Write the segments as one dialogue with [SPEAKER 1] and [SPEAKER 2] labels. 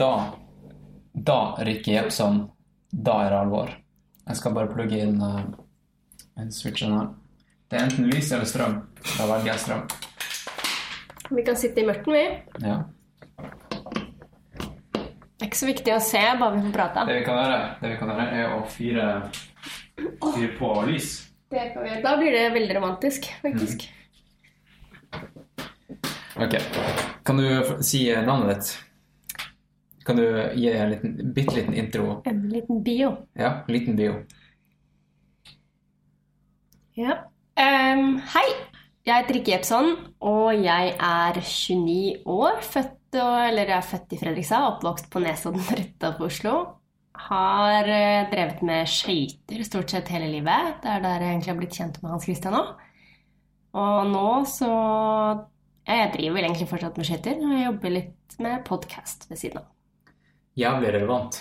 [SPEAKER 1] da Da, Rikke Jepson, da er det alvor. Jeg skal bare plugge inn uh, en switchen her. Det er enten lys eller strøm. Da velger jeg strøm.
[SPEAKER 2] Vi kan sitte i mørken, vi.
[SPEAKER 1] Ja.
[SPEAKER 2] Det er ikke så viktig å se, bare vi får prate.
[SPEAKER 1] Det vi kan gjøre, det vi kan gjøre er å fyre, fyre på lys.
[SPEAKER 2] Det kan vi gjøre. Da blir det veldig romantisk, faktisk.
[SPEAKER 1] Ok. Kan du si navnet ditt? Kan du gi en liten, bitte liten intro?
[SPEAKER 2] En liten bio.
[SPEAKER 1] Ja, en liten bio.
[SPEAKER 2] Ja. Um, hei, jeg heter Rikke Jepson, og jeg er 29 år. Født, eller jeg er født i Fredrikstad, oppvokst på Nesodden rett utenfor Oslo. Har eh, drevet med skøyter stort sett hele livet. Det er der jeg egentlig har blitt kjent med Hans Christian òg. Og nå så Jeg driver egentlig fortsatt med skøyter, og jeg jobber litt med podkast ved siden av.
[SPEAKER 1] Jævlig relevant.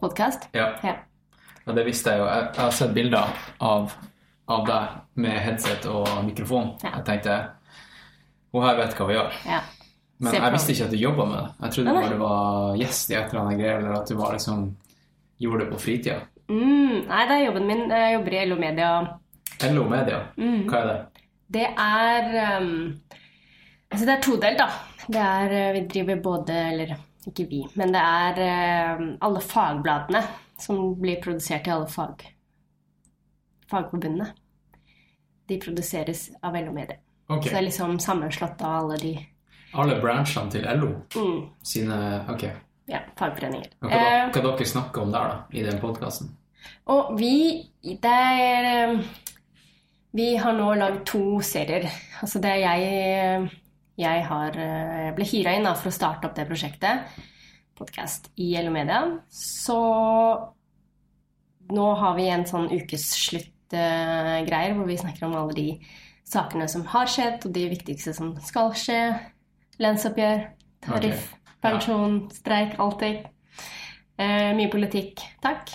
[SPEAKER 2] Podkast?
[SPEAKER 1] Ja.
[SPEAKER 2] Ja.
[SPEAKER 1] Og det visste jeg jo. Jeg, jeg har sett bilder av, av deg med headset og mikrofon.
[SPEAKER 2] Ja.
[SPEAKER 1] Jeg tenkte Hun her vet hva hun gjør.
[SPEAKER 2] ja.
[SPEAKER 1] Men jeg visste ikke at du jobba med det. Jeg trodde bare du var gjest i et eller annet greier, eller at du var liksom gjorde det på fritida.
[SPEAKER 2] Mm, nei, det er jobben min. Jeg jobber i LO Media.
[SPEAKER 1] LO Media,
[SPEAKER 2] Mm.
[SPEAKER 1] hva er det?
[SPEAKER 2] Det er um, Altså, det er todelt, da. Det er uh, Vi driver både Eller ikke vi, men det er uh, alle fagbladene som blir produsert i alle fag, fagforbundene. De produseres av LO Media.
[SPEAKER 1] Okay.
[SPEAKER 2] Så det er liksom sammenslått av alle de
[SPEAKER 1] Alle branchene til LO
[SPEAKER 2] mm,
[SPEAKER 1] sine Ok.
[SPEAKER 2] ja, fagforeninger.
[SPEAKER 1] Hva,
[SPEAKER 2] Eh,
[SPEAKER 1] hva dere snakker om der, da, i den podkasten?
[SPEAKER 2] Og vi Det er eh, Vi har nå lagd to serier. Altså det er jeg Jeg har eh, ble hyra inn for å starte opp det prosjektet, podkast, i LO Media. Så nå har vi en sånn ukeslutt-greier hvor vi snakker om alle de sakene som har skjedd, og de viktigste som skal skje. Lønnsoppgjør, tariff,
[SPEAKER 1] okay.
[SPEAKER 2] pensjon, streik, alltid. Eh, mye politikk. Takk.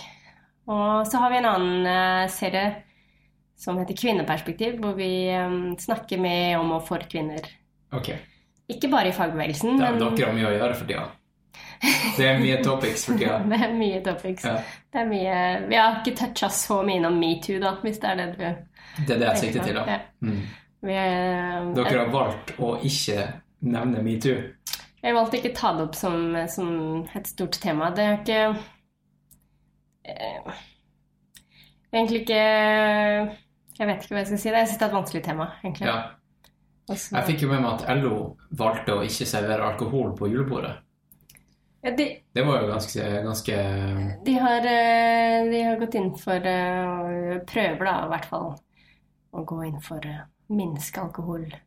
[SPEAKER 2] Og så har vi en annen eh, serie som heter Kvinneperspektiv, hvor vi eh, snakker med om og for kvinner.
[SPEAKER 1] Ok.
[SPEAKER 2] Ikke bare i fagbevegelsen,
[SPEAKER 1] Det er,
[SPEAKER 2] men
[SPEAKER 1] dere har mye å gjøre for tida. Det er mye topics for tida.
[SPEAKER 2] det er mye topics.
[SPEAKER 1] Ja.
[SPEAKER 2] Det er mye Vi har ikke toucha så mye innom metoo, da, hvis det er det du
[SPEAKER 1] Det er det jeg sikter til, da.
[SPEAKER 2] Ja.
[SPEAKER 1] Mm.
[SPEAKER 2] vi, eh,
[SPEAKER 1] Dere har valgt å ikke nevne metoo.
[SPEAKER 2] Jeg valgte ikke å ta det opp som, som et stort tema. Det er ikke eh, Egentlig ikke Jeg vet ikke hva jeg skal si. Det er et vanskelig tema, egentlig.
[SPEAKER 1] Ja.
[SPEAKER 2] Og så-
[SPEAKER 1] Jeg fikk jo med meg at LO valgte å ikke servere alkohol på julebordet.
[SPEAKER 2] ja, de,
[SPEAKER 1] Det var jo ganske, ganske
[SPEAKER 2] de, har, eh, de har gått inn for eh, å prøver, da, i hvert fall, å gå inn for å minske alkoholbruken.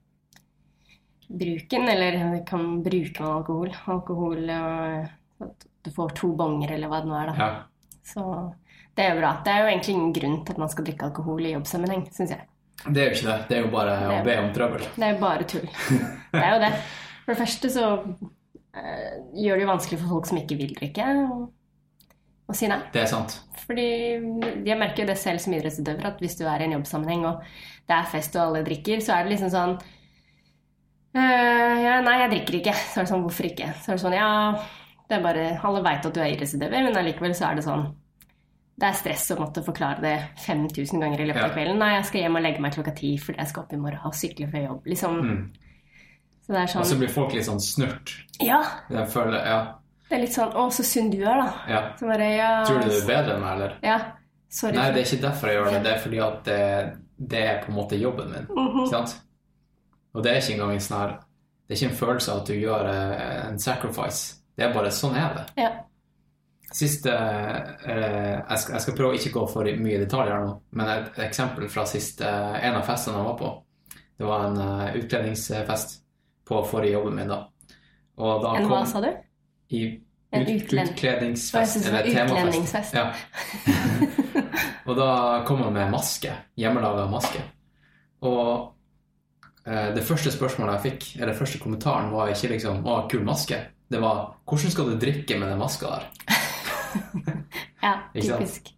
[SPEAKER 2] Eller kan bruke man alkohol. Alkohol og at du får to bonger, eller hva det nå er, da.
[SPEAKER 1] Ja.
[SPEAKER 2] Så det er jo bra. Det er jo egentlig ingen grunn til at man skal drikke alkohol i jobbsammenheng, syns jeg.
[SPEAKER 1] Det er jo ikke det. Det er jo bare å be om trøbbel.
[SPEAKER 2] Det er jo bare tull. Det er jo det. For det første så eh, gjør det jo vanskelig for folk som ikke vil drikke, å si nei.
[SPEAKER 1] Det er sant.
[SPEAKER 2] Fordi jeg merker jo det selv som idrettsutøver, at hvis du er i en jobbsammenheng og det er fest og alle drikker, så er det liksom sånn «Øh, ja, Nei, jeg drikker ikke. Så er det sånn, hvorfor ikke? Så er det sånn, ja det er bare, Alle veit at du er idrettsutøver, men allikevel så er det sånn Det er stress å måtte forklare det 5000 ganger i løpet av kvelden. Nei, jeg skal hjem og legge meg klokka ti fordi jeg skal opp i morgen og sykle før jobb. Liksom.
[SPEAKER 1] Mm.
[SPEAKER 2] Så det er
[SPEAKER 1] Og så
[SPEAKER 2] sånn
[SPEAKER 1] blir folk litt sånn snurt.
[SPEAKER 2] Ja!
[SPEAKER 1] Jeg føler, ja,
[SPEAKER 2] Det er litt sånn Å, så sunn du er, da.
[SPEAKER 1] ja.
[SPEAKER 2] Bare, ja,
[SPEAKER 1] Tror du du er bedre enn meg, eller?
[SPEAKER 2] Ja. Sorry.
[SPEAKER 1] Nei, det er ikke derfor jeg gjør det. Det er fordi at det, det er på en måte jobben min.
[SPEAKER 2] Mm
[SPEAKER 1] -hmm. sant? Og det er ikke engang en sånn her Det er ikke en følelse av at du gjør eh, en sacrifice. Det er bare sånn er det.
[SPEAKER 2] Ja.
[SPEAKER 1] Siste eh, jeg, skal, jeg skal prøve å ikke gå for mye detaljer nå, men et eksempel fra siste en av festene jeg var på. Det var en uh, utkledningsfest på forrige jobben min, da. Og da
[SPEAKER 2] En hva, sa du?
[SPEAKER 1] I
[SPEAKER 2] En
[SPEAKER 1] ut,
[SPEAKER 2] en
[SPEAKER 1] utkledningsfest, eller
[SPEAKER 2] det
[SPEAKER 1] temafest. Ja. og da kom han med maske. Hjemmelaga maske. Og eh, det første spørsmålet jeg fikk, eller første kommentaren, var ikke liksom 'Å, kul maske'. Det var 'Hvordan skal du drikke med den maska der?'
[SPEAKER 2] Ja, typisk.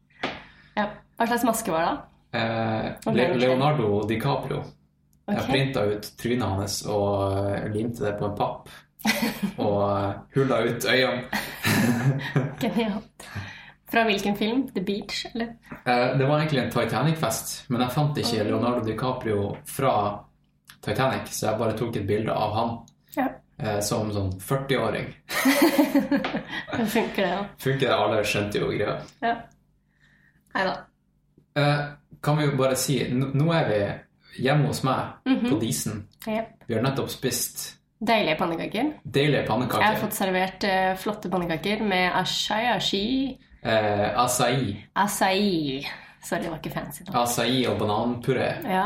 [SPEAKER 2] Ja. Hva slags maske var det?
[SPEAKER 1] Eh, Le. Leonardo DiCaprio. Jeg
[SPEAKER 2] Ok.
[SPEAKER 1] printa ut trynet hans og eh, limte det på en papp. Og eh, hulla ut øynene.
[SPEAKER 2] Genialt. Fra hvilken film? The Beach, eller?
[SPEAKER 1] Eh, Det var egentlig en Titanic-fest, men jeg fant ikke Leonardo DiCaprio fra Titanic, så jeg bare tok et bilde av han
[SPEAKER 2] Ja.
[SPEAKER 1] Eh, som sånn 40-åring.
[SPEAKER 2] Det funker, det ja.
[SPEAKER 1] Funker det? Alle skjønte jo greia.
[SPEAKER 2] Ja. Nei da.
[SPEAKER 1] Eh, kan vi jo bare si, nå er vi hjemme hos meg på Disen.
[SPEAKER 2] Yep.
[SPEAKER 1] Vi har nettopp spist
[SPEAKER 2] Deilige pannekaker.
[SPEAKER 1] deilige
[SPEAKER 2] Jeg har fått servert eh, flotte pannekaker med ashayashi
[SPEAKER 1] Eh, acai.
[SPEAKER 2] Acai. Sorry, det var ikke fancy. da.
[SPEAKER 1] Acai og bananpuré
[SPEAKER 2] Ja,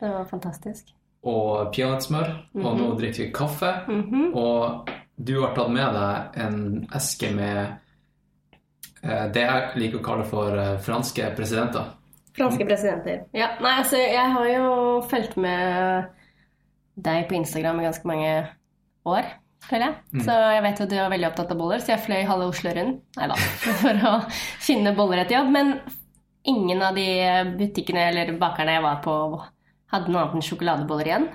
[SPEAKER 2] det var fantastisk.
[SPEAKER 1] Og peanøttsmør. Og nå drikker vi kaffe.
[SPEAKER 2] Mhm.
[SPEAKER 1] Og du har tatt med deg en eske med eh, det jeg liker å kalle for eh, franske presidenter.
[SPEAKER 2] Franske presidenter. Ja, nei, altså, jeg har jo fulgt med deg på Instagram i ganske mange år, føler jeg. Så jeg vet jo at du er veldig opptatt av boller, så jeg fløy halve Oslo rundt Nei da, for å finne boller etter jobb. Men ingen av de butikkene eller bakerne jeg var på, hadde noe annet enn sjokoladeboller igjen.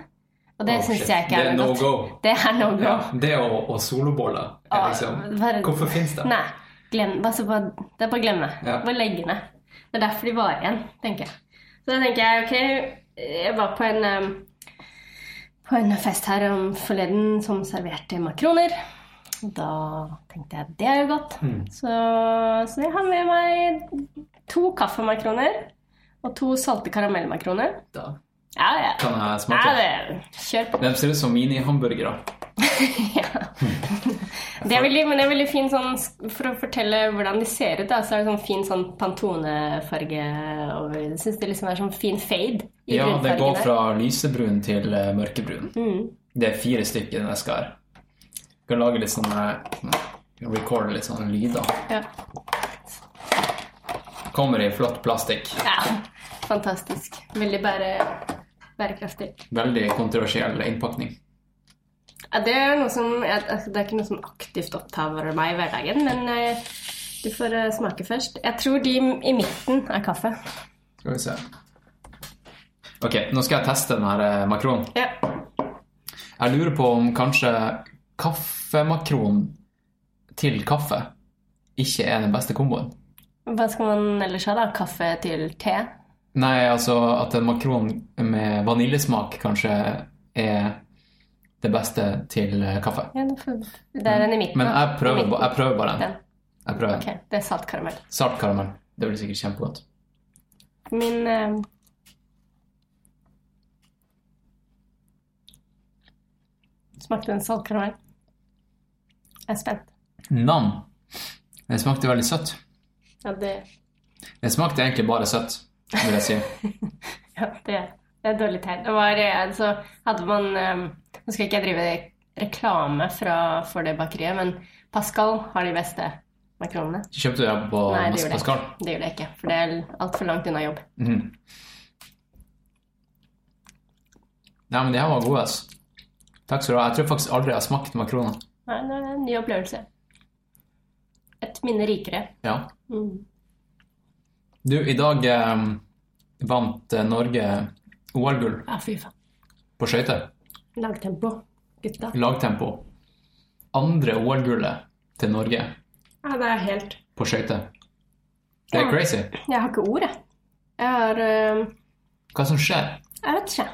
[SPEAKER 2] Og det
[SPEAKER 1] Oh,
[SPEAKER 2] syns jeg ikke
[SPEAKER 1] Det
[SPEAKER 2] er
[SPEAKER 1] er
[SPEAKER 2] noe
[SPEAKER 1] no
[SPEAKER 2] godt.
[SPEAKER 1] go.
[SPEAKER 2] Det er no go.
[SPEAKER 1] Ja, det og, og soloboller. er
[SPEAKER 2] Ah,
[SPEAKER 1] Liksom.
[SPEAKER 2] bare-
[SPEAKER 1] Hvorfor fins det?
[SPEAKER 2] Nei, glem, altså bare, det er bare å glemme.
[SPEAKER 1] Ja.
[SPEAKER 2] Bare legge ned. Det er derfor de varer igjen, tenker jeg. Så da tenker jeg, ok, jeg var på en, um, på en fest her om forleden som serverte makroner. Da tenkte jeg, det er jo godt.
[SPEAKER 1] Mm.
[SPEAKER 2] Så, så jeg har med meg to kaffemakroner og to salte karamellmakroner.
[SPEAKER 1] Da
[SPEAKER 2] Ja, ja.
[SPEAKER 1] kan jeg
[SPEAKER 2] ja
[SPEAKER 1] smake.
[SPEAKER 2] det, kjør på.
[SPEAKER 1] De ser ut som minihamburgere.
[SPEAKER 2] ja. Det er veldig, men det er veldig fin sånn For å fortelle hvordan de ser ut, da, så er det sånn fin sånn pantonefarge over Jeg syns det liksom er sånn fin fade i
[SPEAKER 1] Ja, det går fra lysebrun til eh, mørkebrun.
[SPEAKER 2] Mm.
[SPEAKER 1] Det er fire stykker i den eska her. Du kan lage litt sånne Recorde litt sånne lyder.
[SPEAKER 2] Ja.
[SPEAKER 1] Kommer i flott plastikk.
[SPEAKER 2] ja. Fantastisk. Veldig bære, bærekraftig.
[SPEAKER 1] Veldig kontroversiell innpakning.
[SPEAKER 2] Ja, det er noe som altså, Det er ikke noe som aktivt opptar meg i hverdagen, men eh, du får eh, smake først. Jeg tror de i midten er kaffe.
[SPEAKER 1] Skal vi se. Ok, nå skal jeg teste den her eh, makronen.
[SPEAKER 2] Ja.
[SPEAKER 1] Jeg lurer på om kanskje kaffemakron til kaffe ikke er den beste komboen.
[SPEAKER 2] Hva skal man ellers ha, da? Kaffe til te?
[SPEAKER 1] Nei, altså at en makron med vaniljesmak kanskje er det beste til eh, kaffe.
[SPEAKER 2] Ja, det er den i midten.
[SPEAKER 1] Men jeg prøver, jeg prøver bare den.
[SPEAKER 2] Den.
[SPEAKER 1] Jeg prøver
[SPEAKER 2] Okay, det er salt karamell.
[SPEAKER 1] Salt karamell. Det blir sikkert kjempegodt.
[SPEAKER 2] Min eh, Smakte den salt karamell? Jeg er spent.
[SPEAKER 1] Nam. Det smakte veldig søtt.
[SPEAKER 2] Ja, det,
[SPEAKER 1] Det smakte egentlig bare søtt, vil jeg si.
[SPEAKER 2] ja, det, det er dårlig tegn. Det var eh, altså Hadde man eh, Nå skal ikke jeg drive reklame fra, for det bakeriet, men Pascal har de beste makronene.
[SPEAKER 1] Kjøpte du det på
[SPEAKER 2] Nei, det
[SPEAKER 1] Pascal?
[SPEAKER 2] ikke. Det gjorde jeg ikke, for det er altfor langt unna jobb.
[SPEAKER 1] Mm. Nei, men de her var gode, altså. Takk skal du ha. Jeg tror faktisk aldri jeg har smakt makroner.
[SPEAKER 2] Nei, det er en ny opplevelse. Et minne rikere.
[SPEAKER 1] Ja.
[SPEAKER 2] Mm.
[SPEAKER 1] Du, i dag eh, vant eh, Norge OL-gull
[SPEAKER 2] Ja, fy faen.
[SPEAKER 1] på skøyter.
[SPEAKER 2] Lagtempo, gutta.
[SPEAKER 1] Lagtempo. Andre OL-gullet til Norge
[SPEAKER 2] Ja, det er helt
[SPEAKER 1] på skøyter. Det er
[SPEAKER 2] Ja.
[SPEAKER 1] crazy.
[SPEAKER 2] Jeg har ikke ord, jeg. Jeg har uh...
[SPEAKER 1] Hva som skjer?
[SPEAKER 2] Jeg vet ikke.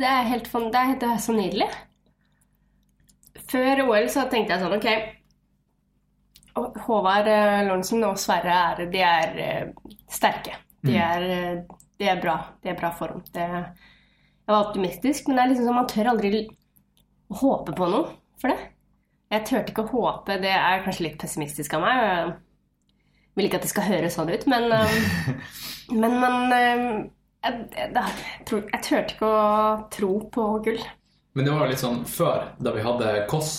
[SPEAKER 2] Det er helt fun... det er, det er så nydelig. Før OL så tenkte jeg sånn Ok Håvard eh, Lorentzen og Sverre er, de er sterke. De er, det er bra. Det er bra form. Det, jeg var optimistisk, men det er liksom sånn man tør aldri å håpe på noe for det. Jeg turte ikke å håpe. Det er kanskje litt pessimistisk av meg. Jeg vil ikke at det skal høres sånn ut, men eh, Men man eh, jeg, jeg, jeg, turte ikke å tro på gull.
[SPEAKER 1] Men det var litt sånn før, da vi hadde Koss,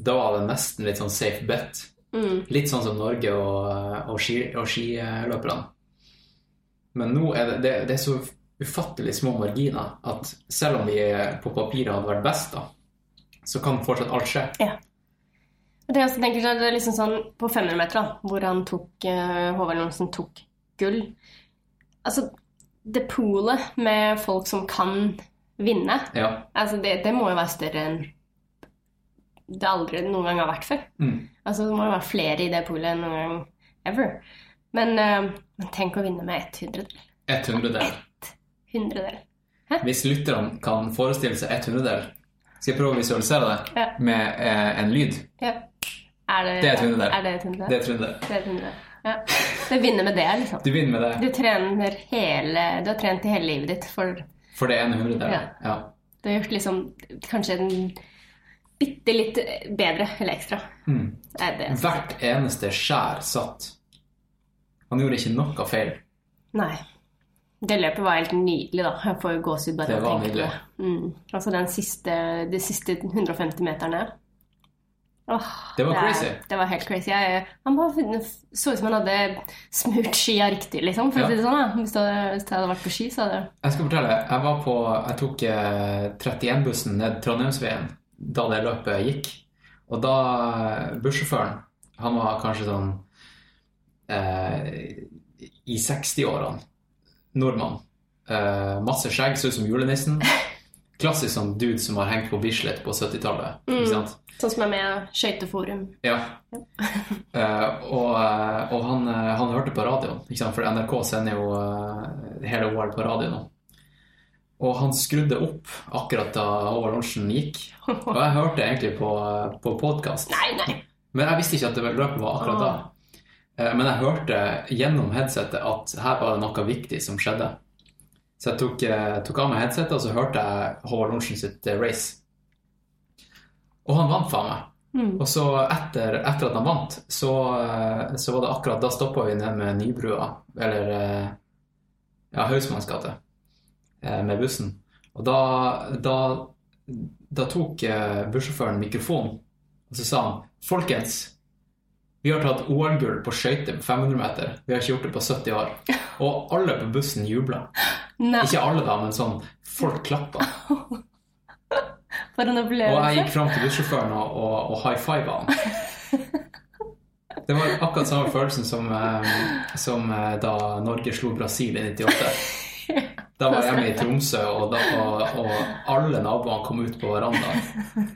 [SPEAKER 1] da var det nesten litt sånn safe bet.
[SPEAKER 2] Mm.
[SPEAKER 1] Litt sånn som Norge og, og, ski, og skiløperne. Men nå er det, det, det er så ufattelig små marginer at selv om vi på papiret hadde vært best, da, så kan fortsatt alt skje.
[SPEAKER 2] Ja. Det også tenker det er liksom sånn På 500 meter, da, hvor han tok, eh, Håvard Johnsen tok gull Altså, det poolet med folk som kan vinne,
[SPEAKER 1] Ja.
[SPEAKER 2] altså det, det må jo være større enn det aldri noen gang har vært før.
[SPEAKER 1] Mm.
[SPEAKER 2] Altså, det må jo være flere i det poolet enn noen gang ever. Men, eh, men tenk å vinne med ett hundredel.
[SPEAKER 1] Et hundredel.
[SPEAKER 2] Hæ?
[SPEAKER 1] Hvis lytterne kan forestille seg et hundredel, skal jeg prøve å visualisere det
[SPEAKER 2] Ja.
[SPEAKER 1] med eh, en lyd.
[SPEAKER 2] Ja. Er det,
[SPEAKER 1] Det er et hundredel.
[SPEAKER 2] Er det et hundredel?
[SPEAKER 1] Det er et hundredel.
[SPEAKER 2] Det er et hundredel. Ja. Det vinner med det, liksom.
[SPEAKER 1] Du vinner med det,
[SPEAKER 2] Du trener hele Du har trent i hele livet ditt for
[SPEAKER 1] for det ene hundredel.
[SPEAKER 2] Ja.
[SPEAKER 1] Ja.
[SPEAKER 2] Du har gjort liksom kanskje en bitte litt bedre eller ekstra.
[SPEAKER 1] Mm.
[SPEAKER 2] Det det.
[SPEAKER 1] Hvert eneste skjær satt. Han gjorde ikke noe feil.
[SPEAKER 2] Nei. Det løpet var helt nydelig, da. Jeg får gåsehud bare av å tenke på det. Mm. Altså den siste, de siste 150 meterne. Åh,
[SPEAKER 1] Det var
[SPEAKER 2] det,
[SPEAKER 1] crazy.
[SPEAKER 2] Det var helt crazy. Jeg, han bare så ut som han hadde smurt skia riktig, liksom. For
[SPEAKER 1] Ja.
[SPEAKER 2] å si det sånn, da. Hvis, det, hvis det, hadde vært på ski, så hadde
[SPEAKER 1] Jeg skal fortelle. Jeg var på Jeg tok eh, 31-bussen ned Trondheimsveien da det løpet gikk. Og da eh, bussjåføren Han var kanskje sånn eh, i 60-årene. Nordmann. Eh, masse skjegg, så ut som julenissen. Klassisk sånn dude som har hengt på Bislett på 70-tallet.
[SPEAKER 2] Mm. Sånn som er med Skøyteforum.
[SPEAKER 1] Ja. Eh, og eh, og han, eh, han hørte på radioen, for NRK sender jo eh, hele OL på radio nå. Og han skrudde opp akkurat da Håvard Lorentzen gikk. Og jeg hørte egentlig på, på podkast. Men jeg visste ikke at det løpet var akkurat da. Eh, Men jeg hørte gjennom headsetet at her var det noe viktig som skjedde. Så jeg tok, eh, tok av meg headsetet, og så hørte jeg Håvard Lorentzen sitt eh, race. Og han vant faen meg.
[SPEAKER 2] Mm.
[SPEAKER 1] Og så etter, etter at han vant, så, så var det akkurat Da stoppa vi ned med Nybrua, eller ja, Hausmanns gate, med bussen. Og da, da, da tok bussjåføren mikrofonen, og så sa han Folkens, vi har tatt OL-gull på skøyter på 500 meter. Vi har ikke gjort det på 70 år. Og alle på bussen jubla. Ikke alle, da, men sånn folk klappa.
[SPEAKER 2] For en
[SPEAKER 1] Og jeg gikk fram til bussjåføren og, og, og high fiva han. Det var akkurat samme følelsen som, eh, som eh, da Norge slo Brasil i 98. Da var jeg hjemme i Tromsø, og, da, og alle naboene kom ut på verandaen.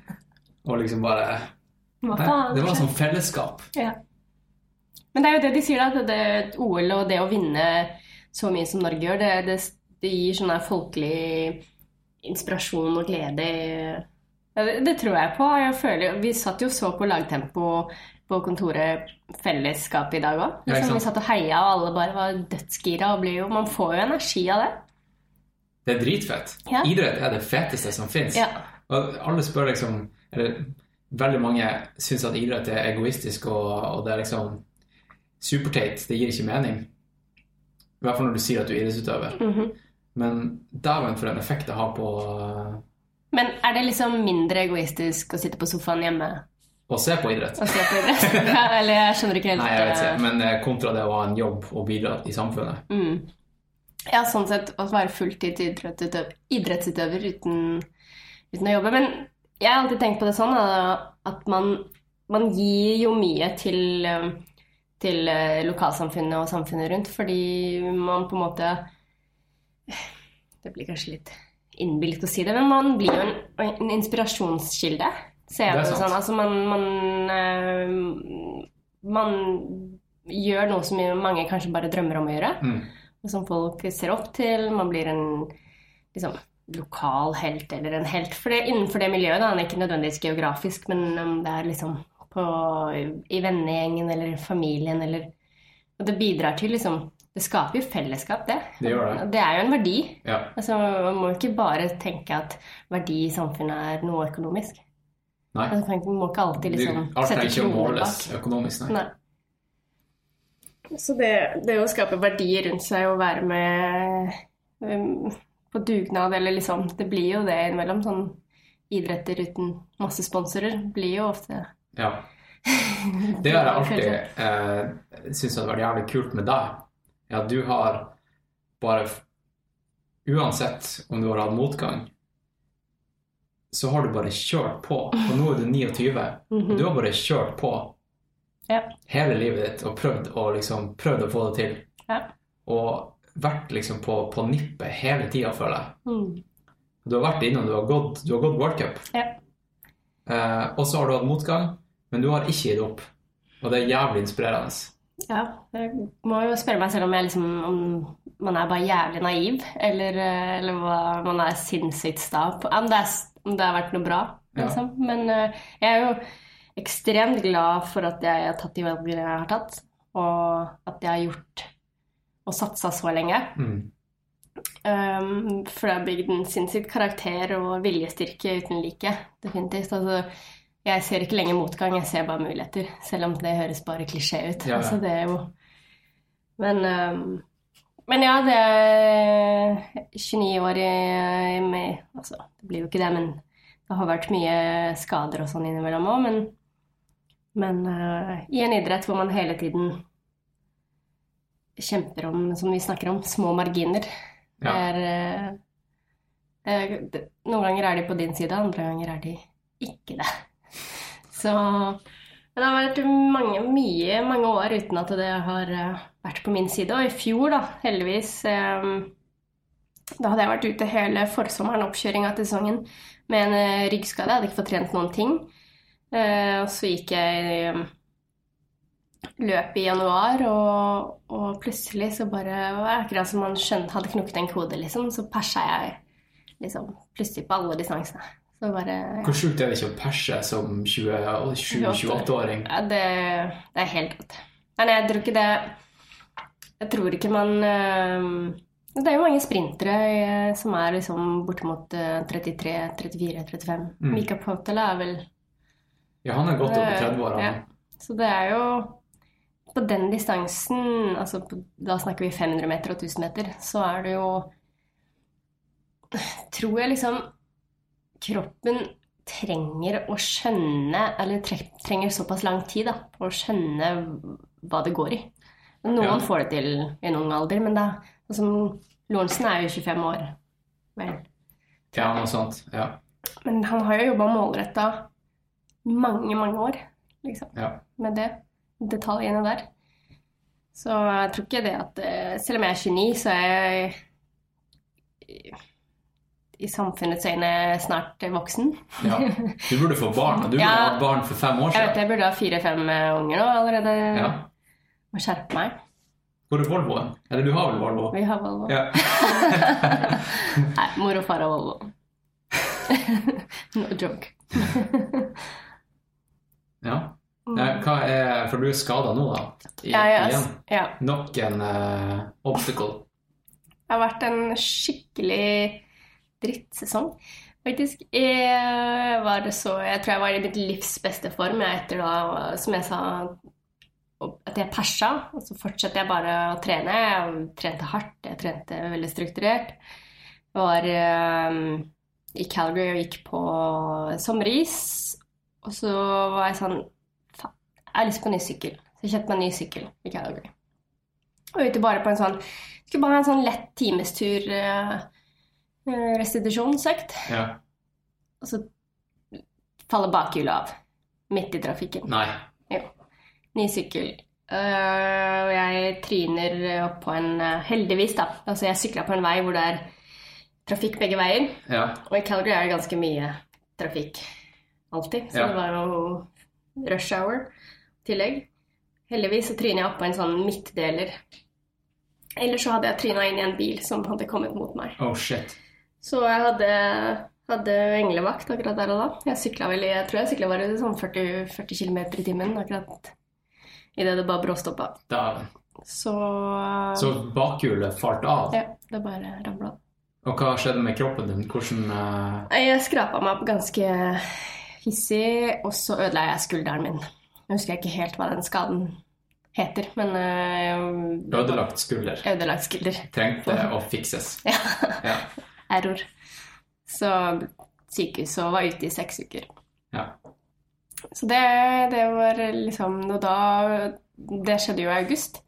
[SPEAKER 1] Og liksom bare
[SPEAKER 2] Hva faen?
[SPEAKER 1] Det var sånn fellesskap.
[SPEAKER 2] Ja. Men det er jo det de sier, da. at Det, OL og det å vinne så mye som Norge gjør, det, det, det gir sånn folkelig inspirasjon og glede. Ja, det, det tror jeg på. Jeg føler, vi satt jo så på lagtempo på kontoret fellesskap i dag òg.
[SPEAKER 1] Ja,
[SPEAKER 2] vi satt og heia, og alle bare var dødsgira. og jo, Man får jo energi av det.
[SPEAKER 1] Det er dritfett.
[SPEAKER 2] Ja.
[SPEAKER 1] Idrett er det feteste som fins.
[SPEAKER 2] Ja.
[SPEAKER 1] Og alle spør liksom Eller veldig mange syns at idrett er egoistisk, og, og det er liksom superteit. Det gir ikke mening. I hvert fall når du sier at du er idrettsutøver.
[SPEAKER 2] Mhm.
[SPEAKER 1] Men dæven for en effekt det har på
[SPEAKER 2] Men er det liksom mindre egoistisk å sitte på sofaen hjemme
[SPEAKER 1] å se på idrett.
[SPEAKER 2] og se på idrett? ja, eller jeg skjønner ikke helt
[SPEAKER 1] Nei, jeg vet
[SPEAKER 2] eh,
[SPEAKER 1] ikke. Men eh, kontra det å ha en jobb og bidra i samfunnet.
[SPEAKER 2] Mm. Ja, sånn sett å være fulltid idrettsutøver, idrettsutøver uten, uten å jobbe. Men jeg har alltid tenkt på det sånn at man, man gir jo mye til, eh, til eh, lokalsamfunnet og samfunnet rundt, fordi man på en måte Det blir kanskje litt innbilsk å si det, men man blir jo en, en inspirasjonskilde. Ser jeg
[SPEAKER 1] Det
[SPEAKER 2] sånn. Altså man, man, eh, man gjør noe som mange kanskje bare drømmer om å gjøre
[SPEAKER 1] Mm.
[SPEAKER 2] og som folk ser opp til. Man blir en liksom, lokal helt eller en helt for det, innenfor det miljøet. Da. Han er ikke nødvendigvis geografisk, men om det er liksom på, i vennegjengen eller familien eller Og det bidrar til liksom Det skaper jo fellesskap, det.
[SPEAKER 1] Det gjør det.
[SPEAKER 2] Det er jo en verdi.
[SPEAKER 1] Ja.
[SPEAKER 2] Altså, man må ikke bare tenke at verdi i samfunnet er noe økonomisk.
[SPEAKER 1] Nei.
[SPEAKER 2] Altså, man må ikke alltid liksom
[SPEAKER 1] Du- Alt
[SPEAKER 2] sette kroner
[SPEAKER 1] måles
[SPEAKER 2] bak.
[SPEAKER 1] økonomisk, nei.
[SPEAKER 2] Nei. Så det, det å skape verdier rundt seg og være med um, på dugnad eller liksom Det blir jo det innimellom. Sånn idretter uten masse sponsorer blir jo ofte
[SPEAKER 1] Ja. Det har jeg alltid eh, syntes hadde vært jævlig kult med deg. Ja, du har bare Uansett om du har hatt motgang, så har du bare kjørt på. Og nå er du 29.
[SPEAKER 2] Og
[SPEAKER 1] Du har bare kjørt på
[SPEAKER 2] Ja.
[SPEAKER 1] hele livet ditt og prøvd å, liksom, prøvd å få det til.
[SPEAKER 2] Ja.
[SPEAKER 1] Og vært liksom på, på nippet hele tida, føler jeg.
[SPEAKER 2] Mm.
[SPEAKER 1] Du har vært innom, du har gått, du har gått World Cup.
[SPEAKER 2] Ja.
[SPEAKER 1] Eh, og så har du hatt motgang, men du har ikke gitt opp. Og det er jævlig inspirerende.
[SPEAKER 2] Ja, jeg må jo spørre meg selv om, jeg liksom, om man er bare jævlig naiv, eller, eh, eller hva man er sinnssykt sta på. Om det, er, om det har vært noe bra, liksom. Ja. Men uh, jeg er jo ekstremt glad for at jeg har tatt de valgene jeg har tatt, og at jeg har gjort og satsa så lenge. Mm. Um, for det har bygd en sinnssykt karakter og viljestyrke uten like. Definitivt. Altså, jeg ser ikke lenger motgang, jeg ser bare muligheter. Selv om det høres bare klisjé ut. Ja, ja. Altså, det er jo Men, um, men ja, det er 29 år i, med Altså, det blir jo ikke det, men det har vært mye skader og sånn innimellom òg. Men, men uh, i en idrett hvor man hele tiden kjemper om, som vi snakker om, små marginer ja. er, er, eh, Noen ganger er de på din side, andre ganger er de ikke det. Så det har vært mange, mye, mange år uten at det har eh, vært på min side. Og i fjor, da, heldigvis eh, Da hadde jeg vært ute hele forsommeren, oppkjøringa til sesongen, med en ryggskade. Jeg hadde ikke fått trent noen ting. Og så gikk jeg løp i januar, og, og, plutselig så bare var det akkurat som man skjønte, hadde knukket en kode, liksom. Så persa jeg liksom plutselig på alle distansene. Så bare ja.
[SPEAKER 1] Hvor sjukt er det ikke å perse som 27-28-åring?
[SPEAKER 2] Ja, det, det, er helt rått. Men jeg tror ikke det Jeg tror ikke man øh, Det er jo mange sprintere øh, som er liksom bortimot 33, 34, 35. Mm. Mika Potela er vel
[SPEAKER 1] Ja, han er godt opp i 30-åra. Ja.
[SPEAKER 2] Så det er jo på den distansen, altså da snakker vi 500 meter og 1000 meter, så er det jo Tror jeg liksom kroppen trenger å skjønne Eller trenger såpass lang tid da, på å skjønne hva det går i. Noen ja. får det til i en ung alder, men da altså, Lorentzen er jo 25 år. Vel.
[SPEAKER 1] Ja, noe sånt. Ja.
[SPEAKER 2] Men han har jo jobba målretta mange, mange år liksom, ja. med det detaljene der. Så jeg tror ikke det at eh, Selv om jeg er 29, så er jeg i samfunnets øyne snart voksen.
[SPEAKER 1] Ja. Du burde få barn. Du burde ja, hatt barn for fem år
[SPEAKER 2] siden. Jeg vet jeg burde ha fire-fem eh, unger nå allerede. Ja. Må skjerpe meg.
[SPEAKER 1] Hvor er Volvoen? Eller du har vel Volvo?
[SPEAKER 2] Vi har Volvo. Ja. Nei, mor og far har Volvo. no joke.
[SPEAKER 1] ja. Nei, mm. hva er, for du er skada nå, da?
[SPEAKER 2] I, ja, yes. igjen? Ja.
[SPEAKER 1] Nok en uh, obstacle?
[SPEAKER 2] Det har vært en skikkelig drittsesong, faktisk. Jeg var så Jeg tror jeg var i mitt livs beste form jeg, etter da, som jeg sa, at jeg persa. Og så fortsatte jeg bare å trene. Jeg trente hardt, jeg trente veldig strukturert. Jeg var um, i Calgary og gikk på sommeris. Og så var jeg sånn jeg har lyst på en ny sykkel. Så jeg kjøpte meg en ny sykkel i Calgary. Og ute bare på en sånn Skulle bare ha en sånn lett timestur uh, restitusjonsøkt. Ja. Og så faller bakhjulet av. Midt i trafikken.
[SPEAKER 1] Nei.
[SPEAKER 2] Jo. Ny sykkel. Uh, og jeg tryner opp på en uh, Heldigvis, da. Altså, jeg sykla på en vei hvor det er trafikk begge veier. Ja. Og i Calgary er det ganske mye trafikk alltid. Så ja. det var jo rush hour tillegg. Heldigvis så tryna jeg oppå en sånn midtdeler. Eller så hadde jeg tryna inn i en bil som hadde kommet mot meg.
[SPEAKER 1] Oh, shit.
[SPEAKER 2] Så jeg hadde, hadde englevakt akkurat der og da. Jeg sykla vel jeg tror jeg sykla bare sånn 40, 40 km i timen akkurat idet det bare bråstoppa. Så
[SPEAKER 1] Så bakhjulet falt av?
[SPEAKER 2] Ja, det bare ramla.
[SPEAKER 1] Og hva skjedde med kroppen din? Hvordan uh...
[SPEAKER 2] Jeg skrapa meg opp ganske hissig, og så ødela jeg skulderen min. Jeg husker ikke helt hva den skaden heter, men uh,
[SPEAKER 1] Ødelagt skulder.
[SPEAKER 2] Ødelagt skulder.
[SPEAKER 1] Trengte å fikses.
[SPEAKER 2] ja. ja. Error. Så sykehuset var ute i seks uker. Ja. Så det, det var liksom Og da Det skjedde jo i august.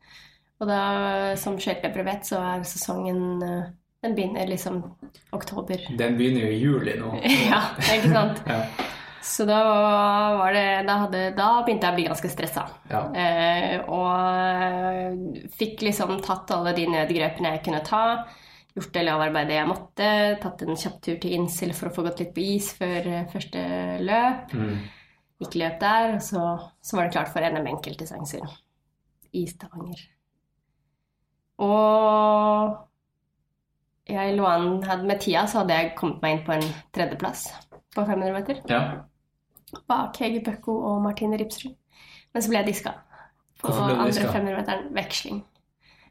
[SPEAKER 2] Og da, som skøyteløpere vet, så er sesongen eh, Den begynner liksom oktober.
[SPEAKER 1] Den begynner jo i juli nå.
[SPEAKER 2] ja, ikke sant. ja. Så da, var det, da, hadde, da, begynte jeg å bli ganske stressa. Ja. Eh, og fikk liksom tatt alle de nødgrepene jeg kunne ta. gjort det lavarbeidet jeg måtte. Tatt en kjapp tur til Insel for å få gått litt på is før eh, første løp.
[SPEAKER 1] Mm.
[SPEAKER 2] Gikk løp der, og så, så var det klart for NM enkelt i Stavanger. Og jeg lå an Med tida så hadde jeg kommet meg inn på en tredjeplass på 500 meter.
[SPEAKER 1] Ja.
[SPEAKER 2] Bak Hege Bøkko og Martine Ripsrud. Men så ble jeg diska. På andre 500-meteren veksling.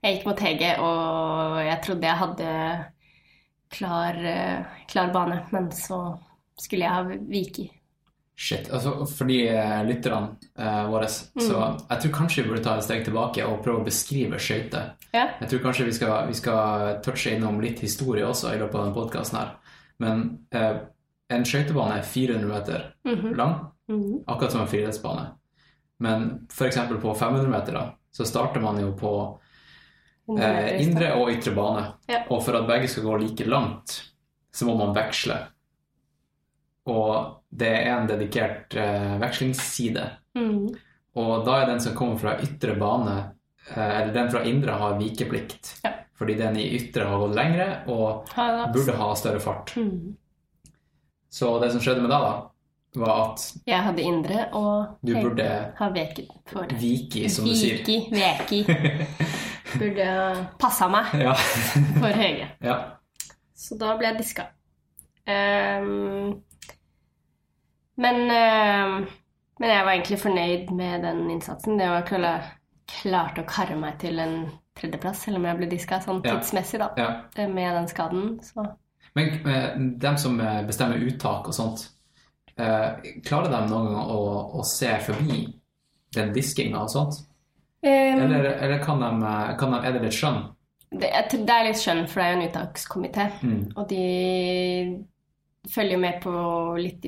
[SPEAKER 2] Jeg gikk mot Hege, og jeg trodde jeg hadde klar, eh, klar bane, men så skulle jeg ha vike.
[SPEAKER 1] Shit. Altså, for de eh, lytterne eh, våre, så jeg tror kanskje vi burde ta et steg tilbake og prøve å beskrive skøyter.
[SPEAKER 2] Ja.
[SPEAKER 1] Jeg tror kanskje vi skal, vi skal touche innom litt historie også i løpet av denne podkasten her. Men eh, en skøytebane er 400 meter
[SPEAKER 2] Mhm.
[SPEAKER 1] lang,
[SPEAKER 2] Mhm.
[SPEAKER 1] akkurat som en friidrettsbane. Men f.eks. på 500 meter, da, så starter man jo på eh, indre og ytre bane.
[SPEAKER 2] Ja.
[SPEAKER 1] Og for at begge skal gå like langt, så må man veksle. Og det er en dedikert eh, vekslingsside.
[SPEAKER 2] Mhm.
[SPEAKER 1] Og da er den som kommer fra ytre bane, eh, eller den fra indre, har vikeplikt.
[SPEAKER 2] Ja.
[SPEAKER 1] Fordi den i ytre har gått lengre og
[SPEAKER 2] Ha
[SPEAKER 1] burde ha større fart.
[SPEAKER 2] Mhm.
[SPEAKER 1] Så det som skjedde med deg, da, var at
[SPEAKER 2] Jeg hadde indre, og
[SPEAKER 1] du burde
[SPEAKER 2] ha veket for
[SPEAKER 1] Viki, som du sier.
[SPEAKER 2] Viki, veki. Burde passa meg
[SPEAKER 1] Ja.
[SPEAKER 2] for Hege.
[SPEAKER 1] ja.
[SPEAKER 2] Så da ble jeg diska. Um, men, ehm, men jeg var egentlig fornøyd med den innsatsen. Det var klart, klart å karre meg til en tredjeplass, selv om jeg ble diska sånn tidsmessig, da.
[SPEAKER 1] ja.
[SPEAKER 2] eh, Med den skaden. Så
[SPEAKER 1] Men eh, dem som eh, bestemmer uttak og sånt, eh, klarer de noen gang å, å se forbi den diskinga og sånt?
[SPEAKER 2] Um,
[SPEAKER 1] Eller, eller kan, de, kan de, er det litt skjønn?
[SPEAKER 2] det, det er litt skjønn, for det er jo en uttakskomité.
[SPEAKER 1] Mm.
[SPEAKER 2] Og de følger med på litt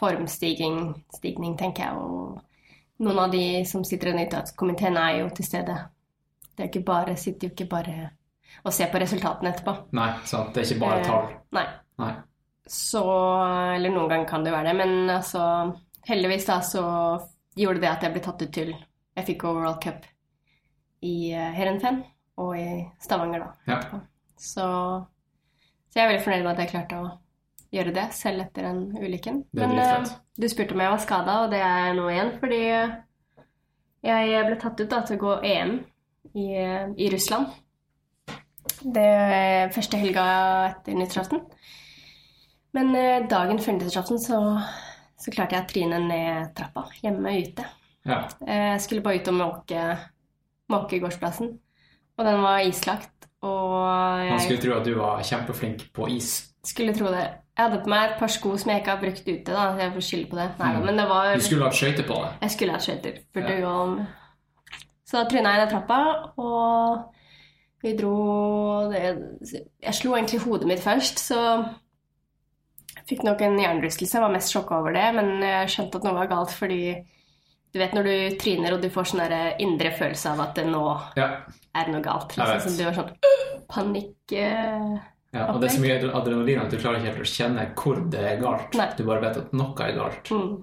[SPEAKER 2] formstigning, stigning, tenker jeg. Og noen av de som sitter i den uttakskomiteen, er jo til stede. Det er ikke bare, sitter jo ikke bare og se på resultatene etterpå.
[SPEAKER 1] Nei, sant? det er ikke bare
[SPEAKER 2] Eh,
[SPEAKER 1] tall.
[SPEAKER 2] Nei.
[SPEAKER 1] Nei.
[SPEAKER 2] Så Eller noen ganger kan det jo være det, men altså Heldigvis da så gjorde det at jeg ble tatt ut til Jeg fikk overall Cup i Herenfen Heerenveen og i Stavanger, da.
[SPEAKER 1] Ja.
[SPEAKER 2] Så, så jeg er veldig fornøyd med at jeg klarte å gjøre det, selv etter den ulykken. Men eh, du spurte om jeg var skada, og det er jeg nå igjen, fordi jeg ble tatt ut da, til å gå EM i, i Russland. Det er første helga etter nyttårsaften. Men eh, dagen før nyttårsaften så, så klarte jeg å tryne ned trappa hjemme ute.
[SPEAKER 1] Ja.
[SPEAKER 2] Eh, Jeg skulle bare ut og måke, måke gårdsplassen, og den var islagt. Og
[SPEAKER 1] Man skulle tro at du var kjempeflink på is.
[SPEAKER 2] skulle tro det. Jeg hadde på meg et par sko som jeg ikke har brukt ute, da, så jeg får skylde på det. Nei,
[SPEAKER 1] Mm.
[SPEAKER 2] men det var
[SPEAKER 1] Du skulle hatt skøyter på det.
[SPEAKER 2] Jeg skulle hatt skøyter. Burde
[SPEAKER 1] Ja.
[SPEAKER 2] om Så da tryna jeg ned trappa, og vi dro det, Jeg slo egentlig hodet mitt først, så jeg fikk nok en hjernerystelse. Jeg var mest sjokka over det, men jeg skjønte at noe var galt fordi du vet når du tryner og du får sånn indre følelse av at det nå
[SPEAKER 1] Ja.
[SPEAKER 2] er det noe galt. Liksom. som du har sånn panikk eh,
[SPEAKER 1] ja. Og det er så mye adrenalin at du klarer ikke helt å kjenne hvor det er galt.
[SPEAKER 2] Nei.
[SPEAKER 1] Du bare vet at noe er galt.
[SPEAKER 2] Mm.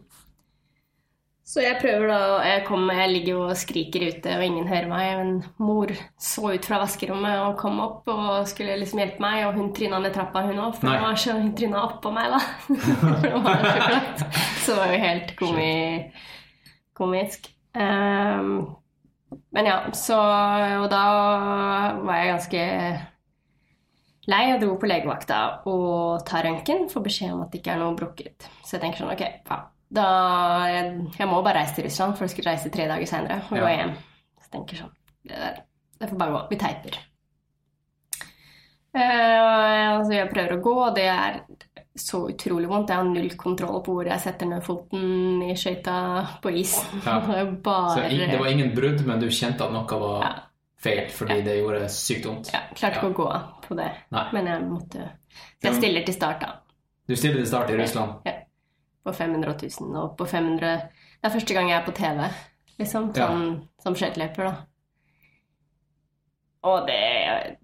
[SPEAKER 2] Så jeg prøver da, og jeg, kommer, jeg ligger og skriker ute, og ingen hører meg. Men mor så ut fra vaskerommet og kom opp og skulle liksom hjelpe meg, og hun tryna ned trappa, hun òg, for var så, hun tryna oppå meg, da. det så det var jo helt komi, komisk. Um, men ja, så Og da var jeg ganske lei og dro på legevakta og tar røntgen, får beskjed om at det ikke er noe brukket. Så jeg tenker sånn, ok, faen. Da, jeg, jeg må bare reise til Russland, for jeg skulle reise tre dager senere og gå hjem. Så jeg tenker sånn, det, der, det får bare gå. Vi teiper. Uh, altså jeg prøver å gå, og det er så utrolig vondt. Jeg har null kontroll på hvor jeg setter ned foten i skøyta på isen.
[SPEAKER 1] Ja.
[SPEAKER 2] Er
[SPEAKER 1] Så det var ingen brudd, men du kjente at noe var
[SPEAKER 2] Ja.
[SPEAKER 1] feil fordi det gjorde sykt vondt.
[SPEAKER 2] ja, Klarte ikke å gå på det,
[SPEAKER 1] Nei.
[SPEAKER 2] men jeg måtte Så jeg stiller til start, da.
[SPEAKER 1] Du stiller til start i Russland.
[SPEAKER 2] Ja. På 500 000 og på 500 Det er første gang jeg er på TV, liksom,
[SPEAKER 1] Ja.
[SPEAKER 2] sånn, som skøyteløper, da. Og det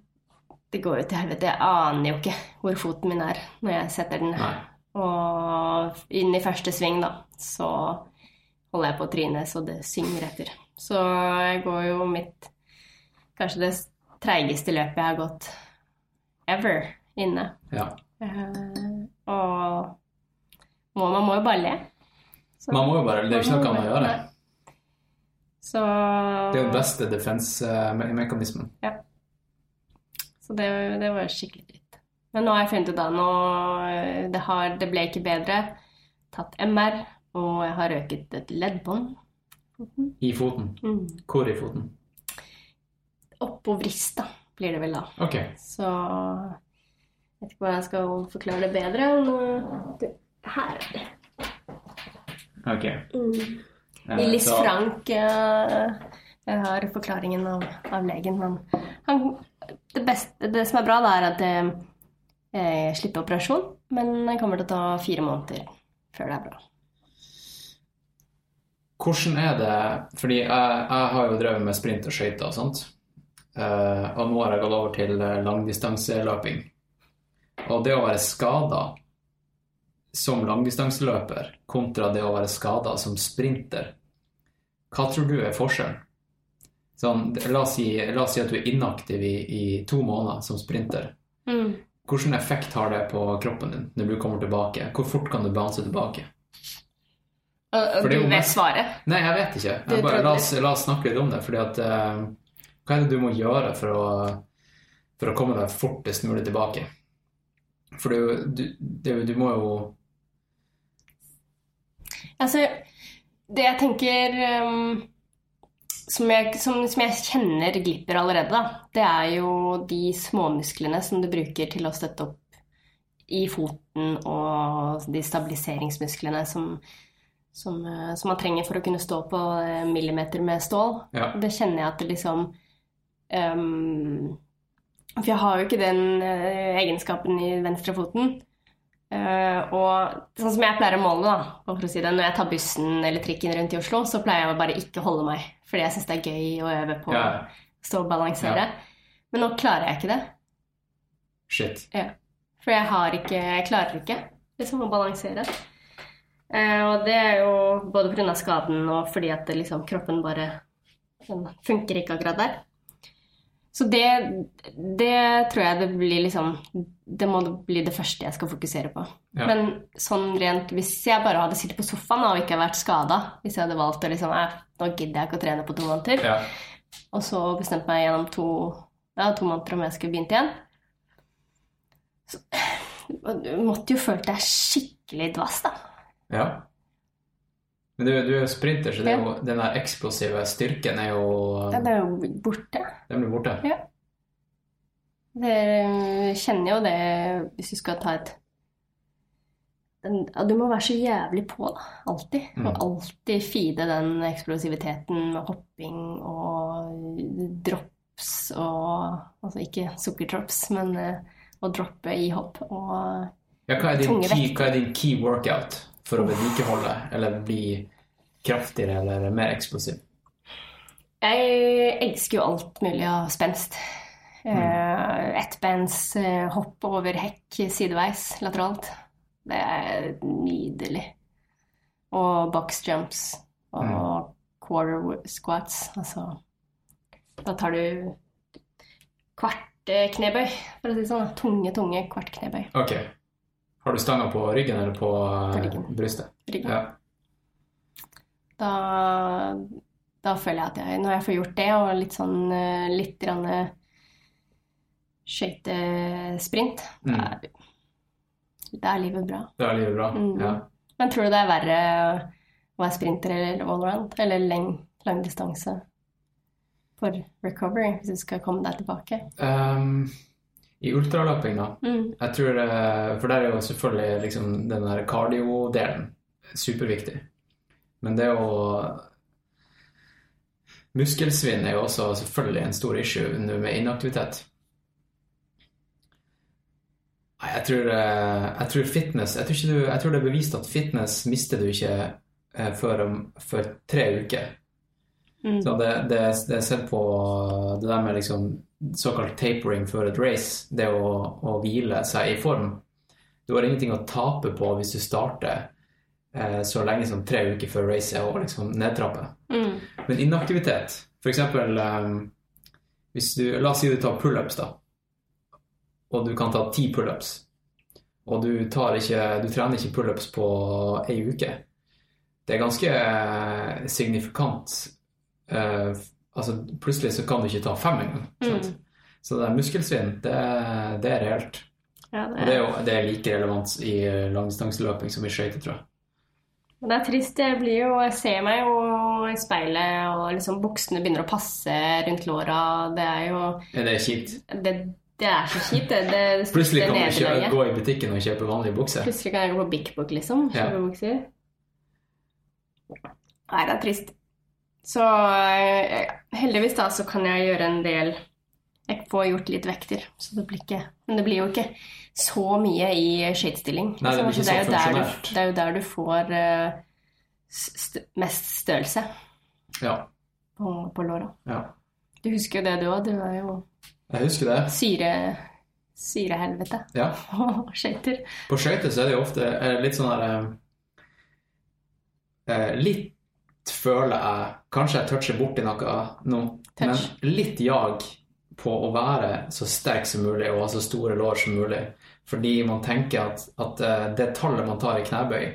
[SPEAKER 2] Det går jo til helvete. Jeg aner jo ikke hvor foten min er når jeg setter den.
[SPEAKER 1] Nei.
[SPEAKER 2] Og inn i første sving, da, så holder jeg på å tryne så det synger etter. Så jeg går jo mitt Kanskje det treigeste løpet jeg har gått ever inne.
[SPEAKER 1] Ja.
[SPEAKER 2] Uh, og må, man må jo bare le. Så-
[SPEAKER 1] Man må jo bare, det er jo ikke noe annet å gjøre.
[SPEAKER 2] Så,
[SPEAKER 1] Det er jo beste defense-mekanismen. Ja.
[SPEAKER 2] så det, det var skikkelig dritt. Men nå har jeg funnet ut av noe det, har, det ble ikke bedre. Tatt MR, og jeg har røket et leddbånd.
[SPEAKER 1] I foten.
[SPEAKER 2] Mm.
[SPEAKER 1] Hvor i foten?
[SPEAKER 2] Oppå vrista blir det vel da.
[SPEAKER 1] Ok.
[SPEAKER 2] Så jeg vet ikke hvordan jeg skal forklare det bedre. Men det, her er
[SPEAKER 1] ok.
[SPEAKER 2] Mm. Lillis
[SPEAKER 1] så-
[SPEAKER 2] Frank eh, Jeg har forklaringen av, av legen. Han, han, det, beste, det som er bra, er at jeg, jeg slipper operasjon. Men det kommer til å ta fire måneder før det er bra.
[SPEAKER 1] Hvordan er det Fordi jeg, jeg har jo drevet med sprint og skøyter og sånt. Eh, og nå har jeg gått over til eh, langdistanseløping. Og det å være skada som langdistanseløper kontra det å være skada som sprinter, hva tror du er forskjellen? Sånn, la, oss si, la oss si at du er inaktiv i, i to måneder som sprinter.
[SPEAKER 2] Mm.
[SPEAKER 1] Hvilken effekt har det på kroppen din når du kommer tilbake? Hvor fort kan du bounce tilbake? Er
[SPEAKER 2] du vet svaret.
[SPEAKER 1] Nei, jeg vet ikke. Jeg bare, la, oss, la oss snakke litt om det. fordi at uh, Hva er det du må gjøre for å, for å komme deg fortest mulig tilbake? For du, du, du, du må jo
[SPEAKER 2] Altså, det jeg tenker um, som, jeg, som, som jeg kjenner glipper allerede, da, det er jo de småmusklene som du bruker til å støtte opp i foten, og de stabiliseringsmusklene som, som, eh, som man trenger for å kunne stå på eh, millimeter med stål.
[SPEAKER 1] Ja.
[SPEAKER 2] Det kjenner jeg at det liksom um, For jeg har jo ikke den eh, egenskapen i venstrefoten. Eh, og sånn som jeg pleier å måle, da, for å si det, når jeg tar bussen eller trikken rundt i Oslo, så pleier jeg å bare ikke holde meg, fordi jeg syns det er gøy å øve på
[SPEAKER 1] Ja.
[SPEAKER 2] å stå og balansere. Men nå klarer jeg ikke det.
[SPEAKER 1] Shit. Ja.
[SPEAKER 2] For jeg har ikke Jeg klarer ikke liksom å balansere. Uh, og det er jo både pga. skaden og fordi at det liksom, kroppen bare funker ikke akkurat der. Så det, det tror jeg det blir liksom Det må bli det første jeg skal fokusere på.
[SPEAKER 1] Ja.
[SPEAKER 2] Men sånn rent Hvis jeg bare hadde sittet på sofaen og ikke vært skada, hvis jeg hadde valgt å liksom «Æ, Nå gidder jeg ikke å trene på to måneder,
[SPEAKER 1] Ja.
[SPEAKER 2] og så bestemt meg gjennom to, ja, to måneder om jeg skulle begynt igjen så, Du måtte jo følt deg skikkelig dvass, da.
[SPEAKER 1] ja. Men du, du er jo sprinter, så det
[SPEAKER 2] Ja.
[SPEAKER 1] jo, den der eksplosive styrken er jo
[SPEAKER 2] Den er jo borte.
[SPEAKER 1] Den blir borte. Ja.
[SPEAKER 2] Dere kjenner jo det hvis du skal ta et den, Du må være så jævlig på, da. Alltid.
[SPEAKER 1] Mm.
[SPEAKER 2] Og alltid feede den eksplosiviteten med hopping og drops og Altså ikke sukkerdrops, men eh, å droppe i hopp og
[SPEAKER 1] Ja, hva, er din key, hva er din key workout for å vedlikeholde eller bli kraftigere eller mer eksplosiv?
[SPEAKER 2] Jeg elsker jo alt mulig av spenst. Mm. Ettbens eh, hopp over hekk sideveis, lateralt. Det er nydelig. Og boxjumps og og quarter squats. Altså Da tar du kvart eh, knebøy, for å si det sånn. Tunge, tunge kvart knebøy.
[SPEAKER 1] Ok. Har du stanga på ryggen eller på, eh,
[SPEAKER 2] På ryggen.
[SPEAKER 1] brystet?
[SPEAKER 2] Ryggen.
[SPEAKER 1] Ja.
[SPEAKER 2] Da, da føler jeg at jeg, når jeg får gjort det, og litt sånn eh, litt grann eh, skøytesprint,
[SPEAKER 1] Mm.
[SPEAKER 2] da, er- da er livet bra.
[SPEAKER 1] Da er livet bra.
[SPEAKER 2] Mm.
[SPEAKER 1] Ja.
[SPEAKER 2] Men tror du det er verre å være sprinter eller allround, eller lang, distanse for recovery, hvis du skal komme deg tilbake?
[SPEAKER 1] Ehm, I ultralapping, da.
[SPEAKER 2] Mm.
[SPEAKER 1] Jeg tror, eh, For der er jo selvfølgelig liksom den der cardio-delen superviktig. Men det å Muskelsvinn er jo også selvfølgelig en stor issue nå med inaktivitet. Jeg tror, eh, jeg tror fitness jeg tror, du, jeg tror det er bevist at fitness mister du ikke eh, før, om, før tre uker.
[SPEAKER 2] Mm.
[SPEAKER 1] Så det, det, det er sett på det der med liksom såkalt tapering før et race, det å, å hvile seg i form. Du har ingenting å tape på hvis du starter eh, så lenge som tre uker før racet og liksom nedtrappe.
[SPEAKER 2] Mm.
[SPEAKER 1] Men inaktivitet, f.eks. Eh, Hvis du, la oss si du tar pullups, da. Og du kan ta ti pullups. Og du, tar ikke, du trener ikke pullups på ei uke. Det er ganske eh, signifikant. Eh, altså, plutselig så kan du ikke ta fem engang. Mm. Så det er muskelsvinn, det, det er reelt.
[SPEAKER 2] Ja,
[SPEAKER 1] Og
[SPEAKER 2] det,
[SPEAKER 1] det er jo det er like relevant i langdistanseløping som i skøyter, tror jeg.
[SPEAKER 2] Men det er trist. Jeg blir jo, jeg ser meg jo i speilet, og liksom buksene begynner å passe rundt låra. Det er jo
[SPEAKER 1] Er det kjipt?
[SPEAKER 2] Det, det er så kjipt, det. det
[SPEAKER 1] Plutselig kan du
[SPEAKER 2] ikke
[SPEAKER 1] gå i butikken og kjøpe vanlige bukser.
[SPEAKER 2] Plutselig kan jeg gå på Big Book, liksom.
[SPEAKER 1] Ja.
[SPEAKER 2] Kjøpe bukser. Nei, det er trist. Så eh, heldigvis da, så kan jeg gjøre en del Jeg får gjort litt vekter, så det blir ikke Men det blir jo ikke så mye i skøytestilling.
[SPEAKER 1] Nei, det blir ikke så
[SPEAKER 2] du- Det er jo der du får eh, st mest størrelse
[SPEAKER 1] Ja.
[SPEAKER 2] på, på låra.
[SPEAKER 1] ja.
[SPEAKER 2] Du husker jo det du òg. Du er jo
[SPEAKER 1] Jeg husker det.
[SPEAKER 2] syre syrehelvete
[SPEAKER 1] Ja.
[SPEAKER 2] på skøyter.
[SPEAKER 1] På skøyter så er det jo ofte eh, litt sånn eh, Litt føler jeg Kanskje jeg toucher borti noe nå, men litt jag på å være så sterk som mulig og ha så store lår som mulig. Fordi man tenker at, at eh, det tallet man tar i knebøy,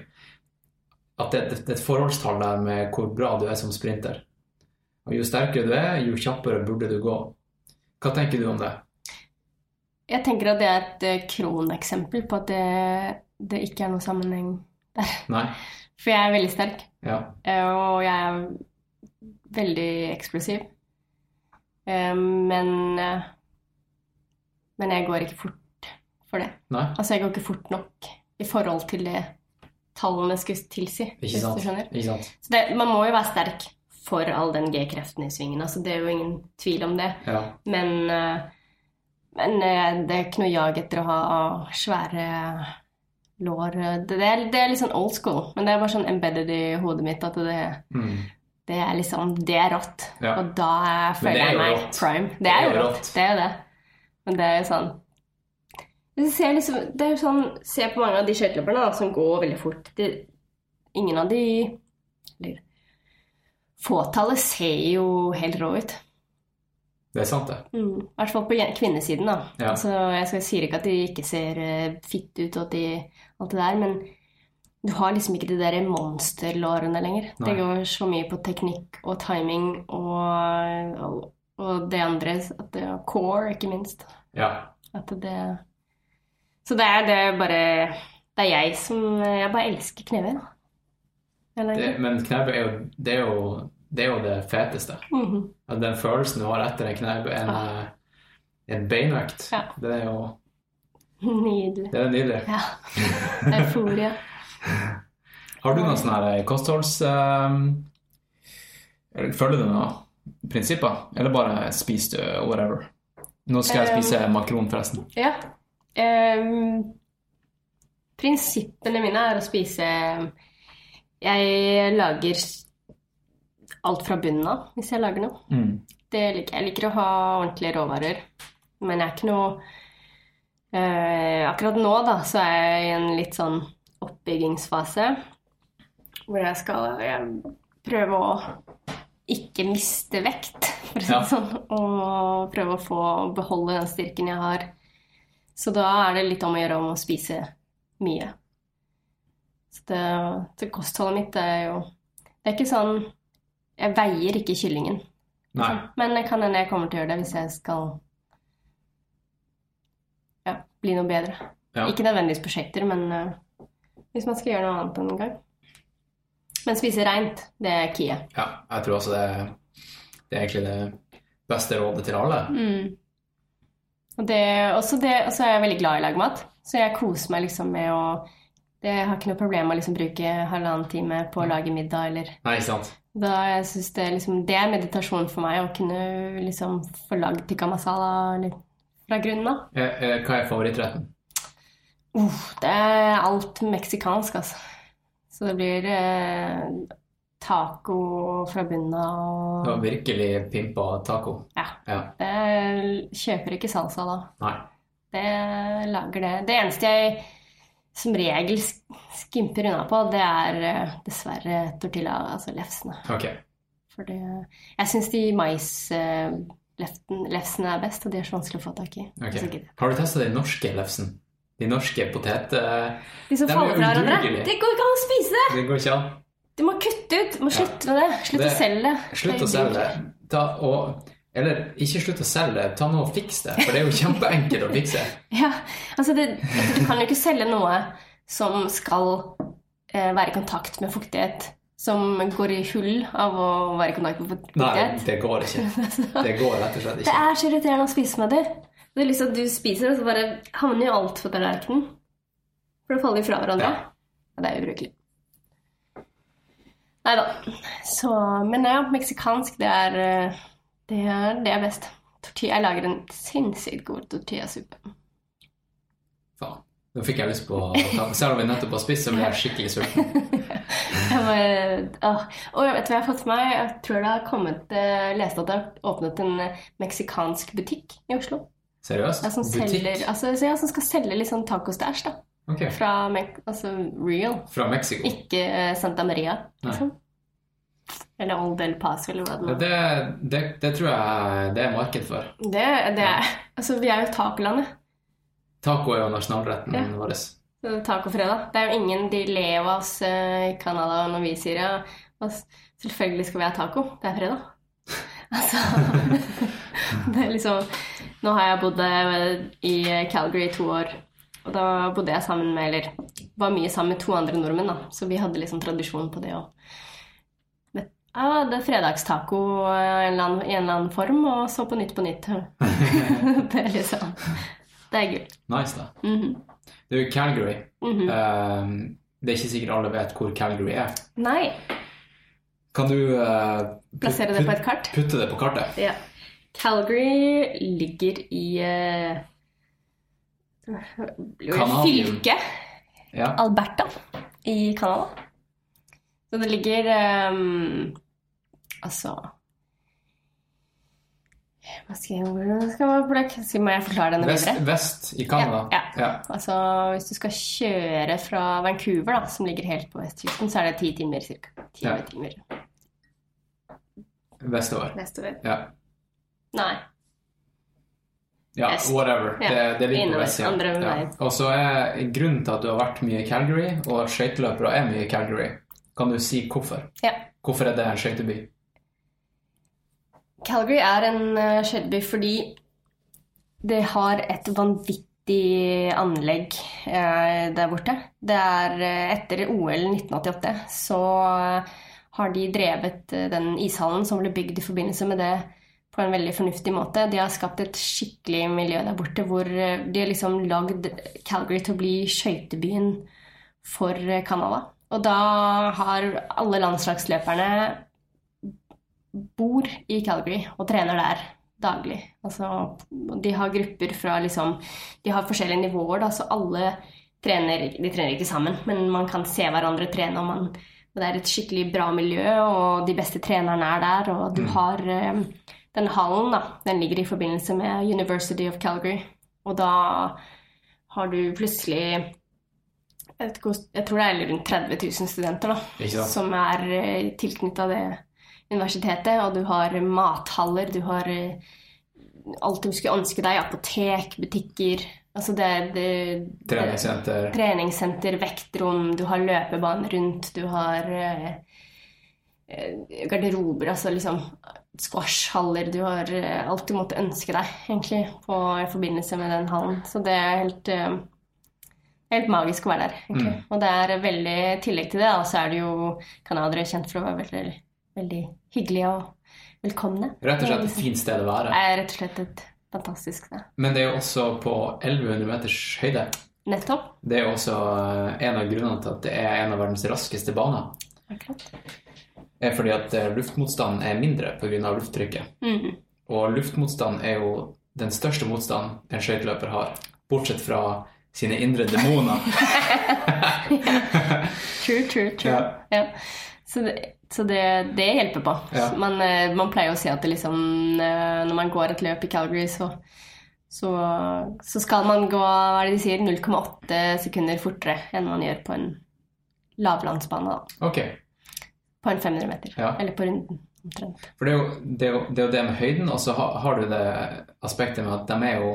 [SPEAKER 1] at det, det, det er et forholdstall der med hvor bra du er som sprinter. Og jo sterkere du er, jo kjappere burde du gå. Hva tenker du om det?
[SPEAKER 2] Jeg tenker at det er et eh, kroneksempel på at det, det ikke er noe sammenheng der.
[SPEAKER 1] Nei?
[SPEAKER 2] For jeg er veldig sterk,
[SPEAKER 1] Ja.
[SPEAKER 2] eh, og jeg er veldig eksplosiv. Eh, Men, eh, men jeg går ikke fort for det.
[SPEAKER 1] Nei?
[SPEAKER 2] Altså, jeg går ikke fort nok i forhold til det tallene skulle tilsi.
[SPEAKER 1] Ikke sant? Ikke sant?
[SPEAKER 2] Så det, man må jo være sterk for all den G-kreften i svingen. Altså, det er jo ingen tvil om det.
[SPEAKER 1] Ja.
[SPEAKER 2] Men, men det er ikke noe jag etter å ha svære lår. Det, det, er, det er litt sånn old school, men det er bare sånn embedded i hodet mitt at det,
[SPEAKER 1] Mm.
[SPEAKER 2] det er liksom Det er rått.
[SPEAKER 1] Ja.
[SPEAKER 2] Og da er- føler
[SPEAKER 1] er
[SPEAKER 2] jeg meg
[SPEAKER 1] rått.
[SPEAKER 2] prime. Det er jo rått.
[SPEAKER 1] rått.
[SPEAKER 2] Det er jo det. Men det er jo sånn liksom, det er jo sånn, Se på mange av de skøyteløperne som går veldig fort. De, ingen av de fåtallet ser jo helt rå ut.
[SPEAKER 1] Det er sant, det.
[SPEAKER 2] Mm. I hvert fall på kvinnesiden, da.
[SPEAKER 1] Ja.
[SPEAKER 2] Altså, jeg skal, sier ikke at de ikke ser uh, fitte ut og at de, alt det der, men du har liksom ikke de der monsterlårene lenger.
[SPEAKER 1] Nei.
[SPEAKER 2] Det går så mye på teknikk og timing og, og, og det andre, at det er core, ikke minst.
[SPEAKER 1] Ja.
[SPEAKER 2] At det Så det er, det bare Det er jeg som Jeg bare elsker knebøy, da.
[SPEAKER 1] Det, men knebøy er jo det, er jo det er jo det feteste.
[SPEAKER 2] Mhm.
[SPEAKER 1] At Den følelsen du har etter en knebøy, en,
[SPEAKER 2] ja.
[SPEAKER 1] en beinøkt,
[SPEAKER 2] Ja.
[SPEAKER 1] det er jo
[SPEAKER 2] Nydelig.
[SPEAKER 1] det er nydelig.
[SPEAKER 2] Ja. Euforia.
[SPEAKER 1] Har du noen sånne kostholds... Um, følger du noen prinsipper? Eller bare spiser du whatever? Nå skal jeg
[SPEAKER 2] Um,
[SPEAKER 1] spise makron, forresten.
[SPEAKER 2] Ja. Um, prinsippene mine er å spise Jeg lager alt fra bunnen av hvis jeg lager noe.
[SPEAKER 1] Mm.
[SPEAKER 2] Det liker, jeg liker å ha ordentlige råvarer. Men jeg er ikke noe eh, Akkurat nå da, så er jeg i en litt sånn oppbyggingsfase hvor jeg skal jeg prøve å ikke miste vekt, for å si
[SPEAKER 1] Ja.
[SPEAKER 2] sånn. Og prøve å få beholde den styrken jeg har. Så da er det litt om å gjøre om å spise mye. Så det, det kostholdet mitt er jo Det er ikke sånn Jeg veier ikke kyllingen.
[SPEAKER 1] Nei.
[SPEAKER 2] Men det kan hende jeg kommer til å gjøre det hvis jeg skal ja, bli noe bedre.
[SPEAKER 1] Ja.
[SPEAKER 2] Ikke nødvendigvis prosjekter, men uh, hvis man skal gjøre noe annet en gang. Men spise reint, det er kiet.
[SPEAKER 1] Ja, jeg tror også det, det er egentlig det beste rådet til alle.
[SPEAKER 2] Mm. Og det, også det, også er jeg veldig glad i å lage mat, så jeg koser meg liksom med å det, har ikke noe problem med å liksom bruke halvannen time på å lage middag eller
[SPEAKER 1] Nei?
[SPEAKER 2] Da jeg synes det, liksom, det er meditasjon for meg å kunne liksom få lagd tikka masala litt fra grunnen av.
[SPEAKER 1] Eh, eh, Hva er favorittretten?
[SPEAKER 2] Uh, det er alt meksikansk, altså. Så det blir eh, taco fra bunnen av
[SPEAKER 1] Du
[SPEAKER 2] og
[SPEAKER 1] virkelig pimpa taco.
[SPEAKER 2] Ja.
[SPEAKER 1] Ja.
[SPEAKER 2] Det kjøper ikke salsa da.
[SPEAKER 1] Nei.
[SPEAKER 2] Det lager det. Det eneste jeg som regel skimper unna på, det er eh, dessverre tortilla, altså lefsene.
[SPEAKER 1] Okay.
[SPEAKER 2] For det Jeg syns de mais... eh, lefsene er best, og de er så vanskelig å få tak i.
[SPEAKER 1] Ok.
[SPEAKER 2] Så gidder jeg.
[SPEAKER 1] Har du testa den norske lefsen? De norske potet... eh,
[SPEAKER 2] De som
[SPEAKER 1] er
[SPEAKER 2] faller fra hverandre. Det går ikke an å spise det!
[SPEAKER 1] Det går ikke an.
[SPEAKER 2] Du må kutte ut! Du må slutte med det. Slutt
[SPEAKER 1] Det-
[SPEAKER 2] å selge det.
[SPEAKER 1] Slutt å selge det. Ta, og, eller ikke slutt å selge det, ta nå og fiks det. For det er jo kjempeenkelt å fikse.
[SPEAKER 2] Ja, altså det, Du kan jo ikke selge noe som skal eh, være i kontakt med fuktighet. Som går i hull av å være i kontakt med fuktighet.
[SPEAKER 1] Nei, det går ikke. Det går rett og slett ikke.
[SPEAKER 2] Det er så irriterende å spise med det. Det er liksom Du spiser, og så bare havner jo alt på tallerkenen. For det faller fra hverandre.
[SPEAKER 1] Ja.
[SPEAKER 2] Og det er ubrukelig. Nei da. Så Men ja, meksikansk, det er eh, Det er, det er best. Tortilla, jeg lager en sinnssykt god tortillasuppe.
[SPEAKER 1] Faen. Nå fikk jeg lyst på å ta Selv om vi nettopp har spist, så ble jeg skikkelig sulten.
[SPEAKER 2] Jeg bare. Og vet du hva jeg har fått for meg? Jeg tror det har kommet eh, leste at det har åpnet en eh, meksikansk butikk i Oslo.
[SPEAKER 1] Seriøst?
[SPEAKER 2] Ja, som, selger,
[SPEAKER 1] Butikk
[SPEAKER 2] altså, ja, som skal selge litt sånn tacostæsj, da.
[SPEAKER 1] Ok.
[SPEAKER 2] Fra altså real.
[SPEAKER 1] fra Mexico.
[SPEAKER 2] Ikke uh, Santa Maria, liksom. Eller Old El Paso, eller hva det
[SPEAKER 1] Ja,
[SPEAKER 2] er.
[SPEAKER 1] Det, det, tror jeg det er marked for.
[SPEAKER 2] Det, det er Altså, vi er jo tacolandet.
[SPEAKER 1] Taco er jo nasjonalretten
[SPEAKER 2] Ja.
[SPEAKER 1] vår.
[SPEAKER 2] Tacofredag. Det er jo ingen De ler av oss eh, i Canada når vi sier ja. Selvfølgelig skal vi ha taco. Det er fredag. Altså Det er liksom Nå har jeg bodd eh, i Calgary i to år. Og da bodde jeg sammen med Eller var mye sammen med to andre nordmenn, da. Så vi hadde liksom tradisjon på det å det er fredagstaco eh, i en eller annen- form, og så på Nytt på Nytt. det er liksom Det er gull.
[SPEAKER 1] Nice, da.
[SPEAKER 2] Mm
[SPEAKER 1] Det er jo Calgary.
[SPEAKER 2] -hmm.
[SPEAKER 1] uh, det er ikke sikkert alle vet hvor Calgary er.
[SPEAKER 2] Nei.
[SPEAKER 1] Kan du uh, put-
[SPEAKER 2] Plassere det på et kart?
[SPEAKER 1] putte det på kartet?
[SPEAKER 2] Ja. Calgary ligger i
[SPEAKER 1] uh,
[SPEAKER 2] fylket
[SPEAKER 1] Ja.
[SPEAKER 2] Alberta i Canada. Så det ligger um, Altså Hva skal jeg, hvordan skal man hvordan skal jeg forklare denne
[SPEAKER 1] Vest,
[SPEAKER 2] videre?
[SPEAKER 1] vest i Canada.
[SPEAKER 2] Ja,
[SPEAKER 1] ja.
[SPEAKER 2] Altså, hvis du skal kjøre fra Vancouver, da, som ligger helt på vestkysten, så er det ti timer ca.
[SPEAKER 1] Ja.
[SPEAKER 2] timer
[SPEAKER 1] Vestover.
[SPEAKER 2] vestover.
[SPEAKER 1] Ja.
[SPEAKER 2] Nei.
[SPEAKER 1] ja,
[SPEAKER 2] Vest.
[SPEAKER 1] whatever.
[SPEAKER 2] Ja.
[SPEAKER 1] Det, det ligger på
[SPEAKER 2] Innover,
[SPEAKER 1] vestsida.
[SPEAKER 2] andre
[SPEAKER 1] Ja. Og så er grunnen til at du har vært mye i Calgary, og skøyteløpere er mye i Calgary, kan du si hvorfor?
[SPEAKER 2] Ja.
[SPEAKER 1] Hvorfor er det en skøyteby?
[SPEAKER 2] Calgary er en uh, skøyteby fordi det har et vanvittig anlegg eh, der borte. Det er eh, etter OL 1988 så eh, har de drevet eh, den ishallen som ble bygd i forbindelse med det på en veldig fornuftig måte. De har skapt et skikkelig miljø der borte hvor eh, de har liksom lagd Calgary til å bli skøytebyen for eh, Canada. Og da har alle landslagsløperne bor i Calgary og trener der daglig. Altså, de har grupper fra liksom De har forskjellige nivåer, da, så alle trener De trener ikke sammen, men man kan se hverandre trene, og man det er et skikkelig bra miljø, og de beste trenerne er der. Og du har um, den hallen, da. Den ligger i forbindelse med University of Calgary. Og da har du plutselig jeg, ikke jeg tror det er rundt 30 000 studenter da, som er uh, tilknytta det universitetet. Og du har mathaller, du har eh, alt du skulle ønske deg. Apotek, butikker. Altså det, det,
[SPEAKER 1] Treningssenter.
[SPEAKER 2] Treningssenter, vektrom, du har løpebane rundt, du har eh, eh, garderober, altså liksom squashhaller, du har eh, alt du måtte ønske deg, egentlig, på, i forbindelse med den hallen. Så det er helt, eh, helt magisk å være der, egentlig.
[SPEAKER 1] Mm.
[SPEAKER 2] Og det er veldig, i tillegg til det, og så er det jo canadiere kjent for å være veldig, veldig hyggelige og velkomne.
[SPEAKER 1] Rett og slett et fint sted å være.
[SPEAKER 2] Er rett og slett et fantastisk sted.
[SPEAKER 1] Men det er jo også på 1100 meters høyde.
[SPEAKER 2] Nettopp.
[SPEAKER 1] Det er jo også eh, en av grunnene til at det er en av verdens raskeste baner.
[SPEAKER 2] Akkurat.
[SPEAKER 1] er fordi at eh, luftmotstanden er mindre pga. lufttrykket.
[SPEAKER 2] Mhm.
[SPEAKER 1] Og luftmotstand er jo den største motstanden en skøyteløper har, bortsett fra sine indre demoner.
[SPEAKER 2] True, true, true.
[SPEAKER 1] Ja.
[SPEAKER 2] Ja. Så, det, så det, det hjelper på.
[SPEAKER 1] Ja.
[SPEAKER 2] Man, eh, man pleier å si at det liksom, eh, når man går et løp i Calgary, så, så, så skal man gå hva er det de sier, 0,8 sekunder fortere enn man gjør på en lavlandsbane. Da.
[SPEAKER 1] Ok.
[SPEAKER 2] på en 500 meter.
[SPEAKER 1] Ja.
[SPEAKER 2] Eller på runden, omtrent.
[SPEAKER 1] For det er, jo, det, er jo, det er jo det med høyden, og så har, har du det aspektet med at de er jo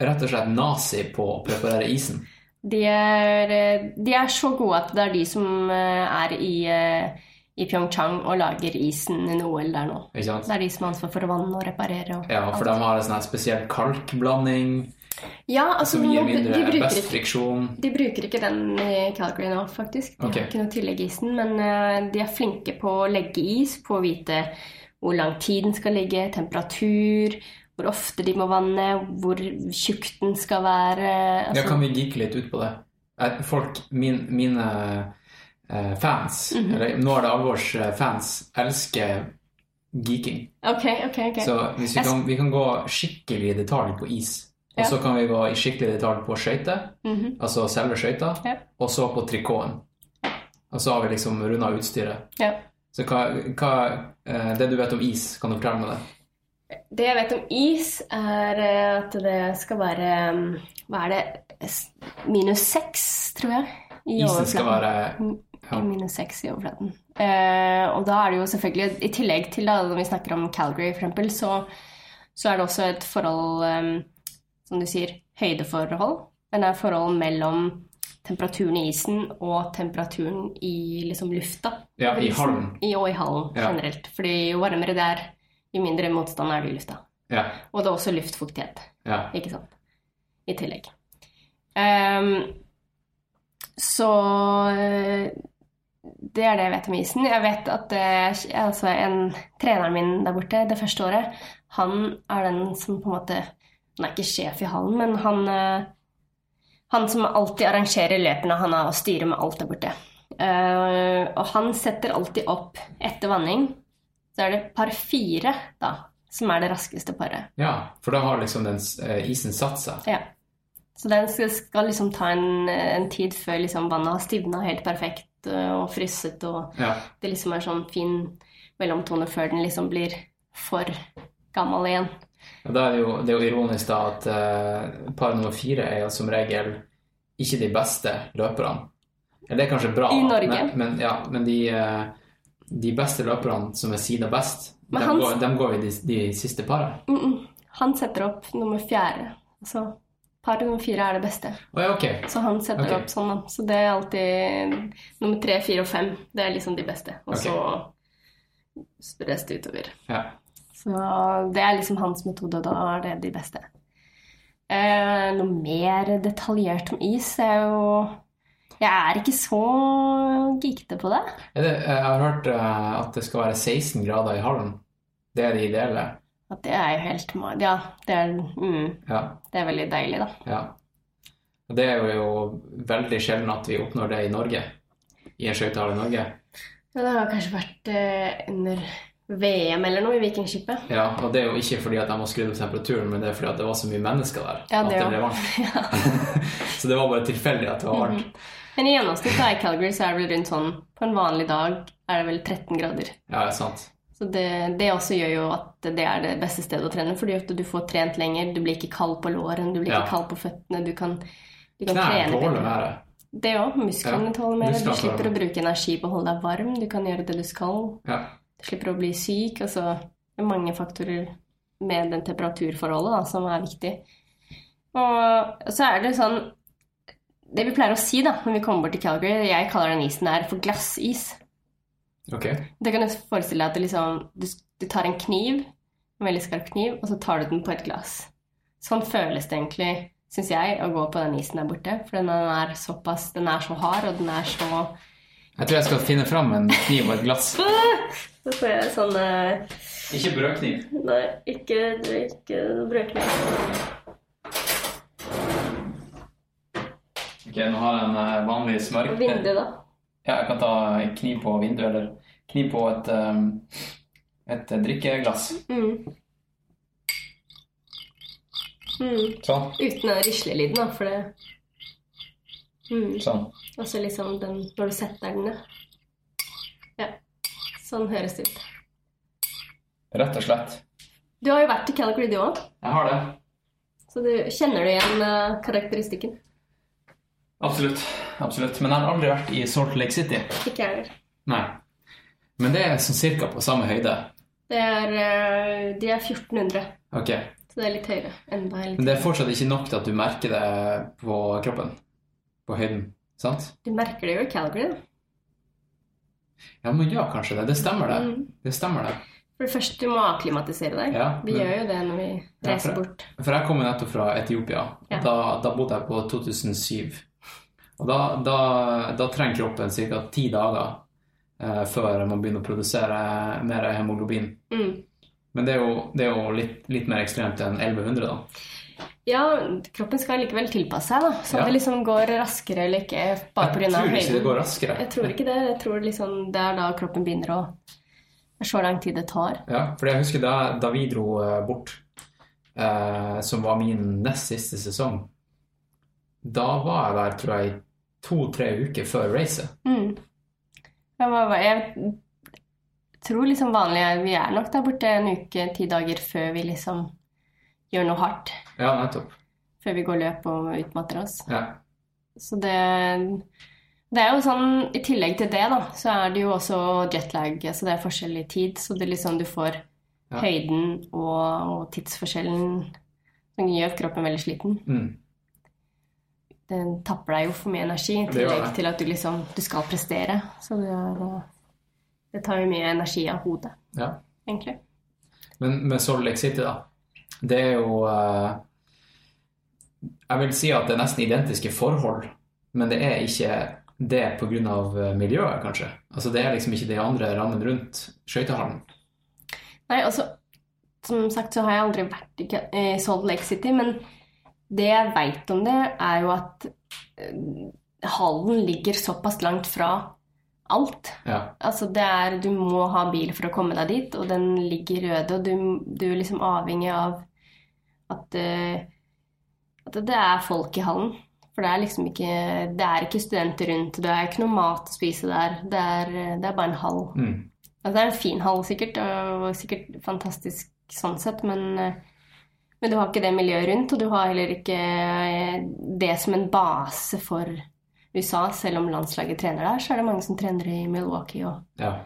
[SPEAKER 1] rett og slett nazi på å preparere isen.
[SPEAKER 2] De er, eh, de er så gode at det er de som eh, er i, eh, i Pyeongchang og lager isen i OL der nå. Det er de som har ansvar for å vanne og reparere. Og
[SPEAKER 1] Ja, for de har en sånn spesiell kalkblanding
[SPEAKER 2] ja, altså,
[SPEAKER 1] som gir mindre
[SPEAKER 2] de, bruker
[SPEAKER 1] best friksjon.
[SPEAKER 2] de bruker ikke den i Calgary nå, faktisk. De
[SPEAKER 1] okay.
[SPEAKER 2] har ikke noe tillegg i isen, men eh, de er flinke på å legge is, på å vite hvor lang tid den skal ligge, temperatur, hvor ofte de må vanne, hvor tjukk den skal være. Altså,
[SPEAKER 1] Ja, kan vi geeke litt ut på det? Eh, Folk, min, mine fans, fans,
[SPEAKER 2] -hmm.
[SPEAKER 1] eller nå er det alvors eh, fans, elsker geeking.
[SPEAKER 2] Ok, ok, ok.
[SPEAKER 1] Så vi kan, vi kan gå skikkelig i detalj på is, og
[SPEAKER 2] Ja.
[SPEAKER 1] så kan vi gå i skikkelig detalj på skøyter,
[SPEAKER 2] Mhm.
[SPEAKER 1] altså selve skøyta,
[SPEAKER 2] Ja.
[SPEAKER 1] og så på trikoten. Og så har vi liksom runda utstyret.
[SPEAKER 2] Ja.
[SPEAKER 1] Så hva, hva eh, Det du vet om is, kan du fortelle meg det?
[SPEAKER 2] Det jeg vet om is, er eh, at det skal være um, Hva er det? Minus seks, tror jeg. I
[SPEAKER 1] Isen skal være ja.
[SPEAKER 2] Minus seks i overflaten. Eh, og da er det jo selvfølgelig, i tillegg til da, når vi snakker om Calgary for eksempel, så, så er det også et forhold, um, som du sier, høydeforhold. Men det er forhold mellom temperaturen i isen og temperaturen i liksom lufta.
[SPEAKER 1] Ja, i hallen.
[SPEAKER 2] I, og i hallen
[SPEAKER 1] Ja.
[SPEAKER 2] generelt. Fordi jo varmere det er, jo mindre motstand er det i lufta.
[SPEAKER 1] Ja.
[SPEAKER 2] Og det er også luftfuktighet,
[SPEAKER 1] ja.
[SPEAKER 2] ikke sant? I tillegg. Um, så eh, det er det jeg vet om isen. Jeg vet at det, altså en, treneren min der borte det første året, han er den som på en måte Han er ikke sjef i hallen, men han eh, Han som alltid arrangerer løpene, han har styrer med alt der borte. Uh, og han setter alltid opp etter vanning. Så er det par fire, da, som er det raskeste paret.
[SPEAKER 1] ja, for da har liksom den eh, isen satt seg.
[SPEAKER 2] Ja. Så den skal, skal liksom ta en, en tid før liksom vannet har stivna helt perfekt øh, og frysset, og
[SPEAKER 1] Ja.
[SPEAKER 2] det liksom er sånn fin mellomtone før den liksom blir for gammel igjen.
[SPEAKER 1] Ja, da er det, jo, det er jo ironisk da at eh, par nummer fire er jo som regel ikke de beste løperne. Eller det er kanskje bra,
[SPEAKER 2] I Norge.
[SPEAKER 1] men, men, ja, men de, eh, de beste løperne som er sida best, de,
[SPEAKER 2] han-
[SPEAKER 1] går, de går i de, de siste parene.
[SPEAKER 2] Mm -mm. Han setter opp nummer fjerde. Altså par nummer fire er det beste.
[SPEAKER 1] Oh, ja, okay.
[SPEAKER 2] Så han setter
[SPEAKER 1] okay.
[SPEAKER 2] opp sånn, da. Så det er alltid nummer tre, fire og fem. Det er liksom de beste. Og
[SPEAKER 1] okay.
[SPEAKER 2] så spres det utover.
[SPEAKER 1] Ja.
[SPEAKER 2] Så det er liksom hans metode, og da er det de beste. Eh, noe mer detaljert om is er jo Jeg er ikke så geekete på det.
[SPEAKER 1] Det, jeg har hørt eh, at det skal være 16 grader i hallen. Det er det ideelle.
[SPEAKER 2] At det er jo helt Ja, det er, mm,
[SPEAKER 1] Ja.
[SPEAKER 2] det er veldig deilig, da.
[SPEAKER 1] ja. Og det er jo veldig sjelden at vi oppnår det i Norge. I en skøytehall i Norge.
[SPEAKER 2] Ja, det har kanskje vært eh, under VM eller noe i Vikingskipet.
[SPEAKER 1] Ja, og det er jo ikke fordi at de har skrudd opp temperaturen, men det er fordi at det var så mye mennesker der.
[SPEAKER 2] Ja,
[SPEAKER 1] at
[SPEAKER 2] det
[SPEAKER 1] det ble varmt. Så det var bare tilfeldig at det var varmt.
[SPEAKER 2] Mhm. Men i gjennomsnitt da, i Calgary så er det vel rundt sånn På en vanlig dag er det vel 13 grader.
[SPEAKER 1] Ja, det er sant.
[SPEAKER 2] Så det, det også gjør jo at det er det beste stedet å trene, fordi at du får trent lenger, du blir ikke kald på låren, du blir
[SPEAKER 1] Ja.
[SPEAKER 2] ikke kald på føttene, du kan, du kan
[SPEAKER 1] Knærne
[SPEAKER 2] trene bedre. Det òg. Musklene
[SPEAKER 1] Ja,
[SPEAKER 2] tåler mer. Du slipper å bruke energi på å holde deg varm, du kan gjøre det du skal.
[SPEAKER 1] Ja.
[SPEAKER 2] Du slipper å bli syk. Altså, det er mange faktorer med den temperaturforholdet da, som er viktig. Og så er det sånn Det vi pleier å si da, når vi kommer bort til Calgary, jeg kaller den isen der for glassis.
[SPEAKER 1] Ok.
[SPEAKER 2] Det kan du forestille deg at det liksom, du, du tar en kniv, en veldig skarp kniv, og så tar du den på et glass. Sånn føles det egentlig, syns jeg, å gå på den isen der borte. For den er såpass Den er så hard, og den er så
[SPEAKER 1] Jeg tror jeg skal finne fram en kniv og et glass.
[SPEAKER 2] Så får jeg sånn eh,
[SPEAKER 1] Ikke brødkniv.
[SPEAKER 2] Nei, ikke, ikke brødkniv.
[SPEAKER 1] Ok, nå har jeg en eh, vanlig smørk.
[SPEAKER 2] Vindu, da.
[SPEAKER 1] Ja, jeg kan ta kniv på vinduet, eller kniv på et, um, et drikkeglass.
[SPEAKER 2] Mm. Mm.
[SPEAKER 1] Sånn.
[SPEAKER 2] Uten den rislelyden, da, for det mm.
[SPEAKER 1] Sånn.
[SPEAKER 2] Og så liksom den når du setter den ned. Ja. Sånn høres det ut.
[SPEAKER 1] Rett og slett.
[SPEAKER 2] Du har jo vært i Calgary, du òg.
[SPEAKER 1] Jeg har det.
[SPEAKER 2] Så du kjenner du igjen eh, karakteristikken?
[SPEAKER 1] Absolutt. Absolutt. Men jeg har aldri vært i Salt Lake City.
[SPEAKER 2] Ikke jeg.
[SPEAKER 1] Nei. Men det er sånn cirka på samme høyde.
[SPEAKER 2] Det er, eh, de er 1400,
[SPEAKER 1] Ok.
[SPEAKER 2] så det er litt høyere. Enda litt
[SPEAKER 1] Men det er fortsatt ikke nok til at du merker det på kroppen? På høyden? Sant?
[SPEAKER 2] Du merker det jo i Calgary, da.
[SPEAKER 1] Ja, men ja, kanskje det. Det stemmer, det.
[SPEAKER 2] Mm.
[SPEAKER 1] Det stemmer, det.
[SPEAKER 2] For det første, du må akklimatisere deg.
[SPEAKER 1] Ja,
[SPEAKER 2] Vi gjør jo det når vi
[SPEAKER 1] Ja,
[SPEAKER 2] reiser
[SPEAKER 1] for-
[SPEAKER 2] bort.
[SPEAKER 1] For jeg kom jo nettopp fra Etiopia.
[SPEAKER 2] Ja.
[SPEAKER 1] Da, da bodde jeg på 2007. Og da, da, da trenger kroppen ca. ti dager eh, før man begynner å produsere mer hemoglobin.
[SPEAKER 2] Mm.
[SPEAKER 1] Men det er jo, det er jo litt, litt mer ekstremt enn 1100, da.
[SPEAKER 2] Ja, kroppen skal likevel tilpasse seg, da. Så
[SPEAKER 1] Ja.
[SPEAKER 2] det liksom går raskere eller ikke bare
[SPEAKER 1] Jeg tror ikke det går raskere.
[SPEAKER 2] Jeg tror ikke det. Jeg tror liksom det er da kroppen begynner å så lang tid det tar.
[SPEAKER 1] Ja, for jeg husker da, da vi dro eh, bort, eh, som var min nest siste sesong, da var jeg der, tror jeg, to-tre uker før racet.
[SPEAKER 2] Mm. Jeg, var, jeg tror liksom vanlig Vi er nok der borte en uke, ti dager før vi liksom gjør noe hardt.
[SPEAKER 1] Ja, nettopp.
[SPEAKER 2] Før vi går løp og utmatter oss.
[SPEAKER 1] Ja.
[SPEAKER 2] Så det Det er jo sånn I tillegg til det, da, så er det jo også jetlag. Så det er forskjell i tid. Så det er liksom du får
[SPEAKER 1] Ja.
[SPEAKER 2] høyden og, og tidsforskjellen som gjør kroppen veldig sliten.
[SPEAKER 1] Mm.
[SPEAKER 2] Den tapper deg jo for mye energi, i tillegg til at du liksom du skal prestere. Så det, er, det tar jo mye energi av hodet,
[SPEAKER 1] ja.
[SPEAKER 2] egentlig.
[SPEAKER 1] Men med Salt Lake City, da. Det er jo eh, Jeg vil si at det er nesten identiske forhold, men det er ikke det pga. miljøet, kanskje. Altså Det er liksom ikke de andre rammen rundt skøytehallen.
[SPEAKER 2] Nei, altså Som sagt så har jeg aldri vært i Salt Lake City, men det jeg veit om det, er jo at eh, hallen ligger såpass langt fra alt.
[SPEAKER 1] Ja.
[SPEAKER 2] Altså det er Du må ha bil for å komme deg dit, og den ligger øde, og du, du er liksom avhengig av at, eh, at det er folk i hallen. For det er liksom ikke Det er ikke studenter rundt, det er ikke noe mat å spise der. Det er, det er bare en hall.
[SPEAKER 1] Mm.
[SPEAKER 2] Altså, det er en fin hall sikkert, og sikkert fantastisk sånn sett, men, eh, men du har ikke det miljøet rundt, og du har heller ikke eh, det som en base for USA. Selv om landslaget trener der, så er det mange som trener i Milwaukee og,
[SPEAKER 1] ja.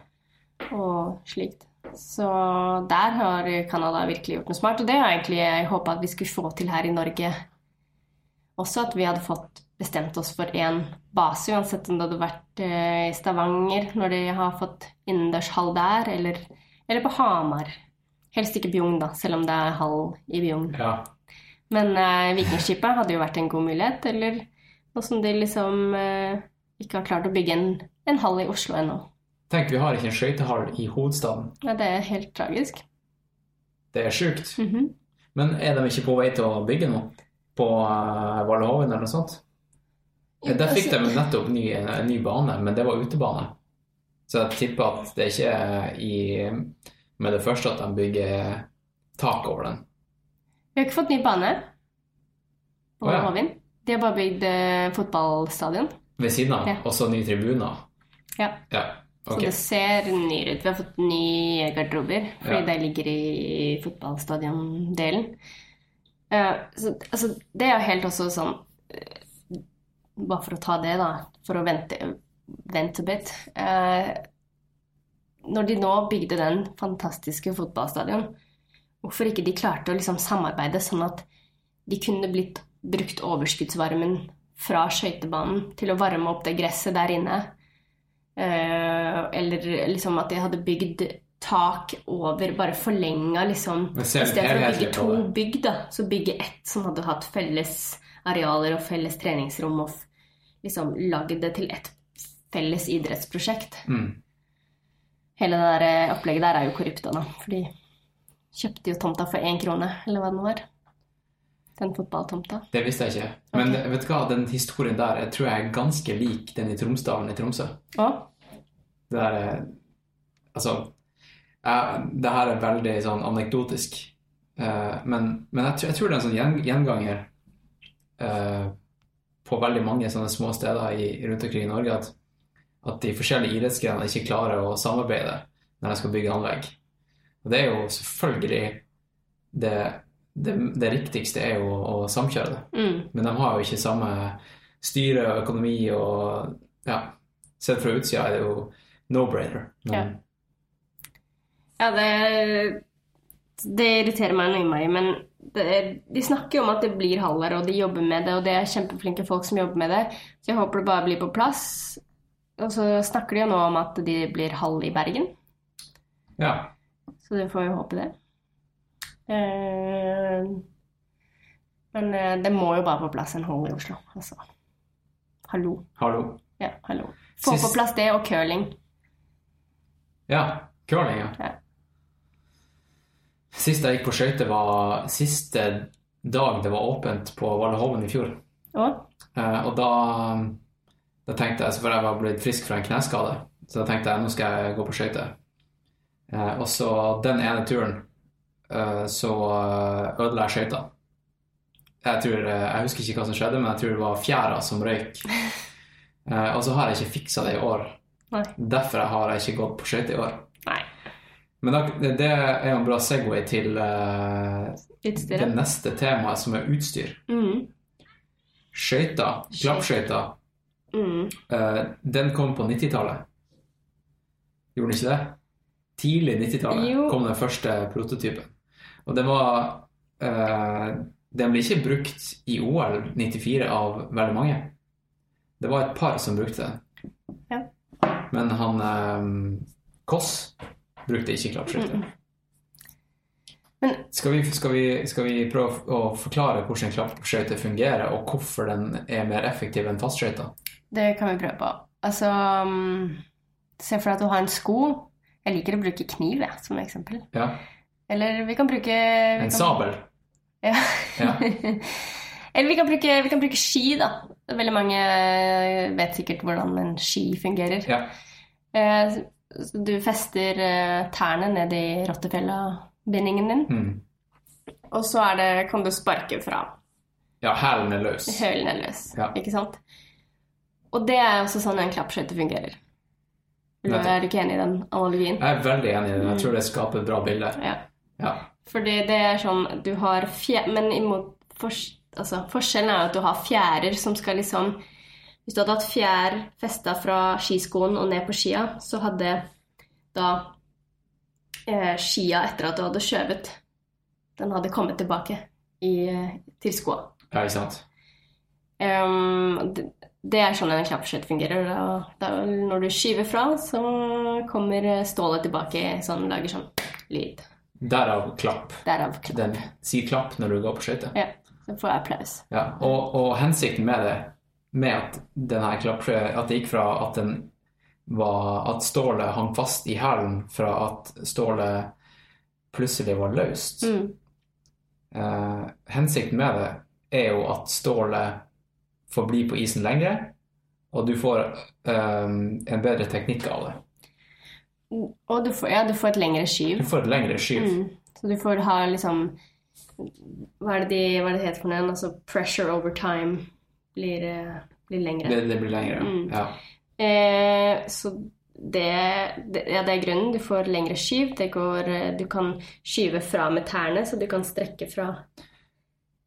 [SPEAKER 2] og slikt. Så der har Canada virkelig gjort noe smart, og det har jeg egentlig håpa at vi skulle få til her i Norge også. At vi hadde fått bestemt oss for én base, uansett om det hadde vært eh, i Stavanger, når de har fått innendørshall der, eller, eller på Hamar. Helst ikke Bjugn, da, selv om det er hall i Bjugn.
[SPEAKER 1] ja.
[SPEAKER 2] Men eh, Vikingskipet hadde jo vært en god mulighet, eller noe som de liksom eh, ikke har klart å bygge en, en hall i Oslo ennå.
[SPEAKER 1] Tenk, vi har ikke en skøytehall i hovedstaden.
[SPEAKER 2] Ja, det er helt tragisk.
[SPEAKER 1] Det er sjukt.
[SPEAKER 2] Mhm.
[SPEAKER 1] Men er de ikke på vei til å bygge noe? På uh, Valhoven eller noe sånt?
[SPEAKER 2] Ja,
[SPEAKER 1] Der fikk de nettopp ny, en ny bane, men det var utebane. Så jeg tipper at det ikke er i, med det første at de bygger tak over den.
[SPEAKER 2] Vi har ikke fått ny bane på
[SPEAKER 1] Å, ja.
[SPEAKER 2] Hovin. De har bare bygd eh, fotballstadion.
[SPEAKER 1] Ved siden av.
[SPEAKER 2] Ja.
[SPEAKER 1] Og så nye tribuner.
[SPEAKER 2] Ja.
[SPEAKER 1] Ja,
[SPEAKER 2] Så det ser nyere ut. Vi har fått nye garderober, fordi
[SPEAKER 1] Ja.
[SPEAKER 2] det ligger i fotballstadiondelen. Uh, så, altså, det er jo helt også sånn uh, Bare for å ta det, da, for å vente, vente a bit. uh, når de nå bygde den fantastiske fotballstadion, hvorfor ikke de klarte å liksom samarbeide sånn at de kunne blitt brukt overskuddsvarmen fra skøytebanen til å varme opp det gresset der inne? Eh, eller liksom at de hadde bygd tak over, bare forlenga liksom I stedet for å bygge to bygg, da, så bygge ett som hadde hatt felles arealer og felles treningsrom, og liksom lagd det til ett felles idrettsprosjekt.
[SPEAKER 1] Mm.
[SPEAKER 2] Hele det der eh, opplegget der er jo korrupta, da. For de kjøpte jo tomta for én krone, eller hva det nå var. Den fotballtomta.
[SPEAKER 1] Det visste jeg ikke. Men vet du hva, den historien der jeg tror jeg er ganske lik den i Tromsdalen i Tromsø.
[SPEAKER 2] Å?
[SPEAKER 1] Det der er Altså jeg, Det her er veldig sånn anekdotisk. uh, men men jeg, tror- jeg tror det er en sånn gjen, gjenganger uh, på veldig mange sånne små steder i, rundt omkring i Norge at, at de forskjellige idrettsgrenene ikke klarer å samarbeide når de skal bygge anlegg. Og det er jo selvfølgelig det, det, det riktigste er jo å samkjøre det.
[SPEAKER 2] Mm.
[SPEAKER 1] Men de har jo ikke samme styre og økonomi og ja, Sett fra utsida er det jo no-brainer. Men
[SPEAKER 2] Ja. Ja, det, det irriterer meg noe i meg, men det, de snakker jo om at det blir haller, og de jobber med det, og det er kjempeflinke folk som jobber med det, så jeg håper det bare blir på plass. Og så snakker de jo nå om at de blir hall i Bergen,
[SPEAKER 1] Ja.
[SPEAKER 2] så det får vi håpe det. Eh, men eh, det må jo bare på plass en hall i Oslo, altså. Hallo.
[SPEAKER 1] Hallo.
[SPEAKER 2] Ja, hallo. Få
[SPEAKER 1] Sist-
[SPEAKER 2] på plass det, og curling.
[SPEAKER 1] Ja. Curling, ja.
[SPEAKER 2] Ja.
[SPEAKER 1] Sist jeg gikk på skøyter, var siste dag det var åpent på Vallehoven i fjor.
[SPEAKER 2] Og
[SPEAKER 1] Eh, og da, da tenkte jeg, for jeg var blitt frisk fra en kneskade, så da tenkte jeg nå skal jeg gå på skøyter. Eh, og så den ene turen eh, så ødela jeg skøyta. Jeg, tror, jeg husker ikke hva som skjedde, men jeg tror det var fjæra som røyk. Eh, og så har jeg ikke fiksa det i år.
[SPEAKER 2] Nei.
[SPEAKER 1] Derfor har jeg ikke gått på skøyter i år.
[SPEAKER 2] Nei.
[SPEAKER 1] Men da, det er jo en bra Segway til uh, det neste temaet, som er utstyr.
[SPEAKER 2] Mm.
[SPEAKER 1] Skøyter, klappskøyter,
[SPEAKER 2] Mm.
[SPEAKER 1] uh, den kom på 90-tallet. Gjorde den ikke det? Tidlig 90-tallet kom den første prototypen. Og den var uh, Den ble ikke brukt i OL 94 av veldig mange. Det var et par som brukte den. Men han eh, Koss brukte ikke klappskifte.
[SPEAKER 2] Mm. Men-
[SPEAKER 1] Skal vi, skal, vi, skal vi prøve å forklare hvordan klappskøyter fungerer, og hvorfor den er mer effektiv enn fastskøyter?
[SPEAKER 2] Det kan vi prøve på. Altså um, Se for deg at du har en sko. Jeg liker å bruke kniv jeg, som eksempel.
[SPEAKER 1] Ja.
[SPEAKER 2] Eller vi kan bruke vi
[SPEAKER 1] En
[SPEAKER 2] kan,
[SPEAKER 1] sabel.
[SPEAKER 2] Ja.
[SPEAKER 1] Ja.
[SPEAKER 2] Eller vi kan, bruke, vi kan bruke ski, da. Veldig mange eh, vet sikkert hvordan en ski fungerer.
[SPEAKER 1] Ja.
[SPEAKER 2] Eh, Du fester eh, tærne ned i rottefella-bindingen din,
[SPEAKER 1] Mm.
[SPEAKER 2] og så det, kan du sparke fra.
[SPEAKER 1] Ja, hælen er løs.
[SPEAKER 2] Hælen er løs.
[SPEAKER 1] Ja.
[SPEAKER 2] Ikke sant? Og det er også sånn en klappskøyte fungerer. Er du ikke enig i den analogien?
[SPEAKER 1] Jeg er veldig enig i den. Jeg tror det skaper et bra bilde.
[SPEAKER 2] Ja.
[SPEAKER 1] Ja.
[SPEAKER 2] Fordi det er sånn du har fjer... Men imot fors... altså, forskjellen er at du har fjærer som skal liksom Hvis du hadde hatt fjær festa fra skiskoen og ned på skia, så hadde da eh, skia etter at du hadde skjøvet Den hadde kommet tilbake i, eh, til skoa.
[SPEAKER 1] ja, ikke sant?
[SPEAKER 2] Um, det, det er sånn en klappskøyte fungerer. Da, da, når du skyver fra, så kommer stålet tilbake sånn, lager sånn lyd.
[SPEAKER 1] Derav klapp.
[SPEAKER 2] Derav klapp.
[SPEAKER 1] Den sier klapp når du går på skøyter.
[SPEAKER 2] Ja, så får jeg applaus.
[SPEAKER 1] Ja. Og, og hensikten med det, med at her At det gikk fra at den var At stålet hang fast i hælen, fra at stålet plutselig var løst.
[SPEAKER 2] Mm.
[SPEAKER 1] Eh, hensikten med det er jo at stålet får bli på isen lenger, og du får eh, en bedre teknikk av det.
[SPEAKER 2] Og du får, ja, du får et lengre skyv.
[SPEAKER 1] Du får et lengre skyv.
[SPEAKER 2] Mm. Så du får ha liksom Hva er det, de, hva er det heter for noe? Altså pressure over time blir, eh, blir lengre.
[SPEAKER 1] Det, det blir lengre.
[SPEAKER 2] Mm.
[SPEAKER 1] Ja.
[SPEAKER 2] Eh, så det, det, ja, det er grunnen. Du får lengre skyv. Det går, eh, du kan skyve fra med tærne, så du kan strekke fra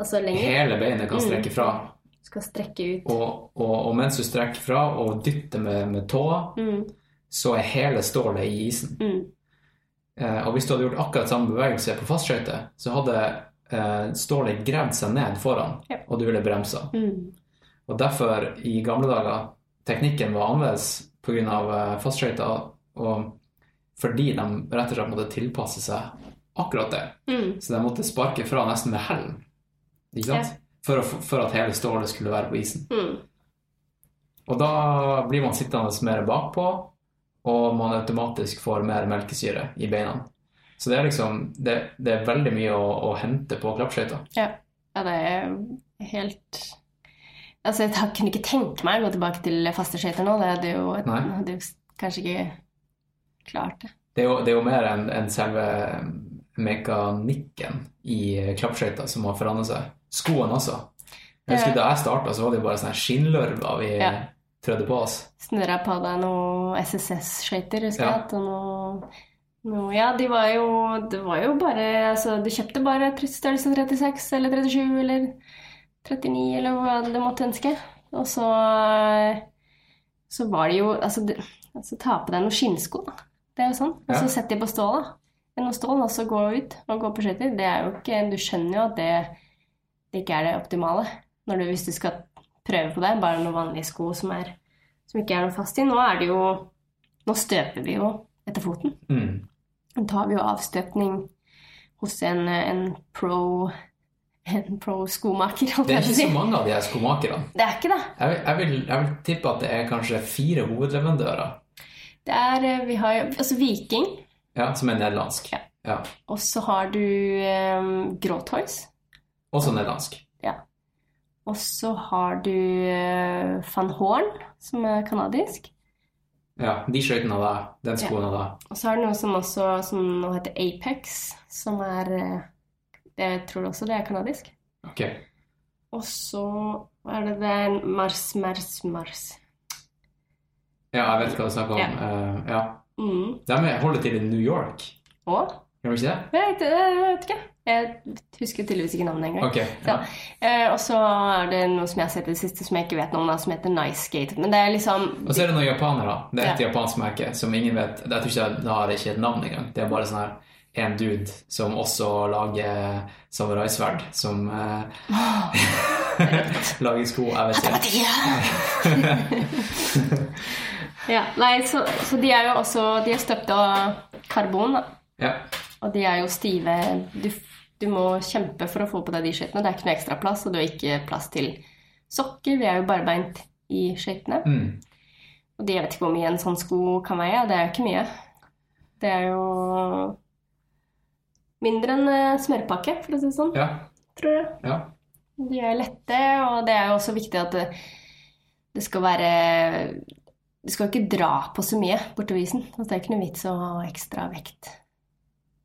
[SPEAKER 2] altså lenger.
[SPEAKER 1] Hele beinet kan
[SPEAKER 2] Mm.
[SPEAKER 1] strekke fra.
[SPEAKER 2] Du skal strekke ut.
[SPEAKER 1] Og, og, og mens du strekker fra og dytter med, med tåa,
[SPEAKER 2] Mm,
[SPEAKER 1] så er hele stålet i isen.
[SPEAKER 2] mm,
[SPEAKER 1] Eh, og hvis du hadde gjort akkurat samme bevegelse på fastskøyter, så hadde eh, stålet gravd seg ned foran,
[SPEAKER 2] Ja.
[SPEAKER 1] og du ville bremsa.
[SPEAKER 2] mm.
[SPEAKER 1] Og derfor, i gamle dager, teknikken var annerledes pga. Uh, fastskøyter, og fordi de rett og slett måtte tilpasse seg akkurat det.
[SPEAKER 2] Mm.
[SPEAKER 1] Så de måtte sparke fra nesten med hælen, ikke sant? For, å, for at hele stålet skulle være på isen.
[SPEAKER 2] Mm.
[SPEAKER 1] Og da blir man sittende mer bakpå, og man automatisk får mer melkesyre i beina. Så det er liksom Det, det er veldig mye å, å hente på klappskøyter.
[SPEAKER 2] Ja. ja, det er helt Altså, jeg kunne ikke tenke meg å gå tilbake til faste skøyter nå. Det hadde jo, et, hadde jo kanskje ikke klart det.
[SPEAKER 1] Det er jo, det er jo mer enn en selve mekanikken i klappskøyter som har forandret seg. Skoene også. Jeg husker Da jeg starta, så var det jo bare sånne skinnlørver vi
[SPEAKER 2] Ja.
[SPEAKER 1] Trødde på oss.
[SPEAKER 2] Snurra på deg noen SSS-skøyter, husker
[SPEAKER 1] Ja.
[SPEAKER 2] jeg. at, Og noe, noe Ja, de var jo Det var jo bare Altså, du kjøpte bare størrelse 36 eller 37 eller 39 eller hva du måtte ønske. Og så Så var det jo Altså, du, altså ta på deg noen skinnsko, da. Det er jo sånn. Og
[SPEAKER 1] Ja.
[SPEAKER 2] så sett de på ståla. enn å stål, og så gå ut og gå på skøyter. Det er jo ikke Du skjønner jo at det, det ikke er det optimale når du, hvis du skal prøve på det. Bare noen vanlige sko som, er, som ikke er noe fast i. Nå er det jo Nå støper vi jo etter foten.
[SPEAKER 1] Mm.
[SPEAKER 2] Nå tar vi jo avstøpning hos en, en pro en pro-skomaker.
[SPEAKER 1] Det er ikke så mange av de her skomakerne.
[SPEAKER 2] Det er ikke det.
[SPEAKER 1] Jeg vil, jeg, vil, jeg vil tippe at det er kanskje fire hovedleverandører
[SPEAKER 2] Det er eh, Vi har jo altså Viking,
[SPEAKER 1] ja, som er nederlandsk.
[SPEAKER 2] Ja.
[SPEAKER 1] Ja.
[SPEAKER 2] og så har du um, Gråtoys.
[SPEAKER 1] Også nederlandsk.
[SPEAKER 2] Og så har du eh, Van Horn, som er kanadisk.
[SPEAKER 1] Ja, de skøytene da. den skoen da. Ja.
[SPEAKER 2] Og så har du noe som også som nå heter Apex, som er eh, Jeg tror også det er kanadisk.
[SPEAKER 1] Ok.
[SPEAKER 2] Og så er det er Mars, Mars, Mars.
[SPEAKER 1] Ja, jeg vet hva du snakker om.
[SPEAKER 2] Ja.
[SPEAKER 1] Uh, ja.
[SPEAKER 2] Mm.
[SPEAKER 1] De er- holder til i New York,
[SPEAKER 2] Og
[SPEAKER 1] gjør de ikke det?
[SPEAKER 2] jeg vet, jeg vet ikke. Jeg husker tydeligvis ikke navnet engang.
[SPEAKER 1] Okay, Ja.
[SPEAKER 2] Eh, og så er det noe som jeg har sett i det siste som jeg ikke vet noe om, da, som heter Nice Skate. Men det er liksom
[SPEAKER 1] Og så er det noen japanere. Det er et
[SPEAKER 2] Ja.
[SPEAKER 1] japansk merke som ingen vet. Jeg tror ikke det har ikke et navn engang. Det er bare sånn her en dude som også lager samuraisverd, som eh, lager sko. Jeg vet ikke.
[SPEAKER 2] ja, nei, så, så de er jo også De er støpt av karbon, da.
[SPEAKER 1] Ja.
[SPEAKER 2] Og de er jo stive. Du, du må kjempe for å få på deg de skøytene. Det er ikke noe ekstra plass, og du har ikke plass til sokker. Vi er jo barbeint i skøytene.
[SPEAKER 1] Mm.
[SPEAKER 2] Og de jeg vet ikke hvor mye en sånn sko kan veie. Det er jo ikke mye. Det er jo mindre enn eh, smørpakke, for å si det sånn,
[SPEAKER 1] ja.
[SPEAKER 2] tror jeg.
[SPEAKER 1] Ja.
[SPEAKER 2] De er lette, og det er jo også viktig at det, det skal være Det skal ikke dra på så mye bortover isen. Altså, det er ikke noe vits å ha ekstra vekt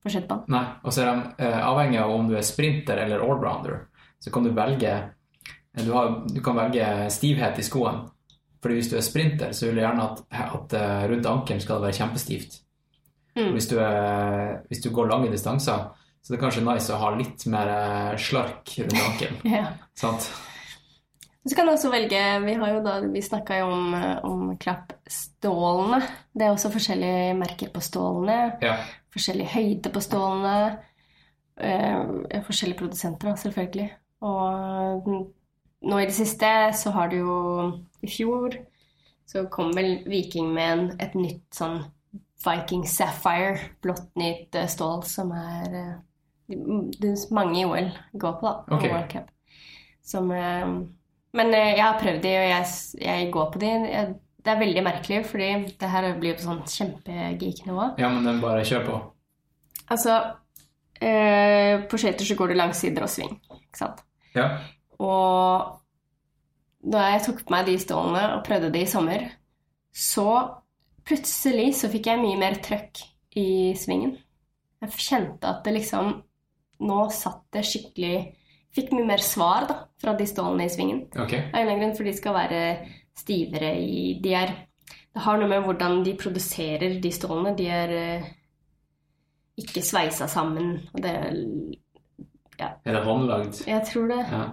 [SPEAKER 2] på skøytebanen.
[SPEAKER 1] Nei. Og så er de eh, avhengig av om du er sprinter eller allrounder. Så kan du velge eh, du, har, du kan velge stivhet i skoen. Fordi hvis du er sprinter, så vil du gjerne at, at eh, rundt ankelen skal det være kjempestivt.
[SPEAKER 2] Mm.
[SPEAKER 1] Hvis, du er, hvis du går lange distanser, så det er kanskje nice å ha litt mer slark rundt ankelen.
[SPEAKER 2] Ja.
[SPEAKER 1] Sant?
[SPEAKER 2] Så kan du også velge Vi har jo da, vi snakka jo om, eh, om klappstålene. Det er også forskjellige merker på stålene.
[SPEAKER 1] Ja.
[SPEAKER 2] Forskjellig høyde på stålene. Eh, forskjellige produsenter, da, selvfølgelig. Og nå i det siste så har du jo I fjor så kom vel Viking med en, et nytt sånn Viking Sapphire, blått nytt eh, stål, som er eh, det mange i OL går på, da.
[SPEAKER 1] Okay.
[SPEAKER 2] og World Cup. Som eh, Men eh, jeg har prøvd de, og jeg, jeg går på de. Jeg, det er veldig merkelig, fordi det her blir jo på sånn kjempegeek-nivå.
[SPEAKER 1] ja, men den bare kjør på.
[SPEAKER 2] Altså eh, På skøyter så går det langsider og sving, ikke sant?
[SPEAKER 1] Ja.
[SPEAKER 2] Og da jeg tok på meg de stålene og prøvde de i sommer, så plutselig så fikk jeg mye mer trøkk i svingen. Jeg kjente at det liksom Nå satt det skikkelig Fikk mye mer svar da, fra de stålene i svingen.
[SPEAKER 1] Ok.
[SPEAKER 2] Av en eller annen grunn, for de skal være stivere i De er Det har noe med hvordan de produserer de stålene. De er eh, ikke sveisa sammen. Og det
[SPEAKER 1] Er det håndlagd?
[SPEAKER 2] Jeg tror det.
[SPEAKER 1] Ja.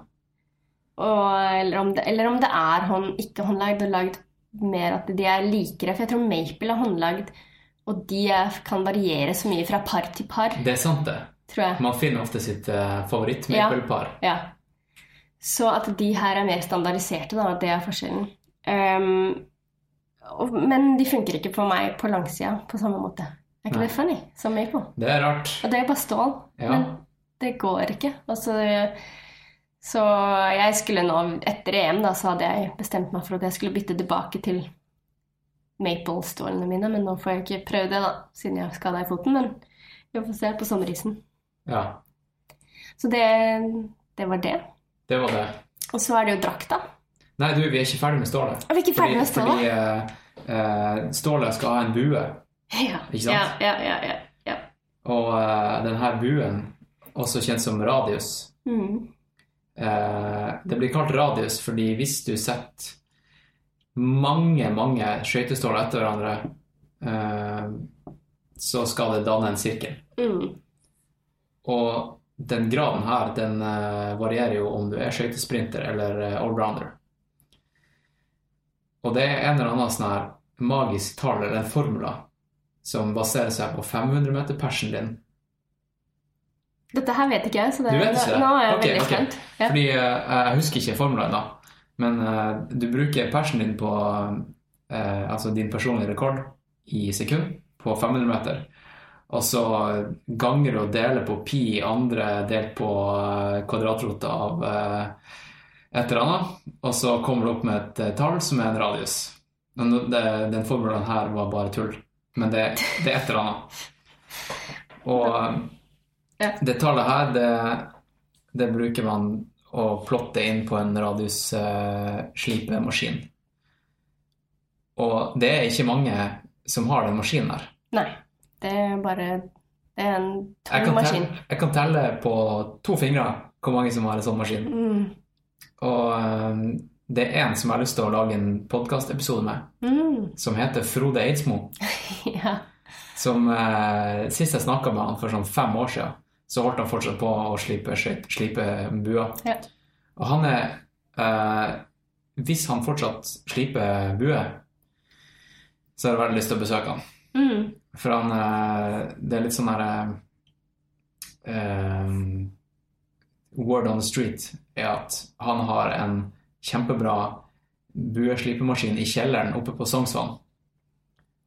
[SPEAKER 2] Og, eller, om det, eller om det er hånd, ikke håndlagd og lagd mer at de er likere. For jeg tror maple er håndlagd, og de er, kan variere så mye fra par til par,
[SPEAKER 1] Det er sant, det.
[SPEAKER 2] Tror jeg.
[SPEAKER 1] Man finner ofte sitt uh, favoritt-maple-par.
[SPEAKER 2] Ja. Så at de her er mer standardiserte, da, det er forskjellen. Um, og, men de funker ikke på meg på langsida på samme måte. Er ikke
[SPEAKER 1] Nei.
[SPEAKER 2] det funny? Som maple.
[SPEAKER 1] Det er rart.
[SPEAKER 2] Og det er bare stål.
[SPEAKER 1] Ja.
[SPEAKER 2] Men det går ikke. Altså, så jeg skulle nå, etter EM, da, så hadde jeg bestemt meg for at jeg skulle bytte tilbake til maple-stålene mine. Men nå får jeg ikke prøve det, da, siden jeg skada i foten. Men vi får se på sommerisen.
[SPEAKER 1] Ja.
[SPEAKER 2] Så det, det var det.
[SPEAKER 1] Det var det.
[SPEAKER 2] Og så er det jo drakta.
[SPEAKER 1] Nei, du, vi er ikke ferdig med stålet.
[SPEAKER 2] Er vi ikke ferdig med stålet?
[SPEAKER 1] Fordi fordi uh, stålet skal ha en bue.
[SPEAKER 2] Ja,
[SPEAKER 1] Ikke sant?
[SPEAKER 2] Ja, ja, ja, ja.
[SPEAKER 1] Og uh, denne buen, også kjent som radius,
[SPEAKER 2] Mm.
[SPEAKER 1] uh, det blir kalt radius fordi hvis du setter mange, mange skøyteståler etter hverandre, eh, så skal det danne en sirkel.
[SPEAKER 2] Mm.
[SPEAKER 1] Og den graden her, den eh, varierer jo om du er skøytesprinter eller eh, allrounder. Og det er en eller annen sånn her magisk tall eller en formula som baserer seg på 500-meter-persen din.
[SPEAKER 2] Dette her vet ikke jeg, så det,
[SPEAKER 1] Du vet ikke det?
[SPEAKER 2] nå er jeg
[SPEAKER 1] okay,
[SPEAKER 2] veldig spent. Ja.
[SPEAKER 1] Fordi eh, jeg husker ikke formelen da, men du bruker persen din på altså din personlige rekord i sekund på 500 meter. Og så ganger og deler på pi andre delt på eh, kvadratroten av eh, et eller annet, og så kommer du opp med et eh, tall som er en radius. Men det, den formelen her var bare tull, men det, det er et eller annet. Og det tallet her, det, det bruker man å plotte inn på en radiusslipemaskin. Og det er ikke mange som har den maskinen her.
[SPEAKER 2] Det er bare Det er en tung maskin.
[SPEAKER 1] telle, jeg kan telle på to fingre hvor mange som har en sånn maskin.
[SPEAKER 2] Mm.
[SPEAKER 1] Og eh, det er en som jeg har lyst til å lage en podkastepisode med,
[SPEAKER 2] Mm.
[SPEAKER 1] som heter Frode Eidsmo.
[SPEAKER 2] Ja.
[SPEAKER 1] Som eh, Sist jeg snakka med han for sånn fem år siden, så holdt han fortsatt på å slipe, slipe bua.
[SPEAKER 2] Ja.
[SPEAKER 1] Og han er eh, Hvis han fortsatt sliper bue, så har jeg veldig lyst til å besøke han.
[SPEAKER 2] Mm.
[SPEAKER 1] For han eh, Det er litt sånn derre eh, Word on the street er at han har en kjempebra bueslipemaskin i kjelleren oppe på Sognsvann.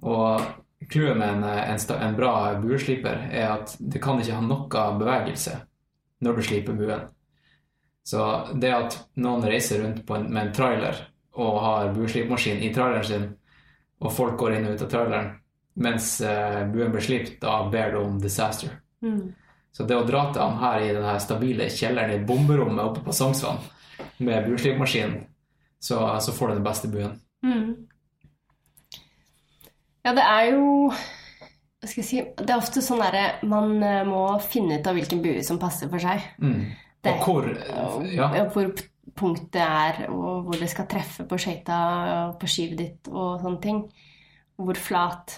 [SPEAKER 1] Og clouet med en, en, en bra buesliper er at det kan ikke ha noe bevegelse når du sliper buen. Så det at noen reiser rundt en, med en trailer og har bueslipemaskin i traileren sin, og folk går inn og ut av traileren mens eh, buen blir slipt, da ber du om disaster.
[SPEAKER 2] Mm.
[SPEAKER 1] Så det å dra til han her i den stabile kjelleren i bomberommet oppe på Sognsvann med bueslipemaskin, så, så får du den beste buen.
[SPEAKER 2] Mm. Ja, det er jo Hva skal jeg si Det er ofte sånn derre Man eh, må finne ut av hvilken bue som passer for seg.
[SPEAKER 1] Mm.
[SPEAKER 2] Det-
[SPEAKER 1] Og hvor Ja.
[SPEAKER 2] Og Hvor punktet er, og hvor det skal treffe på skøyta og på skivet ditt og sånne ting. Hvor flat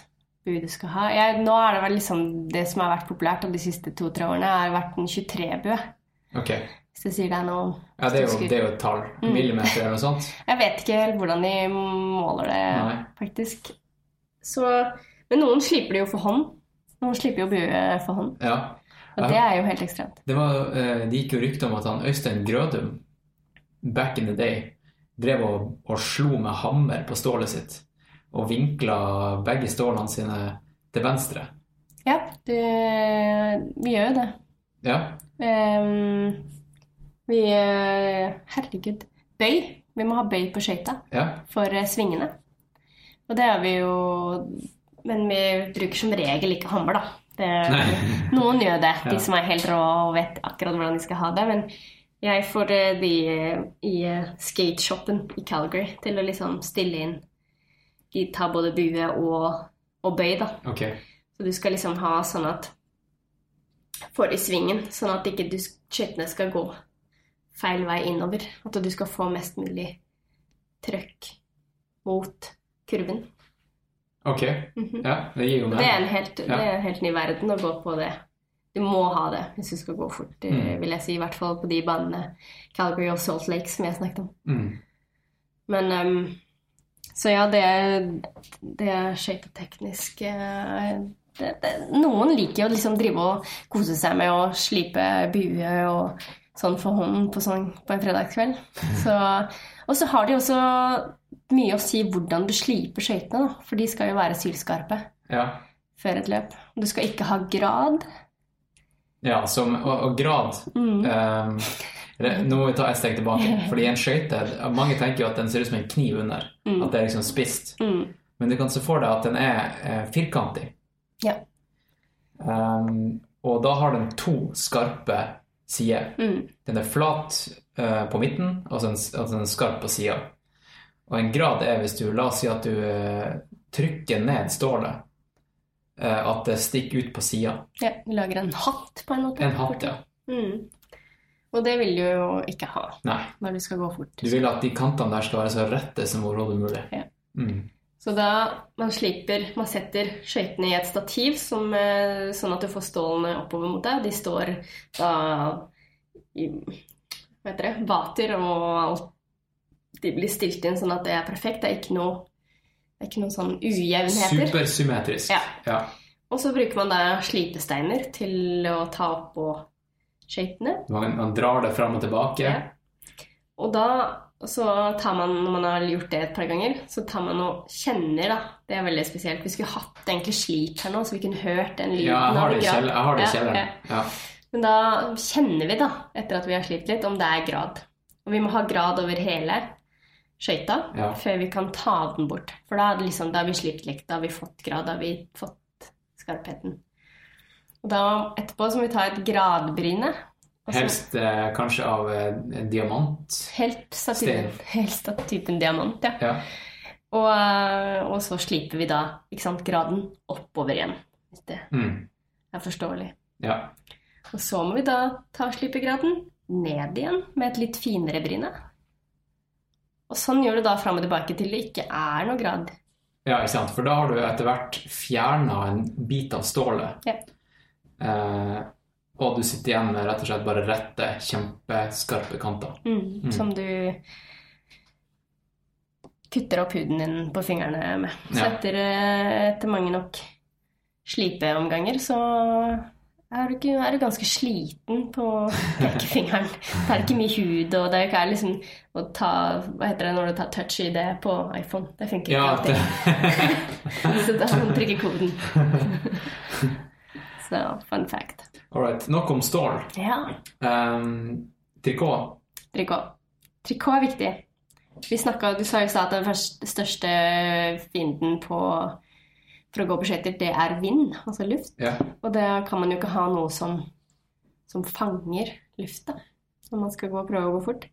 [SPEAKER 2] bue du skal ha. Jeg, nå er det vel liksom det som har vært populært de siste to-tre årene, har vært en 23-bue.
[SPEAKER 1] Ok.
[SPEAKER 2] Hvis det sier deg noe.
[SPEAKER 1] Ja, det er jo, det er jo et tall.
[SPEAKER 2] Mm.
[SPEAKER 1] Millimeter eller noe sånt.
[SPEAKER 2] Jeg vet ikke helt hvordan de måler det,
[SPEAKER 1] Nei.
[SPEAKER 2] faktisk. Så, men noen sliper det jo for hånd. Noen sliper jo bue for hånd.
[SPEAKER 1] Ja.
[SPEAKER 2] Og det er jo helt ekstremt.
[SPEAKER 1] Det, var, eh, det gikk jo rykter om at han Øystein Grødum back in the day drev og, og slo med hammer på stålet sitt og vinkla begge stålene sine til venstre.
[SPEAKER 2] Ja, det, vi gjør jo det.
[SPEAKER 1] Ja.
[SPEAKER 2] Um, vi Herregud. Bøy. Vi må ha bøy på skøyta
[SPEAKER 1] ja.
[SPEAKER 2] for eh, svingene. Og det har vi jo Men vi bruker som regel ikke hammer, da. Det, noen gjør det, de som er helt rå og vet akkurat hvordan de skal ha det. Men jeg får eh, de eh, i skateshoppen i Calgary til å liksom stille inn De tar både bue og, og bøy, da.
[SPEAKER 1] Ok.
[SPEAKER 2] Så du skal liksom ha sånn at Får i svingen, sånn at ikke du skøytene skal gå feil vei innover. At du skal få mest mulig trøkk mot kurven.
[SPEAKER 1] Ok.
[SPEAKER 2] Mhm.
[SPEAKER 1] Ja, det gir jo
[SPEAKER 2] Det er, en
[SPEAKER 1] meg.
[SPEAKER 2] helt,
[SPEAKER 1] Ja.
[SPEAKER 2] det er en helt ny verden å gå på det. Du må ha det hvis du skal gå fort,
[SPEAKER 1] Mm.
[SPEAKER 2] vil jeg si. I hvert fall på de banene Calgary og Salt Lake som jeg snakket om.
[SPEAKER 1] Mm.
[SPEAKER 2] Men ehm, Så ja, det det er skøyteteknisk eh, Noen liker jo liksom drive og kose seg med å slipe bue og sånn for hånden på, sånn, på en fredagskveld. Så, og så har de også mye å si hvordan du sliper skøytene. For de skal jo være sylskarpe
[SPEAKER 1] Ja.
[SPEAKER 2] før et løp. Du skal ikke ha grad.
[SPEAKER 1] ja som, og, og grad
[SPEAKER 2] Mm.
[SPEAKER 1] det- Nå må vi ta et steg tilbake. Fordi en skøyte Mange tenker jo at den ser ut som en kniv under.
[SPEAKER 2] Mm.
[SPEAKER 1] At det er liksom spist.
[SPEAKER 2] Mm.
[SPEAKER 1] Men du kan se for deg at den er eh, firkantig.
[SPEAKER 2] Ja.
[SPEAKER 1] Um, og da har den to skarpe sider.
[SPEAKER 2] Mm.
[SPEAKER 1] Den er flat uh, på midten, og så en, altså den er skarp på sida. Og en grad er hvis du La oss si at du uh, trykker ned stålet. eh, at det stikker ut på sida.
[SPEAKER 2] ja. Vi lager en hatt, på en måte.
[SPEAKER 1] En hatt, ja.
[SPEAKER 2] Mm. Og det vil du jo ikke ha
[SPEAKER 1] Nei.
[SPEAKER 2] når du skal gå fort.
[SPEAKER 1] Du vil at de kantene der skal være så rette som overhodet mulig.
[SPEAKER 2] Ja.
[SPEAKER 1] Mm.
[SPEAKER 2] Så da man sliper Man setter skøytene i et stativ som, eh, sånn at du får stålene oppover mot deg. De står da i Hva heter det? Vater og alt De blir stilt inn sånn at det er perfekt. Det er ikke noe Det er ikke noen sånn ujevnheter.
[SPEAKER 1] Supersymmetrisk.
[SPEAKER 2] Ja.
[SPEAKER 1] ja.
[SPEAKER 2] Og så bruker man da slipesteiner til å ta opp på skøytene.
[SPEAKER 1] Man, man drar det fram og tilbake.
[SPEAKER 2] Ja. Og da så tar man, når man har gjort det et par ganger, så tar man og kjenner, da. Det er veldig spesielt. Vi skulle hatt egentlig slip her nå, så vi kunne hørt den lyden.
[SPEAKER 1] Ja, jeg har det i
[SPEAKER 2] av
[SPEAKER 1] kjell- jeg har det i
[SPEAKER 2] Ja,
[SPEAKER 1] kjelleren.
[SPEAKER 2] ja.
[SPEAKER 1] Ja.
[SPEAKER 2] Men da kjenner vi, da, etter at vi har slitt litt, om det er grad. Og vi må ha grad over hele skøyta
[SPEAKER 1] Ja.
[SPEAKER 2] før vi kan ta den bort. For da, liksom, da har vi slitt litt, da har vi fått grad, da har vi fått skarpheten. Og da etterpå så må vi ta et gradbryne. Også,
[SPEAKER 1] Helst eh, kanskje av eh, diamant.
[SPEAKER 2] Helst av typen, helst av typen diamant, ja.
[SPEAKER 1] Ja.
[SPEAKER 2] Og, eh, og så sliper vi da sant, graden oppover igjen, hvis det
[SPEAKER 1] Mm.
[SPEAKER 2] er forståelig.
[SPEAKER 1] ja.
[SPEAKER 2] Og så må vi da ta slipegraden ned igjen med et litt finere bryne. Og sånn gjør du da fram og tilbake til det ikke er noe grad.
[SPEAKER 1] Ja, ikke sant? For da har du etter hvert fjerna en bit av stålet.
[SPEAKER 2] Ja.
[SPEAKER 1] Eh, og du sitter igjen med rett og slett bare rette, kjempeskarpe kanter.
[SPEAKER 2] Mm,
[SPEAKER 1] Mm.
[SPEAKER 2] Som du kutter opp huden din på fingrene med. Så
[SPEAKER 1] Ja.
[SPEAKER 2] etter, eh, etter mange nok slipeomganger så er du, ikke, er du ganske sliten på pekefingeren. Det er ikke mye hud, og det er ikke liksom å ta Hva heter det når du tar touch i det på iPhone? Det funker ikke
[SPEAKER 1] Ja,
[SPEAKER 2] alltid.
[SPEAKER 1] det,
[SPEAKER 2] Så da må du trykke koden. Så fun fact.
[SPEAKER 1] All right. Nok om stål.
[SPEAKER 2] Ja.
[SPEAKER 1] Um, trikot.
[SPEAKER 2] Trikot. Trikot er viktig. Vi snakket, Du sa jo at den første- største fienden på, for å gå på skøyter, det er vind, altså luft.
[SPEAKER 1] Ja.
[SPEAKER 2] Og det kan man jo ikke ha noe som, som fanger lufta når man skal gå prøve å gå fort.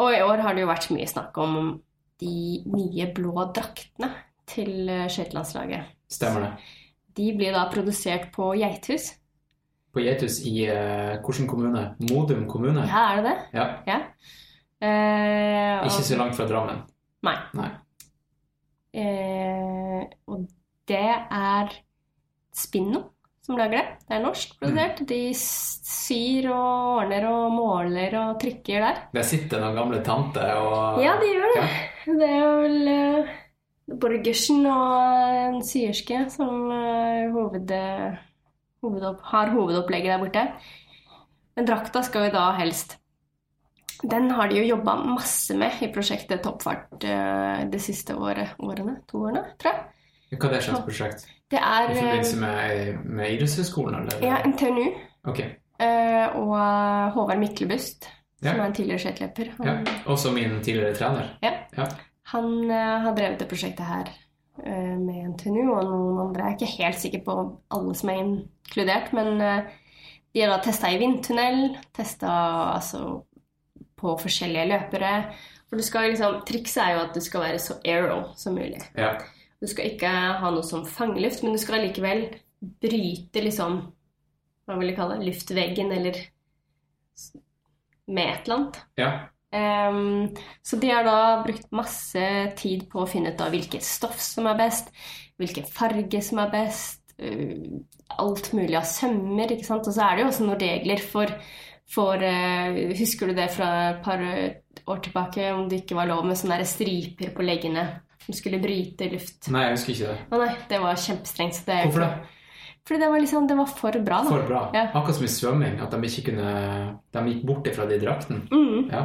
[SPEAKER 2] Og i år har det jo vært mye snakk om de nye blå draktene til skøytelandslaget.
[SPEAKER 1] Stemmer det.
[SPEAKER 2] De blir da produsert på Geithus.
[SPEAKER 1] På Geithus i uh, hvilken kommune? Modum kommune?
[SPEAKER 2] Ja, er det det?
[SPEAKER 1] Ja.
[SPEAKER 2] Ja. Uh,
[SPEAKER 1] Ikke så langt fra Drammen.
[SPEAKER 2] Nei.
[SPEAKER 1] Nei.
[SPEAKER 2] Uh, og det er Spinno som lager det. Det er norsk produsert. De syr og ordner og måler og trykker der.
[SPEAKER 1] Der sitter noen gamle tanter og
[SPEAKER 2] Ja, de gjør det.
[SPEAKER 1] Ja.
[SPEAKER 2] Det er vel Borgersen og en syerske som eh, hoved, hovedopp, har hovedopplegget der borte. Men drakta skal jo da helst Den har de jo jobba masse med i prosjektet Toppfart de det siste året, årene. To årene, tror jeg.
[SPEAKER 1] Hva er det slags prosjekt?
[SPEAKER 2] Det er
[SPEAKER 1] I
[SPEAKER 2] eh,
[SPEAKER 1] forbindelse med, med idrettshøyskolen, eller?
[SPEAKER 2] ja, NTNU
[SPEAKER 1] Okay.
[SPEAKER 2] eh, og Håvard Myklebust,
[SPEAKER 1] Ja.
[SPEAKER 2] som er en tidligere skøyteløper.
[SPEAKER 1] Ja. Også min tidligere trener.
[SPEAKER 2] Ja.
[SPEAKER 1] Ja.
[SPEAKER 2] Han eh, har drevet det prosjektet her eh, med NTNU og noen andre. Jeg er ikke helt sikker på alle som er inkludert, men eh, de har da testa i vindtunnel, testa altså på forskjellige løpere. For du skal liksom, Trikset er jo at du skal være så aero som mulig.
[SPEAKER 1] Ja.
[SPEAKER 2] Du skal ikke ha noe som fangeluft, men du skal likevel bryte liksom Hva vil jeg kalle det? Luftveggen, eller med et eller annet.
[SPEAKER 1] ja.
[SPEAKER 2] Ehm, så de har da brukt masse tid på å finne ut av hvilket stoff som er best, hvilken farge som er best, uh, alt mulig av sømmer, ikke sant. Og så er det jo også noen regler for, for uh, Husker du det fra et par år tilbake, om det ikke var lov med sånne der striper på leggene som skulle bryte luft?
[SPEAKER 1] Nei, jeg husker ikke det.
[SPEAKER 2] Å nei, det var kjempestrengt. Så det er
[SPEAKER 1] Hvorfor det?
[SPEAKER 2] Fordi det var liksom, det var for bra, da.
[SPEAKER 1] For bra.
[SPEAKER 2] Ja.
[SPEAKER 1] Akkurat som i svømming, at de ikke kunne De gikk bort ifra de draktene.
[SPEAKER 2] Mm.
[SPEAKER 1] Ja.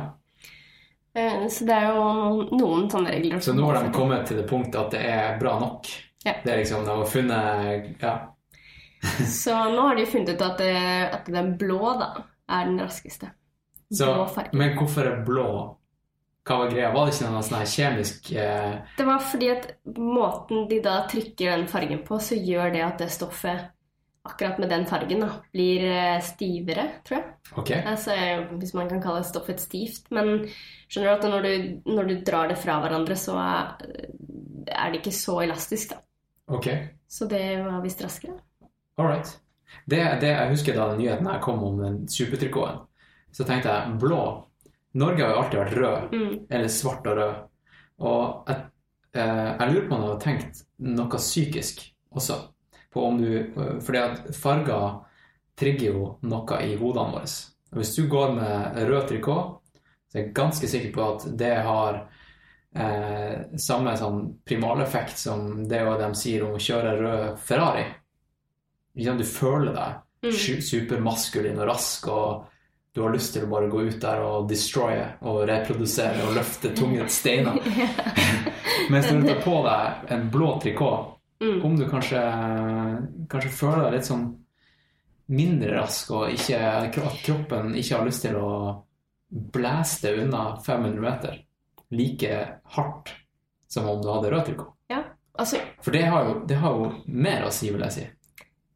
[SPEAKER 2] Eh, Så det er jo noen, noen sånne regler.
[SPEAKER 1] Så nå har de kommet til det punktet at det er bra nok.
[SPEAKER 2] Ja.
[SPEAKER 1] Det er liksom, De har funnet Ja.
[SPEAKER 2] Så nå har de funnet ut at, det, at den blå da, er den raskeste.
[SPEAKER 1] Så, men hvorfor er blå? Hva var greia? Var det ikke noe sånn kjemisk eh,
[SPEAKER 2] Det var fordi at måten de da trykker den fargen på, så gjør det at det stoffet akkurat med den fargen da, blir eh, stivere, tror jeg.
[SPEAKER 1] Ok.
[SPEAKER 2] Altså, hvis man kan kalle stoffet stivt. Men skjønner du at når du, når du drar det fra hverandre, så er, er det ikke så elastisk, da.
[SPEAKER 1] ok.
[SPEAKER 2] Så det var visst raskere.
[SPEAKER 1] All right. Det, det jeg husker da den nyheten her kom om den supertrikoten, så tenkte jeg blå Norge har jo alltid vært rød,
[SPEAKER 2] Mm.
[SPEAKER 1] eller svart og rød. Og jeg, eh, jeg lurer på om du har tenkt noe psykisk også. På om du, eh, fordi at farger trigger jo noe i hodene våre. Og hvis du går med rød trikot, så er jeg ganske sikker på at det har eh, samme sånn primaleffekt som det de sier om å kjøre rød Ferrari. Du føler deg
[SPEAKER 2] Mm.
[SPEAKER 1] supermaskulin og rask, og du har lyst til å bare gå ut der og destroye og reprodusere og løfte tunge steiner. Mens når du tar på deg en blå trikot,
[SPEAKER 2] Mm.
[SPEAKER 1] om du kanskje, kanskje føler deg litt sånn mindre rask, og ikke, at kroppen ikke har lyst til å blæse deg unna 500 meter like hardt som om du hadde rød trikot.
[SPEAKER 2] Ja, altså
[SPEAKER 1] For det har, jo, det har jo mer å si, vil jeg si.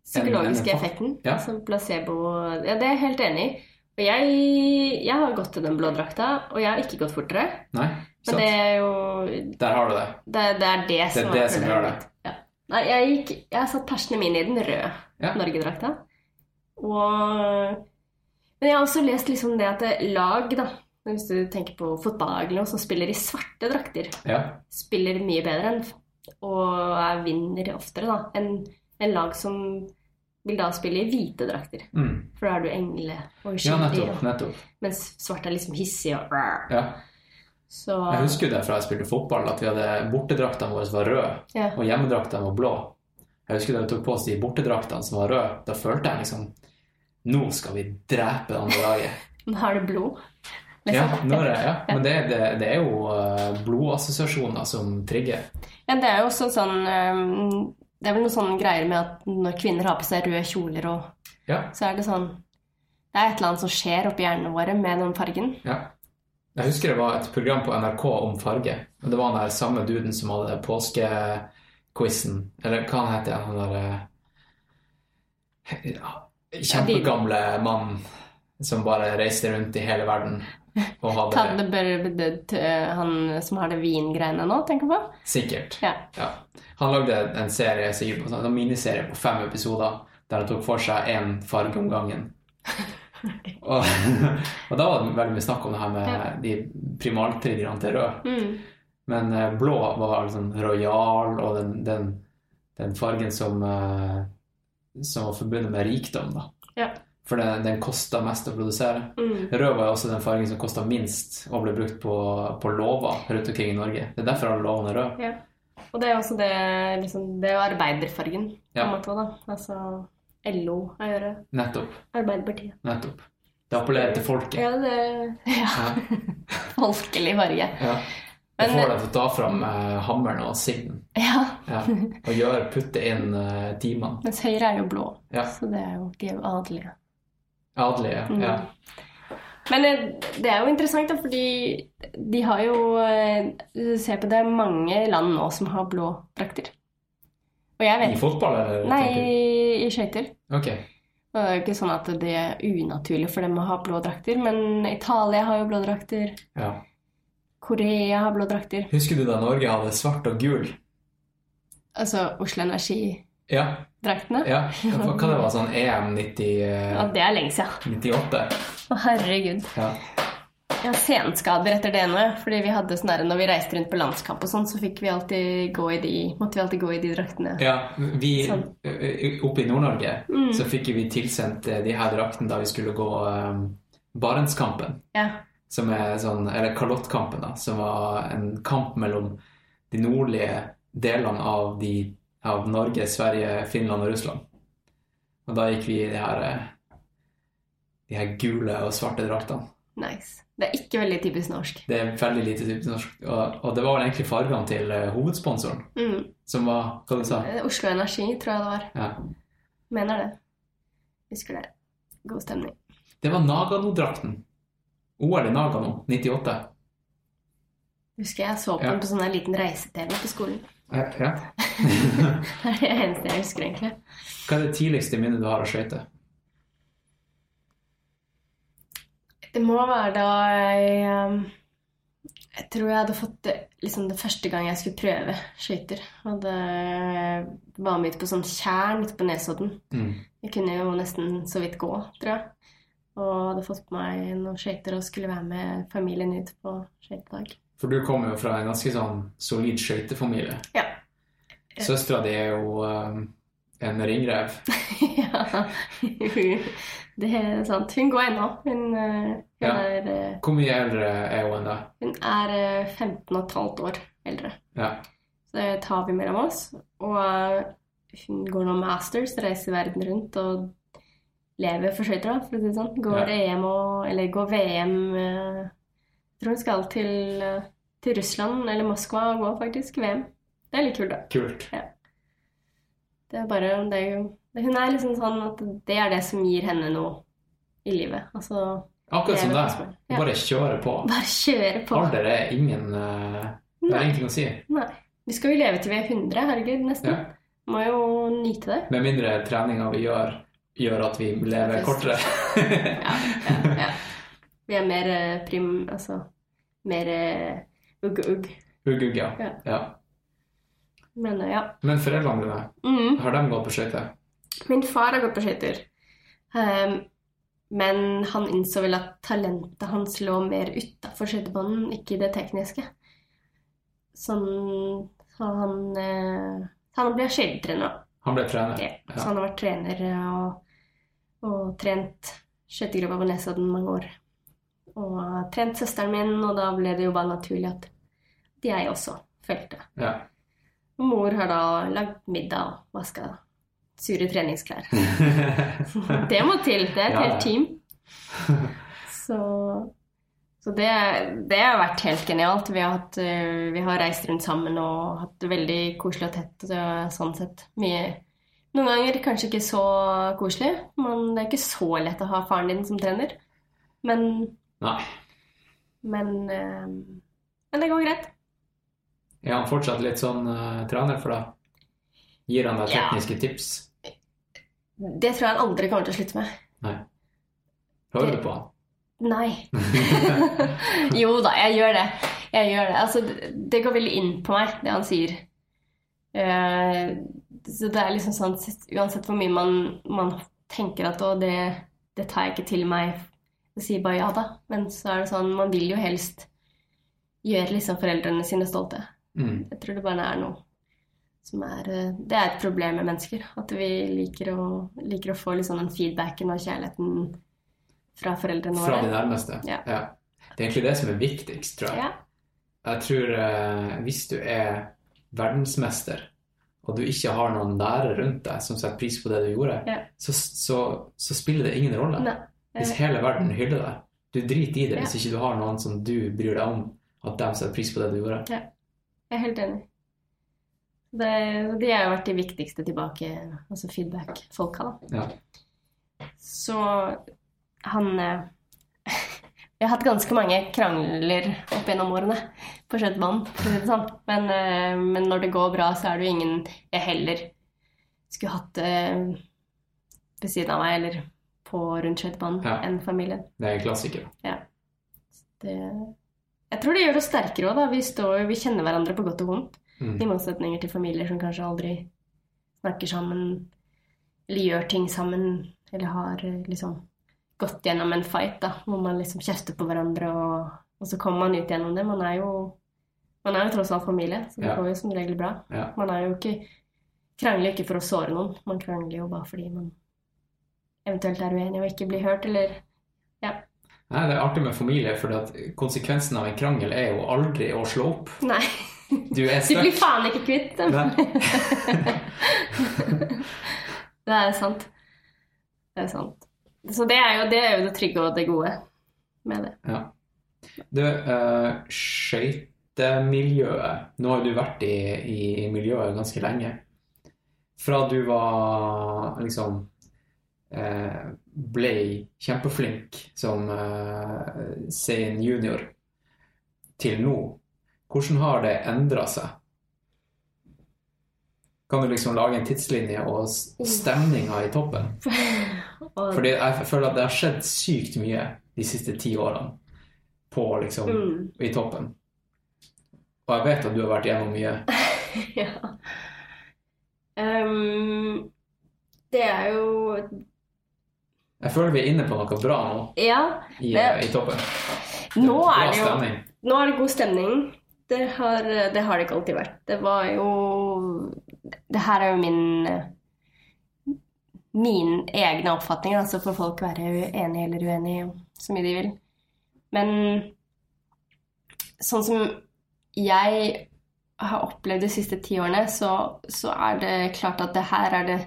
[SPEAKER 2] psykologiske
[SPEAKER 1] En- en-
[SPEAKER 2] effekten.
[SPEAKER 1] Ja.
[SPEAKER 2] Som placebo Ja, det er jeg helt enig i. Og jeg, jeg har gått til den blå drakta, og jeg har ikke gått fortere.
[SPEAKER 1] Nei? sant.
[SPEAKER 2] Men det er jo
[SPEAKER 1] Der har du det.
[SPEAKER 2] Det, det er det som
[SPEAKER 1] det som gjør det.
[SPEAKER 2] Nei, jeg, gikk, jeg satt persene mine i den røde
[SPEAKER 1] Ja.
[SPEAKER 2] Norgedrakta. Og Men jeg har også lest liksom det at det lag, da Hvis du tenker på fotballag eller noe, som spiller i svarte drakter,
[SPEAKER 1] Ja.
[SPEAKER 2] spiller mye bedre enn og er vinner oftere da enn en lag som vil da spille i hvite drakter.
[SPEAKER 1] Mm.
[SPEAKER 2] For da er du engle og
[SPEAKER 1] ja, nettopp. nettopp.
[SPEAKER 2] mens svart er liksom hissig og.
[SPEAKER 1] Ja.
[SPEAKER 2] Så
[SPEAKER 1] Jeg husker det fra jeg spilte fotball, at vi hadde bortedraktene våre som var røde,
[SPEAKER 2] ja.
[SPEAKER 1] og hjemmedraktene var blå. Jeg husker da vi tok på oss de bortedraktene som var røde. Da følte jeg liksom Nå skal vi drepe det andre laget.
[SPEAKER 2] nå har du blod?
[SPEAKER 1] Ja,
[SPEAKER 2] Liksom.
[SPEAKER 1] er det, ja. Men det, det, det er jo eh, blodassosiasjoner som trigger.
[SPEAKER 2] Ja, det er jo også sånn Det er vel noen sånne greier med at når kvinner har på seg røde kjoler og
[SPEAKER 1] Ja.
[SPEAKER 2] Så er det sånn Det er et eller annet som skjer oppi hjernene våre med den fargen.
[SPEAKER 1] ja. Jeg husker det var et program på NRK om farge. Og det var den der samme duden som hadde påskequizen. Eller hva han heter han der eh, Kjempegamle mann som bare reiste rundt i hele verden og hadde
[SPEAKER 2] Børbedød, han som har det vingreiene nå, tenker du på?
[SPEAKER 1] Sikkert.
[SPEAKER 2] Ja.
[SPEAKER 1] Ja. Han lagde en serie, sikkert sånn- en miniserie på fem episoder der han tok for seg én farge om gangen. Og, og da var det veldig mye snakk om det her med
[SPEAKER 2] Ja.
[SPEAKER 1] de primaltriggerne til rød.
[SPEAKER 2] Mm.
[SPEAKER 1] Men eh, blå var liksom rojal, og den, den, den fargen som, eh, som var forbundet med rikdom, da.
[SPEAKER 2] Ja.
[SPEAKER 1] For den, den kosta mest å produsere.
[SPEAKER 2] Mm.
[SPEAKER 1] Rød var jo også den fargen som kosta minst og ble brukt på, på låver rundt omkring i Norge. Det er derfor alle låvene er røde.
[SPEAKER 2] Ja. Og det er også det liksom, Det er arbeiderfargen, på en måte. da. Altså LO å gjøre.
[SPEAKER 1] Nettopp.
[SPEAKER 2] Arbeiderpartiet.
[SPEAKER 1] Nettopp. Det appellerer til folket.
[SPEAKER 2] Ja, det Ja. Folkelig farge.
[SPEAKER 1] ja. Det
[SPEAKER 2] Men-
[SPEAKER 1] får deg til å ta fram eh, hammeren og sigden
[SPEAKER 2] Ja.
[SPEAKER 1] ja. og gjør, putte inn eh, timene.
[SPEAKER 2] Mens Høyre er jo blå.
[SPEAKER 1] Ja.
[SPEAKER 2] Så det er jo, de adelige.
[SPEAKER 1] Adelige.
[SPEAKER 2] Mm.
[SPEAKER 1] Ja.
[SPEAKER 2] Men eh, det er jo interessant, da, fordi de har jo Se Du ser på det mange land nå som har blå drakter. Og jeg vet I
[SPEAKER 1] fotball, eller?
[SPEAKER 2] Nei? I skøyter.
[SPEAKER 1] Okay.
[SPEAKER 2] Og Det er jo ikke sånn at det er unaturlig for dem å ha blå drakter, men Italia har jo blå drakter.
[SPEAKER 1] Ja.
[SPEAKER 2] Korea har blå drakter.
[SPEAKER 1] Husker du da Norge hadde svart og gul?
[SPEAKER 2] Altså Oslo Energi-draktene.
[SPEAKER 1] Ja. ja. Hva det var sånn EM 90, eh,
[SPEAKER 2] Ja, det er lenge siden.
[SPEAKER 1] 98?
[SPEAKER 2] Å, herregud.
[SPEAKER 1] Ja.
[SPEAKER 2] Har senskader etter det nå, fordi vi hadde sånn når vi reiste rundt på landskamp og sånn, så fikk vi alltid gå i de, måtte vi alltid gå i de draktene.
[SPEAKER 1] ja vi,
[SPEAKER 2] Sånn.
[SPEAKER 1] eh, oppe i Nord-Norge
[SPEAKER 2] Mm.
[SPEAKER 1] så fikk vi tilsendt eh, de her draktene da vi skulle gå um, Barentskampen.
[SPEAKER 2] Ja.
[SPEAKER 1] som er sånn, eller Kalottkampen, da, som var en kamp mellom de nordlige delene av, de, av Norge, Sverige, Finland og Russland. Og da gikk vi i de her, de her gule og svarte draktene.
[SPEAKER 2] Nice. Det er ikke veldig typisk norsk.
[SPEAKER 1] Det er veldig lite typisk norsk. Og, og det var vel egentlig fargene til eh, hovedsponsoren,
[SPEAKER 2] Mm.
[SPEAKER 1] som var Hva du sa
[SPEAKER 2] Eh, Oslo Energi, tror jeg det var.
[SPEAKER 1] Ja.
[SPEAKER 2] Mener det. Husker det. God stemning.
[SPEAKER 1] Det var Nagano-drakten. OL i Nagano, 98.
[SPEAKER 2] Husker jeg så på
[SPEAKER 1] Ja.
[SPEAKER 2] den på sånn liten reise-TV på skolen.
[SPEAKER 1] Ja. ja.
[SPEAKER 2] Det er det eneste jeg husker, egentlig.
[SPEAKER 1] Hva er det tidligste minnet du har av skøyter?
[SPEAKER 2] Det må være da jeg um, Jeg tror jeg hadde fått det liksom det første gang jeg skulle prøve skøyter. Hadde var med ut på sånn tjern ute på Nesodden.
[SPEAKER 1] Mm.
[SPEAKER 2] Jeg kunne jo nesten så vidt gå, tror jeg. Og hadde fått på meg noen skøyter og skulle være med familien ut på skøytedag.
[SPEAKER 1] For du kommer jo fra en ganske sånn solid skøytefamilie.
[SPEAKER 2] Ja.
[SPEAKER 1] Søstera di er jo um, en ringrev.
[SPEAKER 2] ja. Det er sant. Hun går ennå. Hun, eh, hun,
[SPEAKER 1] Ja.
[SPEAKER 2] er, eh,
[SPEAKER 1] Hvor mye eldre er hun da?
[SPEAKER 2] hun er eh, 15 og et halvt år eldre.
[SPEAKER 1] Ja.
[SPEAKER 2] Så det tar vi mellom oss. Og eh, hun går nå masters, reiser verden rundt og lever for skøyter, for å si det sånn. Går
[SPEAKER 1] Ja.
[SPEAKER 2] EM og Eller går VM eh, Jeg tror hun skal til, eh, til Russland eller Moskva og gå faktisk VM. Det er litt kult, da.
[SPEAKER 1] Kult. Ja.
[SPEAKER 2] Det er bare det er jo, Hun er liksom sånn at det er det som gir henne noe i livet. Altså
[SPEAKER 1] Akkurat som deg.
[SPEAKER 2] Ja.
[SPEAKER 1] Bare kjøre på.
[SPEAKER 2] Bare kjøre på.
[SPEAKER 1] Alder er ingen uh, Det er
[SPEAKER 2] egentlig
[SPEAKER 1] ingenting å si.
[SPEAKER 2] Nei. Vi skal jo leve til vi er 100, herregud, nesten.
[SPEAKER 1] Ja.
[SPEAKER 2] Må jo nyte det.
[SPEAKER 1] Med mindre treninga vi gjør, gjør at vi lever kortere.
[SPEAKER 2] Ja, ja, ja. Vi er mer eh, prim... Altså mer eh, ugg-ugg.
[SPEAKER 1] Ugg-ugg, ja.
[SPEAKER 2] Ja. Men ja.
[SPEAKER 1] Men foreldrene dine,
[SPEAKER 2] Mm.
[SPEAKER 1] har de gått på skøyter?
[SPEAKER 2] Min far har gått på skøyter. Um, men han innså vel at talentet hans lå mer utafor skøytebanen, ikke i det tekniske. Sånn Så han uh, Han ble skøytetrener.
[SPEAKER 1] Han ble trener?
[SPEAKER 2] Ja.
[SPEAKER 1] Ja.
[SPEAKER 2] Så han har vært trener og, og trent skøytegruppa på Nesodden mange år. Og trent søsteren min, og da ble det jo bare naturlig at jeg også fulgte.
[SPEAKER 1] Ja.
[SPEAKER 2] Og mor har da lagd middag og vaska sure treningsklær. Det må til. Det er et
[SPEAKER 1] Ja, ja.
[SPEAKER 2] helt team. Så, så det, det har vært helt genialt. Vi har, hatt, eh, vi har reist rundt sammen og hatt det veldig koselig og tett sånn sett. Mye Noen ganger kanskje ikke så koselig, men det er ikke så lett å ha faren din som trener. Men,
[SPEAKER 1] Nei.
[SPEAKER 2] men, eh, men det går greit.
[SPEAKER 1] Er han fortsatt litt sånn uh, trener for deg? Gir han deg
[SPEAKER 2] Ja.
[SPEAKER 1] tekniske tips?
[SPEAKER 2] Det tror jeg han aldri kommer til å slutte med.
[SPEAKER 1] Nei. Hører du på han?
[SPEAKER 2] Nei. jo da, jeg gjør det. Jeg gjør det. Altså, det- går veldig inn på meg, det han sier. Eh, så det er liksom sånn Uansett hvor mye man, man tenker at å, det, det tar jeg ikke til meg, og sier bare ja da. Men så er det sånn, man vil jo helst gjøre liksom foreldrene sine stolte.
[SPEAKER 1] Mm.
[SPEAKER 2] Jeg tror det bare er noe er eh, Det er et problem med mennesker. At vi liker å, liker å få liksom den feedbacken og kjærligheten fra foreldrene våre.
[SPEAKER 1] Fra de nærmeste?
[SPEAKER 2] Ja.
[SPEAKER 1] Det er egentlig det som er viktigst, tror jeg.
[SPEAKER 2] Ja.
[SPEAKER 1] Jeg tror eh, hvis du er verdensmester, og du ikke har noen nære rundt deg som setter pris på det du gjorde,
[SPEAKER 2] Ja.
[SPEAKER 1] så, så, så spiller det ingen rolle.
[SPEAKER 2] Ne.
[SPEAKER 1] Hvis hele verden hyller deg. Du driter i det
[SPEAKER 2] Ja.
[SPEAKER 1] hvis ikke du har noen som du bryr deg om, at de setter pris på det du gjorde. Ja.
[SPEAKER 2] Jeg er helt enig. Det, de har jo vært de viktigste tilbake, altså feedback-folka, da.
[SPEAKER 1] Ja.
[SPEAKER 2] Så han eh, Vi har hatt ganske mange krangler opp gjennom årene på skøytebanen, for å si det sånn. Men, eh, men når det går bra, så er det jo ingen jeg heller skulle hatt eh, ved siden av meg eller på rundt skøytebanen
[SPEAKER 1] Ja.
[SPEAKER 2] enn familien.
[SPEAKER 1] Det er en klassiker.
[SPEAKER 2] Det, jeg tror det gjør oss sterkere òg, da. Vi, står, vi kjenner hverandre på godt og vondt.
[SPEAKER 1] Mm.
[SPEAKER 2] I motsetninger til familier som kanskje aldri snakker sammen, eller gjør ting sammen, eller har eh, liksom gått gjennom en fight, da, hvor man liksom kjefter på hverandre, og, og så kommer man ut gjennom det. Man er jo, man er jo tross alt familie, så det
[SPEAKER 1] Ja.
[SPEAKER 2] går jo som regel bra.
[SPEAKER 1] Ja.
[SPEAKER 2] Man er jo ikke krangler ikke for å såre noen, man krangler jo bare fordi man eventuelt er uenig og ikke blir hørt, eller ja.
[SPEAKER 1] Nei, det er artig med familie, for konsekvensen av en krangel er jo aldri å slå opp.
[SPEAKER 2] Nei,
[SPEAKER 1] Du er
[SPEAKER 2] du blir faen ikke kvitt dem. Det er sant. Det er sant. Så det er jo det, er jo det trygge og det gode med det.
[SPEAKER 1] Ja. Du, uh, skøytemiljøet Nå har du vært i, i miljøet ganske lenge. Fra du var liksom eh, ble kjempeflink som uh, Sein junior til nå, hvordan har det endra seg? Kan du liksom lage en tidslinje og stemninga i toppen? Fordi jeg føler at det har skjedd sykt mye de siste ti årene på liksom
[SPEAKER 2] mm,
[SPEAKER 1] i toppen. Og jeg vet at du har vært gjennom mye.
[SPEAKER 2] ja. Um, det er jo
[SPEAKER 1] Jeg føler vi er inne på noe bra nå
[SPEAKER 2] Ja,
[SPEAKER 1] i,
[SPEAKER 2] Det-
[SPEAKER 1] i toppen.
[SPEAKER 2] nå
[SPEAKER 1] Bra
[SPEAKER 2] er det jo
[SPEAKER 1] stemning.
[SPEAKER 2] Nå er det god stemning. Det har det, har det ikke alltid vært. Det var jo Det her er jo min mine egne oppfatninger. Altså får folk være enige eller uenige så mye de vil. Men sånn som jeg har opplevd de siste ti årene, så, så er det klart at det her er det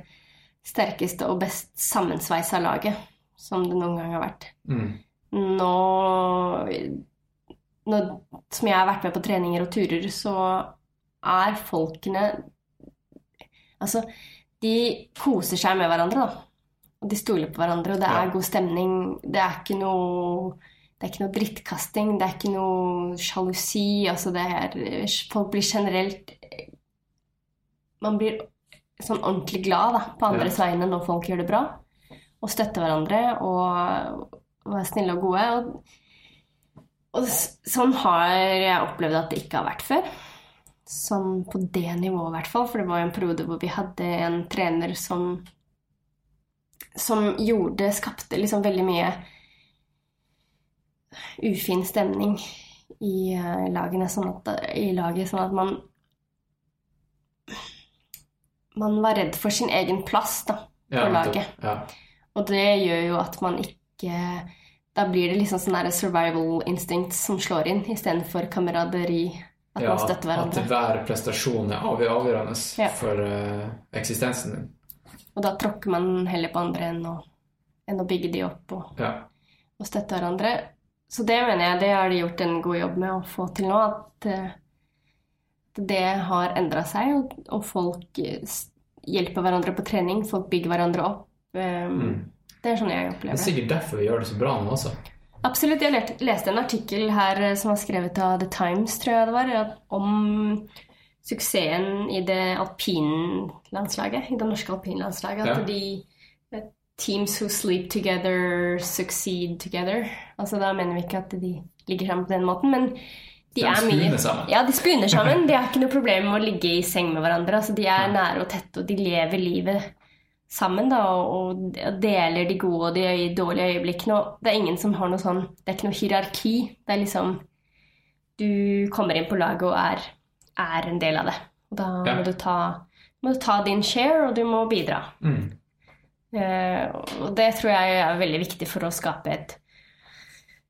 [SPEAKER 2] sterkeste og best sammensveisa laget som det noen gang har vært.
[SPEAKER 1] Mm.
[SPEAKER 2] Nå, nå som jeg har vært med på treninger og turer, så er folkene Altså, de koser seg med hverandre, da. Og de stoler på hverandre, og det er
[SPEAKER 1] Ja.
[SPEAKER 2] god stemning. Det er ikke noe det er ikke noe drittkasting, det er ikke noe sjalusi. Altså det er, folk blir generelt Man blir sånn ordentlig glad da, på andres vegne når folk gjør det bra. Og støtter hverandre og, og er snille og gode. Og, og sånn har jeg opplevd at det ikke har vært før. Sånn på det nivået, i hvert fall. For det var jo en periode hvor vi hadde en trener som som gjorde Skapte liksom veldig mye ufin stemning i eh, lagene, sånn at, i laget, sånn at man Man var redd for sin egen plass da, på
[SPEAKER 1] Ja,
[SPEAKER 2] laget.
[SPEAKER 1] Ja.
[SPEAKER 2] Og det gjør jo at man ikke Da blir det liksom sånn survival instinct som slår inn, istedenfor kameraderi. At
[SPEAKER 1] ja,
[SPEAKER 2] man støtter hverandre.
[SPEAKER 1] At hver prestasjon er avgjørende
[SPEAKER 2] Ja.
[SPEAKER 1] for uh, eksistensen din.
[SPEAKER 2] Og da tråkker man heller på andre enn å, enn å bygge de opp og,
[SPEAKER 1] Ja.
[SPEAKER 2] og støtte hverandre. Så det mener jeg det har de gjort en god jobb med å få til nå. At uh, det har endra seg, og, og folk eh, hjelper hverandre på trening. Folk bygger hverandre opp. Um,
[SPEAKER 1] Mm.
[SPEAKER 2] Det er sånn jeg
[SPEAKER 1] Det er sikkert derfor vi gjør det så bra nå også.
[SPEAKER 2] Absolutt. Jeg leste en artikkel her eh, som var skrevet av The Times, tror jeg det var, om suksessen i det alpinlandslaget, i det norske alpinlandslaget. At
[SPEAKER 1] Ja.
[SPEAKER 2] de eh, Teams who sleep together succeed together. Altså Da mener vi ikke at de ligger sammen på den måten, men de,
[SPEAKER 1] De
[SPEAKER 2] er mye
[SPEAKER 1] spooner sammen.
[SPEAKER 2] Ja, de spyner sammen. De har ikke noe problem med å ligge i seng med hverandre. Altså De er nære og tette, og de lever livet sammen da, og, deler de gode og de dårlige øyeblikkene. Og det er ingen som har noe sånn Det er ikke noe hierarki. Det er liksom Du kommer inn på laget og er, er en del av det. Og da
[SPEAKER 1] Ja.
[SPEAKER 2] må, du ta, må du ta din share, og du må bidra.
[SPEAKER 1] Mm.
[SPEAKER 2] Uh, og det tror jeg er veldig viktig for å skape et,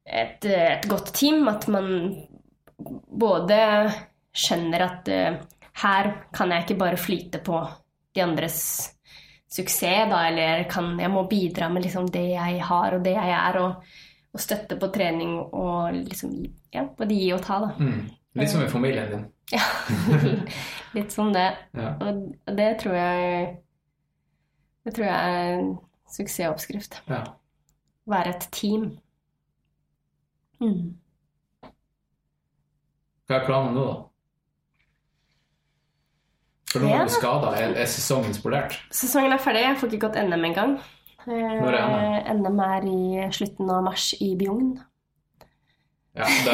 [SPEAKER 2] et, et godt team. At man både skjønner at uh, her kan jeg ikke bare flyte på de andres suksess, da, eller kan, jeg må bidra med liksom det jeg har og det jeg er, og, og støtte på trening og liksom ja, både gi og ta, da.
[SPEAKER 1] Mm. Litt som i familien din.
[SPEAKER 2] Ja, litt som det.
[SPEAKER 1] Ja.
[SPEAKER 2] Og det tror jeg Det tror jeg er en suksessoppskrift.
[SPEAKER 1] Ja.
[SPEAKER 2] Være et team. Mm.
[SPEAKER 1] Hva er planen nå, da? For nå er du skada. Er, er sesongen spolert?
[SPEAKER 2] Sesongen er ferdig. Jeg får ikke gått NM engang. Eh,
[SPEAKER 1] Når er
[SPEAKER 2] NM er i slutten av mars i Bjugn.
[SPEAKER 1] Ja, det,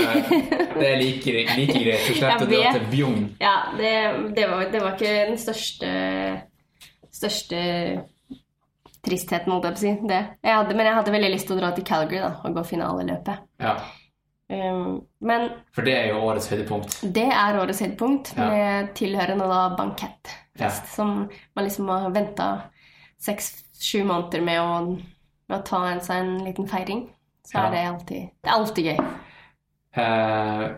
[SPEAKER 1] det er like, like greit. Du slipper å dra til Bjugn.
[SPEAKER 2] Ja, det, det, var, det var ikke den største største tristheten, holdt jeg på å si. Det. Jeg hadde, men jeg hadde veldig lyst til å dra til Calgary da, og gå finaleløpet.
[SPEAKER 1] Ja,
[SPEAKER 2] men
[SPEAKER 1] for det er jo årets høydepunkt.
[SPEAKER 2] Det er årets høydepunkt,
[SPEAKER 1] Ja.
[SPEAKER 2] med tilhørende da bankettfest,
[SPEAKER 1] Ja.
[SPEAKER 2] som man liksom har venta seks-sju måneder med å, med å ta en, seg en liten feiring. Så
[SPEAKER 1] Ja.
[SPEAKER 2] er det alltid Det er alltid gøy.
[SPEAKER 1] Eh,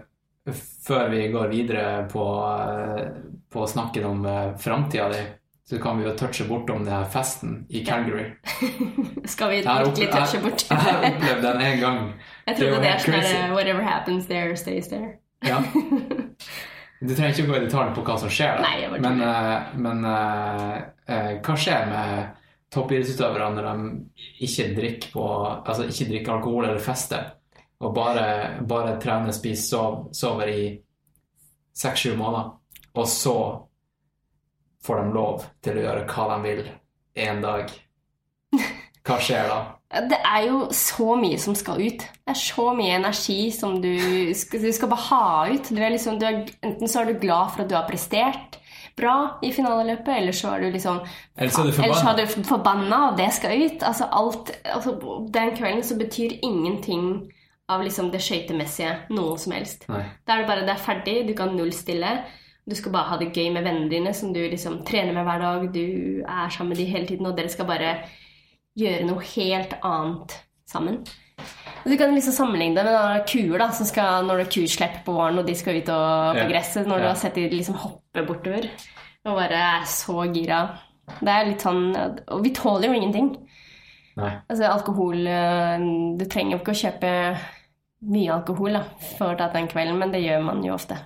[SPEAKER 1] før vi går videre på, eh, på snakken om eh, framtida di, så kan vi jo touche bortom det her festen i Calgary.
[SPEAKER 2] Skal vi virkelig touche bort?
[SPEAKER 1] Jeg har opplevd den en gang.
[SPEAKER 2] Jeg trodde det er sånn. Whatever happens there, stays there.
[SPEAKER 1] Ja. Du trenger ikke gå i detalj på hva som skjer.
[SPEAKER 2] Nei,
[SPEAKER 1] men, eh, men uh, uh, hva skjer med toppidrettsutøvere når de ikke drikker, på, altså ikke drikker alkohol eller fester, og bare, bare trener, spiser, sover, sover i seks-sju måneder, og så får de lov til å gjøre hva de vil en dag? Hva skjer da?
[SPEAKER 2] Det er jo så mye som skal ut. Det er så mye energi som du skal, du skal bare ha ut. Du er liksom, du er, enten så er du glad for at du har prestert bra i finaleløpet, eller så er du liksom
[SPEAKER 1] Eller så er du
[SPEAKER 2] er du forbanna, og det skal ut. Altså alt, altså Den kvelden så betyr ingenting av liksom det skøytemessige noe som helst.
[SPEAKER 1] Nei.
[SPEAKER 2] Da er det bare det er ferdig, du kan nullstille. Du skal bare ha det gøy med vennene dine, som du liksom trener med hver dag. Du er sammen med dem hele tiden, og dere skal bare gjøre noe helt annet sammen. Og Du kan liksom sammenligne det med noen kuer da, som skal, når det er kuslepp på våren, og de skal ut og på gresset, når du har sett de liksom hoppe bortover og bare er så gira. Det er litt sånn Og vi tåler jo ingenting.
[SPEAKER 1] Nei.
[SPEAKER 2] Altså alkohol eh, Du trenger jo ikke å kjøpe mye alkohol da, for å ta den kvelden, men det gjør man jo ofte.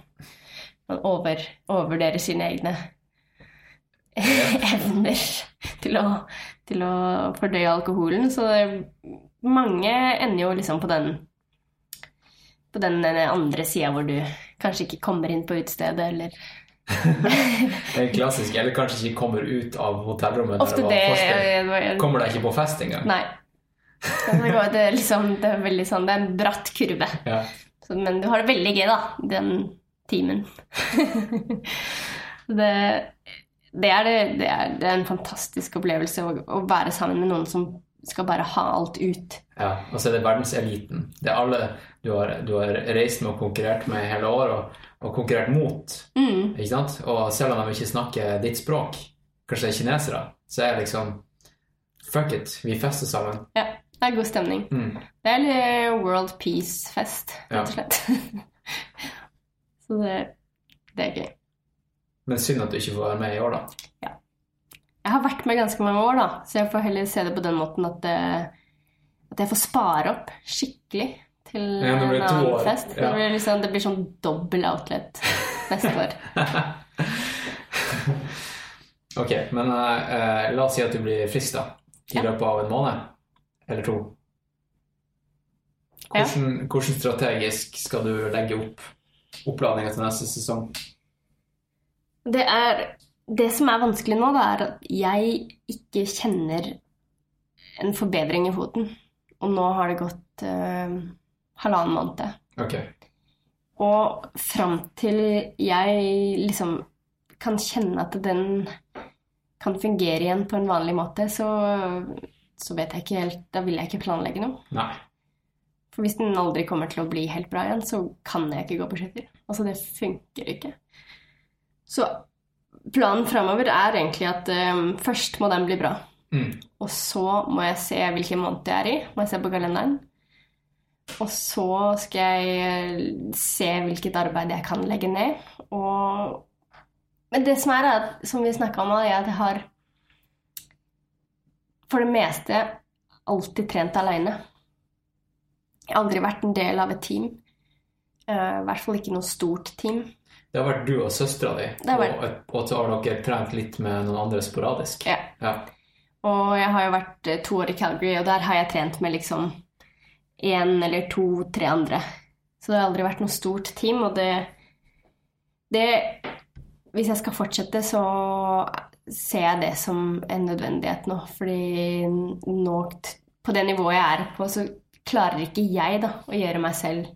[SPEAKER 2] Man over, overvurderer sine egne evner til å, til å fordøye alkoholen. Så det, mange ender jo liksom på den på den andre sida hvor du kanskje ikke kommer inn på utestedet, eller
[SPEAKER 1] Det er klassisk. Eller kanskje ikke kommer ut av hotellrommet.
[SPEAKER 2] Ofte det
[SPEAKER 1] det
[SPEAKER 2] eh,
[SPEAKER 1] Kommer deg ikke på fest engang.
[SPEAKER 2] Nei. Det, er liksom, det er veldig sånn Det er en bratt kurve.
[SPEAKER 1] Ja.
[SPEAKER 2] Så, men du har det veldig gøy, da, den timen. det, det, er det, det, er, det er en fantastisk opplevelse å, å være sammen med noen som skal bare ha alt ut.
[SPEAKER 1] ja. Og så er det verdenseliten. Det er alle du har, du har reist med og konkurrert med hele år, og, og konkurrert mot.
[SPEAKER 2] Mm.
[SPEAKER 1] Ikke sant? Og selv om de ikke snakker ditt språk, kanskje det er kinesere, så er det liksom Fuck it, vi fester sammen.
[SPEAKER 2] Ja, det er god stemning.
[SPEAKER 1] Mm.
[SPEAKER 2] Det er litt World Peace-fest,
[SPEAKER 1] Ja.
[SPEAKER 2] rett og slett. Så det, det er gøy.
[SPEAKER 1] Men synd at du ikke får være med i år, da. Ja.
[SPEAKER 2] Jeg har vært med ganske mange år, da, så jeg får heller se det på den måten at, eh, at jeg får spare opp skikkelig til
[SPEAKER 1] Ja,
[SPEAKER 2] en annen fest.
[SPEAKER 1] ja.
[SPEAKER 2] Det, blir liksom, det blir sånn dobbel outlet neste år.
[SPEAKER 1] Ok, men eh, la oss si at du blir frisk da, i
[SPEAKER 2] Ja.
[SPEAKER 1] løpet av en måned eller to. Hvordan, hvordan strategisk skal du legge opp oppladninga til neste sesong?
[SPEAKER 2] Det, er, det som er vanskelig nå, er at jeg ikke kjenner en forbedring i foten. Og nå har det gått eh, halvannen måned.
[SPEAKER 1] Ok,
[SPEAKER 2] Og fram til jeg liksom kan kjenne at den kan fungere igjen på en vanlig måte, så, så vet jeg ikke helt Da vil jeg ikke planlegge noe.
[SPEAKER 1] nei.
[SPEAKER 2] For hvis den aldri kommer til å bli helt bra igjen, så kan jeg ikke gå på skøyter. Altså, det funker ikke. Så planen framover er egentlig at um, først må den bli bra.
[SPEAKER 1] Mm.
[SPEAKER 2] Og så må jeg se hvilken måned jeg er i. Må jeg se på kalenderen. Og så skal jeg eh, se hvilket arbeid jeg kan legge ned. Og Men det som er, er at, som vi snakka om, er at jeg har for det meste alltid trent aleine. Jeg har aldri vært en del av et team. Uh, I hvert fall ikke noe stort team.
[SPEAKER 1] Det har vært du og søstera di,
[SPEAKER 2] vært-
[SPEAKER 1] og, og så har dere trent litt med noen andre sporadisk.
[SPEAKER 2] Ja.
[SPEAKER 1] Ja.
[SPEAKER 2] Og jeg har jo vært eh, to år i Calgary, og der har jeg trent med liksom én eller to-tre andre. Så det har aldri vært noe stort team, og det, det Hvis jeg skal fortsette, så ser jeg det som en nødvendighet nå. Fordi nå, på det nivået jeg er på, så klarer ikke jeg da å gjøre meg selv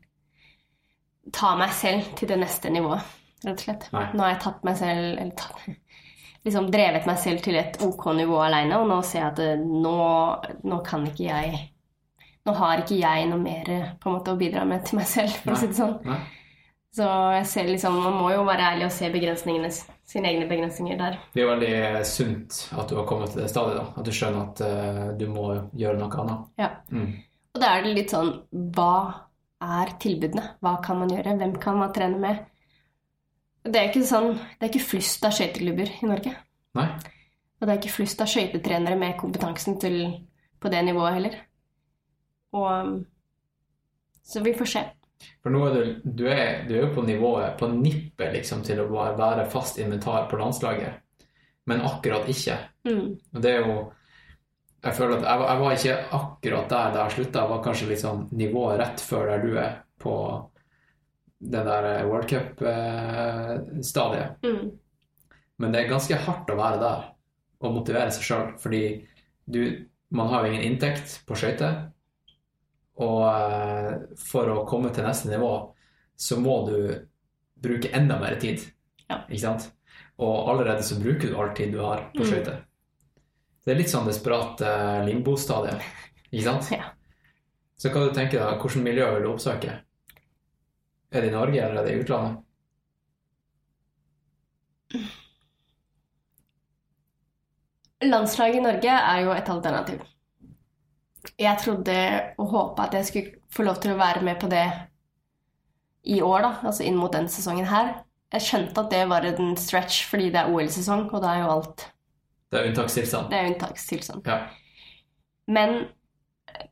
[SPEAKER 2] Ta meg selv til det neste nivået, rett og slett.
[SPEAKER 1] Nei.
[SPEAKER 2] Nå har jeg tatt meg selv eller tatt, liksom drevet meg selv til et ok nivå alene, og nå ser jeg at eh, nå, nå kan ikke jeg Nå har ikke jeg noe mer eh, på en måte å bidra med til meg selv, for å si det sånn.
[SPEAKER 1] Nei?
[SPEAKER 2] Så jeg ser liksom, man må jo være ærlig og se begrensningene, sine egne begrensninger der.
[SPEAKER 1] Det er veldig sunt at du har kommet til det stadiet, da. At du skjønner at uh, du må gjøre noe annet.
[SPEAKER 2] Ja.
[SPEAKER 1] Mm.
[SPEAKER 2] Og da er det litt sånn Hva er tilbudene? Hva kan man gjøre? Hvem kan man trene med? Det er ikke sånn Det er ikke flust av skøyteklubber i Norge.
[SPEAKER 1] Nei?
[SPEAKER 2] Og det er ikke flust av skøytetrenere med kompetansen til på det nivået heller. Og Så vi får se.
[SPEAKER 1] For nå er du, du, er, du er på nivået, på nippet liksom, til å være fast inventar på landslaget, men akkurat ikke.
[SPEAKER 2] Mm.
[SPEAKER 1] Og det er jo Jeg føler at jeg, var- jeg var ikke akkurat der da jeg slutta. Jeg var kanskje litt sånn nivået rett før der du er, på det der eh, World Cup-stadiet.
[SPEAKER 2] Mm.
[SPEAKER 1] Men det er ganske hardt å være der og motivere seg sjøl, fordi du, man har jo ingen inntekt på skøyter. Og eh, for å komme til neste nivå, så må du bruke enda mer tid.
[SPEAKER 2] Ja.
[SPEAKER 1] Ikke sant? Og allerede så bruker du all tid du har på
[SPEAKER 2] Mm.
[SPEAKER 1] Det er litt sånn desperat uh, limbo-stadie, ikke sant?
[SPEAKER 2] Ja.
[SPEAKER 1] Så hva du tenker da, hvilket miljø vil du oppsøke? Er det i Norge, eller er det i utlandet?
[SPEAKER 2] Landslaget i Norge er jo et alternativ. Jeg trodde og håpa at jeg skulle få lov til å være med på det i år, da, altså inn mot den sesongen her. Jeg skjønte at det var en stretch fordi det er OL-sesong, og da er jo alt
[SPEAKER 1] Det er unntakstilstand.
[SPEAKER 2] Det er unntakstilstand.
[SPEAKER 1] Ja.
[SPEAKER 2] Men eh,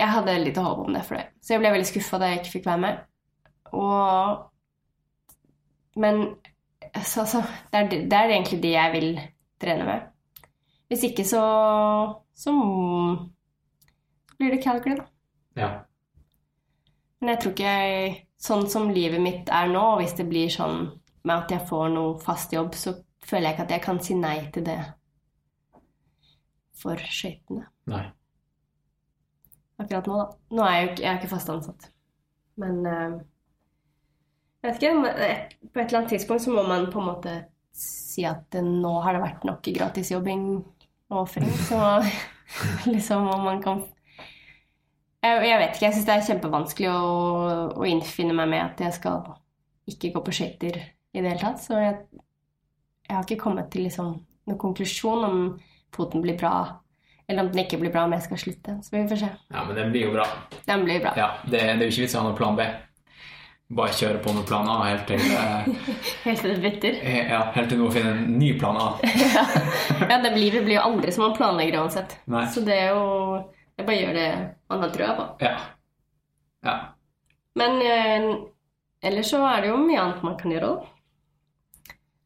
[SPEAKER 2] jeg hadde lite håp om det for det. Så jeg ble veldig skuffa da jeg ikke fikk være med. Og Men så, så, det, er, det er egentlig det jeg vil trene med. Hvis ikke, så så blir det Calgary, da.
[SPEAKER 1] ja.
[SPEAKER 2] Men jeg tror ikke jeg Sånn som livet mitt er nå, hvis det blir sånn med at jeg får noe fast jobb, så føler jeg ikke at jeg kan si nei til det for skøytene.
[SPEAKER 1] Nei.
[SPEAKER 2] Akkurat nå, da. Nå er jeg jo ikke, jeg er ikke fast ansatt. Men uh, jeg vet ikke. På et eller annet tidspunkt så må man på en måte si at eh, nå har det vært nok gratisjobbing og ofring, så liksom om man kan jeg, jeg vet ikke. Jeg syns det er kjempevanskelig å, å innfinne meg med at jeg skal ikke gå på skøyter i det hele tatt. Så jeg, jeg har ikke kommet til liksom noen konklusjon om foten blir bra, eller om den ikke blir bra om jeg skal slutte. Så vi får se.
[SPEAKER 1] ja, men den blir jo bra.
[SPEAKER 2] Den blir bra.
[SPEAKER 1] Ja, det, det er jo ikke vits i å ha noen plan B. Bare kjøre på med plan A helt til, eh,
[SPEAKER 2] Helt til det bytter.
[SPEAKER 1] ja, helt til noen finner en ny plan A.
[SPEAKER 2] Ja, det livet blir jo aldri som man planlegger uansett.
[SPEAKER 1] Nei.
[SPEAKER 2] Så det er jo Jeg bare gjør det man har trua på.
[SPEAKER 1] Ja. ja.
[SPEAKER 2] Men eh, ellers så er det jo mye annet man kan gjøre òg.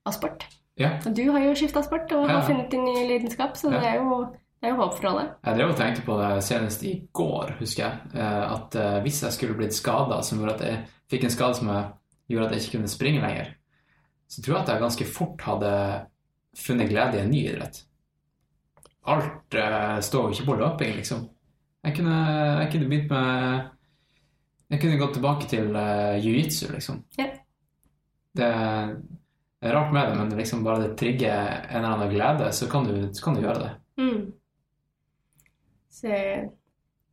[SPEAKER 2] Av sport.
[SPEAKER 1] Ja.
[SPEAKER 2] Og du har jo skifta sport og
[SPEAKER 1] Ja.
[SPEAKER 2] har funnet din nye lidenskap, så det, er jo, det er jo håp for alle.
[SPEAKER 1] Jeg drev og tenkte på det senest i går, husker jeg. eh, At eh, hvis jeg skulle blitt skada, som gjorde at jeg fikk en skade som gjorde at jeg ikke kunne springe lenger, så tror jeg at jeg ganske fort hadde funnet glede i en ny idrett. Alt eh, står jo ikke på løping, liksom. Jeg kunne, jeg kunne begynt med Jeg kunne gått tilbake til jiu-jitsu, liksom.
[SPEAKER 2] Ja.
[SPEAKER 1] Det rart med det, men liksom bare det trigger en eller annen glede, så kan du, så kan du gjøre det.
[SPEAKER 2] Mm. Så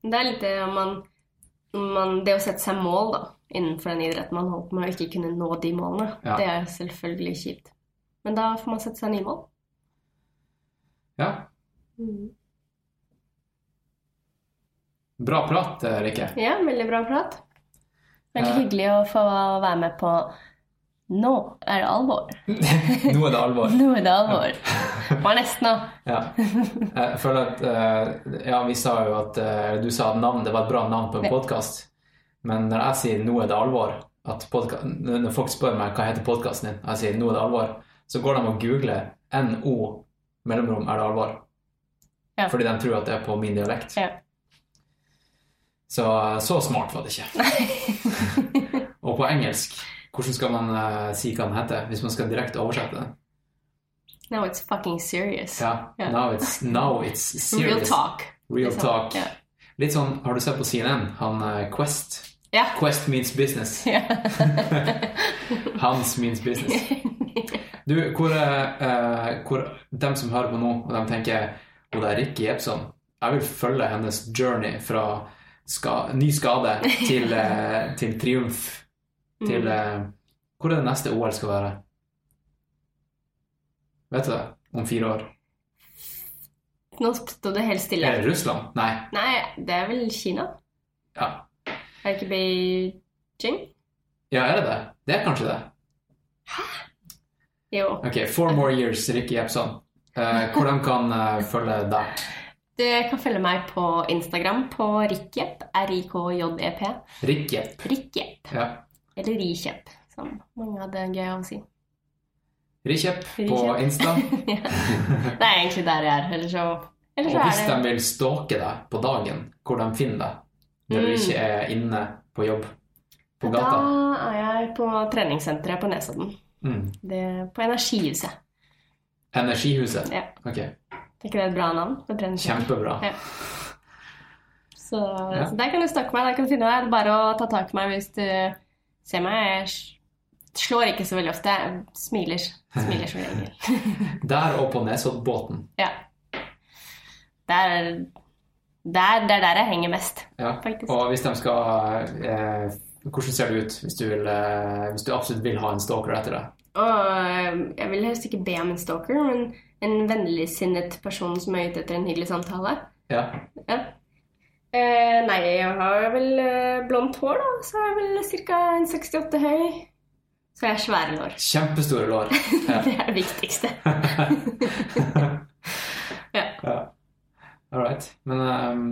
[SPEAKER 2] det er litt det man, man Det å sette seg mål da, innenfor den idretten man holder på med, og ikke kunne nå de målene,
[SPEAKER 1] Ja.
[SPEAKER 2] det er selvfølgelig kjipt. Men da får man sette seg nye mål.
[SPEAKER 1] Ja,
[SPEAKER 2] Mm.
[SPEAKER 1] Bra prat, eh, Rikke.
[SPEAKER 2] Ja, veldig bra prat. Veldig
[SPEAKER 1] Ja.
[SPEAKER 2] hyggelig å få være med på Nå er det alvor.
[SPEAKER 1] Nå er det alvor.
[SPEAKER 2] Nå er det alvor. Bare nesten, da.
[SPEAKER 1] Ja. Jeg føler at eh, Ja, vi sa jo at eh, Du sa at navn, det var et bra navn på en podkast. Men når jeg sier 'nå er det alvor', podka- når folk spør meg hva heter podkasten din, jeg sier 'nå er det alvor', så går de og googler NO mellomrom er det alvor.
[SPEAKER 2] Ja.
[SPEAKER 1] Fordi de tror at det er på min dialekt.
[SPEAKER 2] Ja.
[SPEAKER 1] Så så smart var det ikke. og på engelsk, hvordan skal man uh, si hva den heter, hvis man skal direkte oversette den?
[SPEAKER 2] Now it's fucking serious.
[SPEAKER 1] Ja,
[SPEAKER 2] Yeah.
[SPEAKER 1] Now, it's, now it's serious.
[SPEAKER 2] Real talk.
[SPEAKER 1] Real talk.
[SPEAKER 2] Yeah.
[SPEAKER 1] Litt sånn, har du sett på CNN, han uh, Quest?
[SPEAKER 2] Yeah.
[SPEAKER 1] Quest means business. Hans means business. Du, hvor, eh, hvor dem som hører på nå, og de tenker det er Rikke Jepson, jeg vil følge hennes journey fra ska, ny skade til, uh, til triumf. Til mm. Hvor er det neste OL skal være? Vet du det? Om fire år?
[SPEAKER 2] Nå sto det helt stille.
[SPEAKER 1] Er det Russland? Nei.
[SPEAKER 2] Nei, det er vel Kina?
[SPEAKER 1] Ja.
[SPEAKER 2] Er det ikke Beijing?
[SPEAKER 1] ja, er det det? Det er kanskje det. Hæ?
[SPEAKER 2] Jo.
[SPEAKER 1] Ok, four more years, Rikke Jepson. Eh, hvordan kan uh, følge deg?
[SPEAKER 2] Du kan følge meg på Instagram på Rikkjepp. R-I-K-J-E-P.
[SPEAKER 1] Rikkjepp.
[SPEAKER 2] Rikkjepp.
[SPEAKER 1] Ja.
[SPEAKER 2] Eller Rikjepp, som mange hadde gøy av å si.
[SPEAKER 1] Rikjepp på Insta.
[SPEAKER 2] ja. Det er egentlig der jeg er. Eller så, eller
[SPEAKER 1] Og hvis
[SPEAKER 2] er
[SPEAKER 1] de vil stalke deg på dagen, hvor de finner deg når du
[SPEAKER 2] Mm.
[SPEAKER 1] ikke er inne på jobb på gata Da
[SPEAKER 2] er jeg på treningssenteret på Nesodden.
[SPEAKER 1] mm.
[SPEAKER 2] Det er på Energihuset.
[SPEAKER 1] Energihuset.
[SPEAKER 2] Ja.
[SPEAKER 1] Ok,
[SPEAKER 2] Er ikke det et bra navn? for
[SPEAKER 1] kjempebra.
[SPEAKER 2] Ja. Så,
[SPEAKER 1] Ja.
[SPEAKER 2] så der kan du snakke meg. Der kan du finne meg. Det er bare å ta tak i meg hvis du meg. Jeg slår ikke så veldig ofte. Jeg smiler. Smiler som regel.
[SPEAKER 1] Der og på Nesoddbåten.
[SPEAKER 2] Ja. Det er, det er er der jeg henger mest,
[SPEAKER 1] Ja.
[SPEAKER 2] faktisk.
[SPEAKER 1] Og hvis de skal eh, Hvordan ser det ut hvis du, vil, eh, hvis du absolutt vil ha en stalker etter deg?
[SPEAKER 2] Og eh, jeg vil helst ikke be om en stalker, men en vennligsinnet person som er ute etter en hyggelig samtale.
[SPEAKER 1] Ja.
[SPEAKER 2] Ja. Eh, nei, jeg har vel eh, blondt hår, da. Så er jeg vel ca. 1,68 høy. Så jeg har svære lår.
[SPEAKER 1] Kjempestore lår. Ja.
[SPEAKER 2] Det er det viktigste. ja.
[SPEAKER 1] ja. All right. Men um,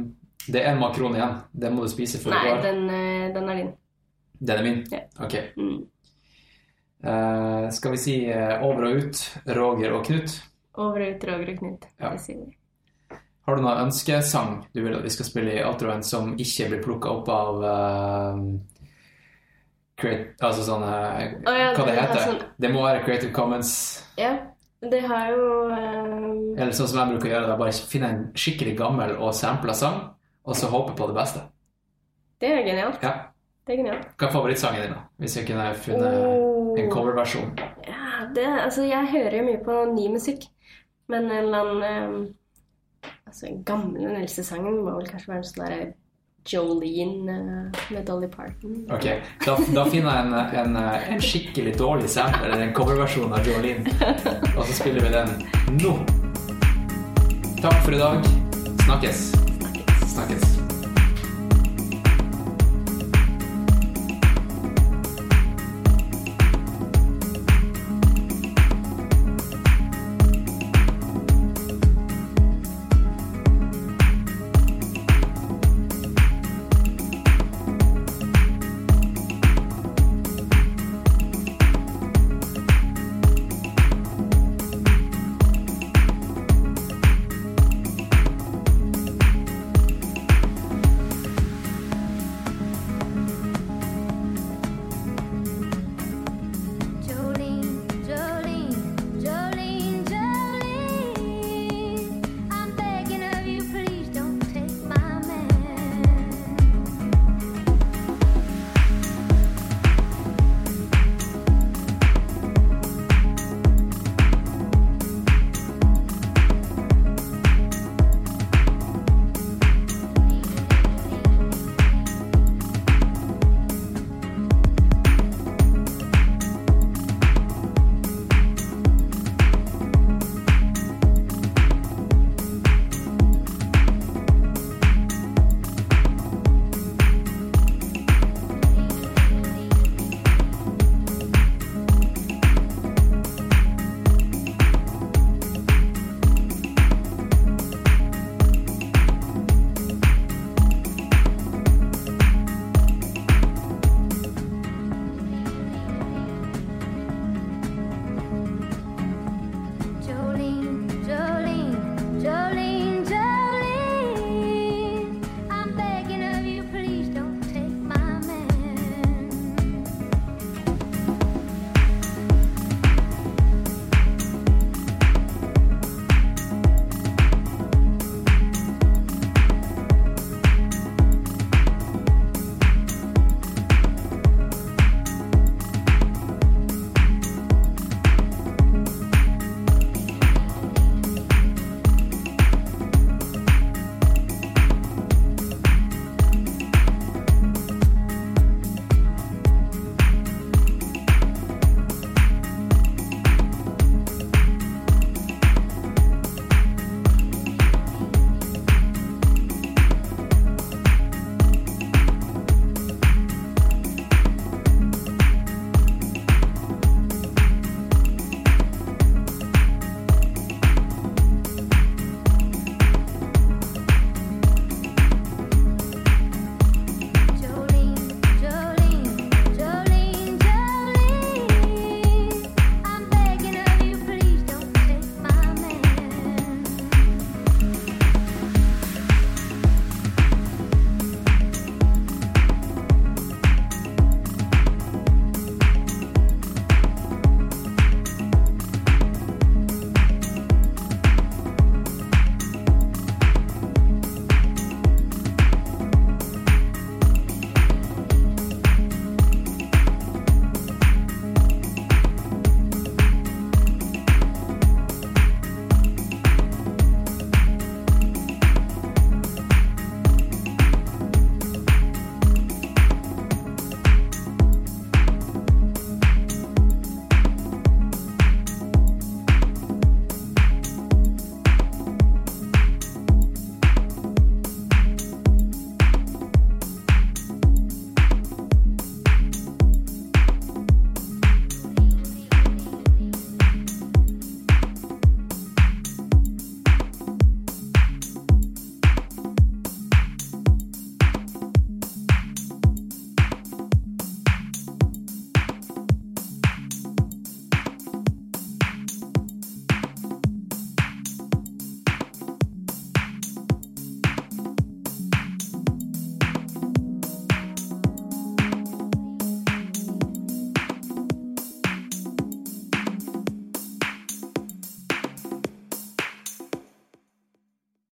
[SPEAKER 1] det er en makron igjen. Det må du spise før du går.
[SPEAKER 2] den, eh, den er din.
[SPEAKER 1] Den er min?
[SPEAKER 2] Ja.
[SPEAKER 1] Ok.
[SPEAKER 2] Mm.
[SPEAKER 1] Uh, skal vi si uh, over og ut, Roger og Knut?
[SPEAKER 2] Over og ut, Roger og Knut.
[SPEAKER 1] Ja.
[SPEAKER 2] Det sier vi.
[SPEAKER 1] Har du noen ønskesang du vil at vi skal spille i outroen som ikke blir plukka opp av uh, create, Altså sånn eh,
[SPEAKER 2] Å ja,
[SPEAKER 1] Hva det
[SPEAKER 2] det er
[SPEAKER 1] heter?
[SPEAKER 2] sånn-
[SPEAKER 1] Det må være Creative Commons.
[SPEAKER 2] Ja, det har jo um...
[SPEAKER 1] Eller sånn som jeg bruker å gjøre, det bare finne en skikkelig gammel og sampla sang, og så håpe på det beste.
[SPEAKER 2] Det er genialt.
[SPEAKER 1] Ja.
[SPEAKER 2] Det er genialt.
[SPEAKER 1] Hva er favorittsangen din, da? Hvis vi kunne funnet
[SPEAKER 2] Oh.
[SPEAKER 1] en coverversjon.
[SPEAKER 2] Ja, det, altså, jeg hører jo mye på ny musikk, men en eller annen eh, Altså, en gamle den eldste sangen må vel kanskje være en sånn derre Jolene eh, med Dolly Parton.
[SPEAKER 1] Ok, da, da finner jeg en, en, en skikkelig dårlig sample, eller en coverversjon av Jolene, og så spiller vi den nå. Takk for i dag. Snakkes.
[SPEAKER 2] Snakkes.
[SPEAKER 1] Snakkes.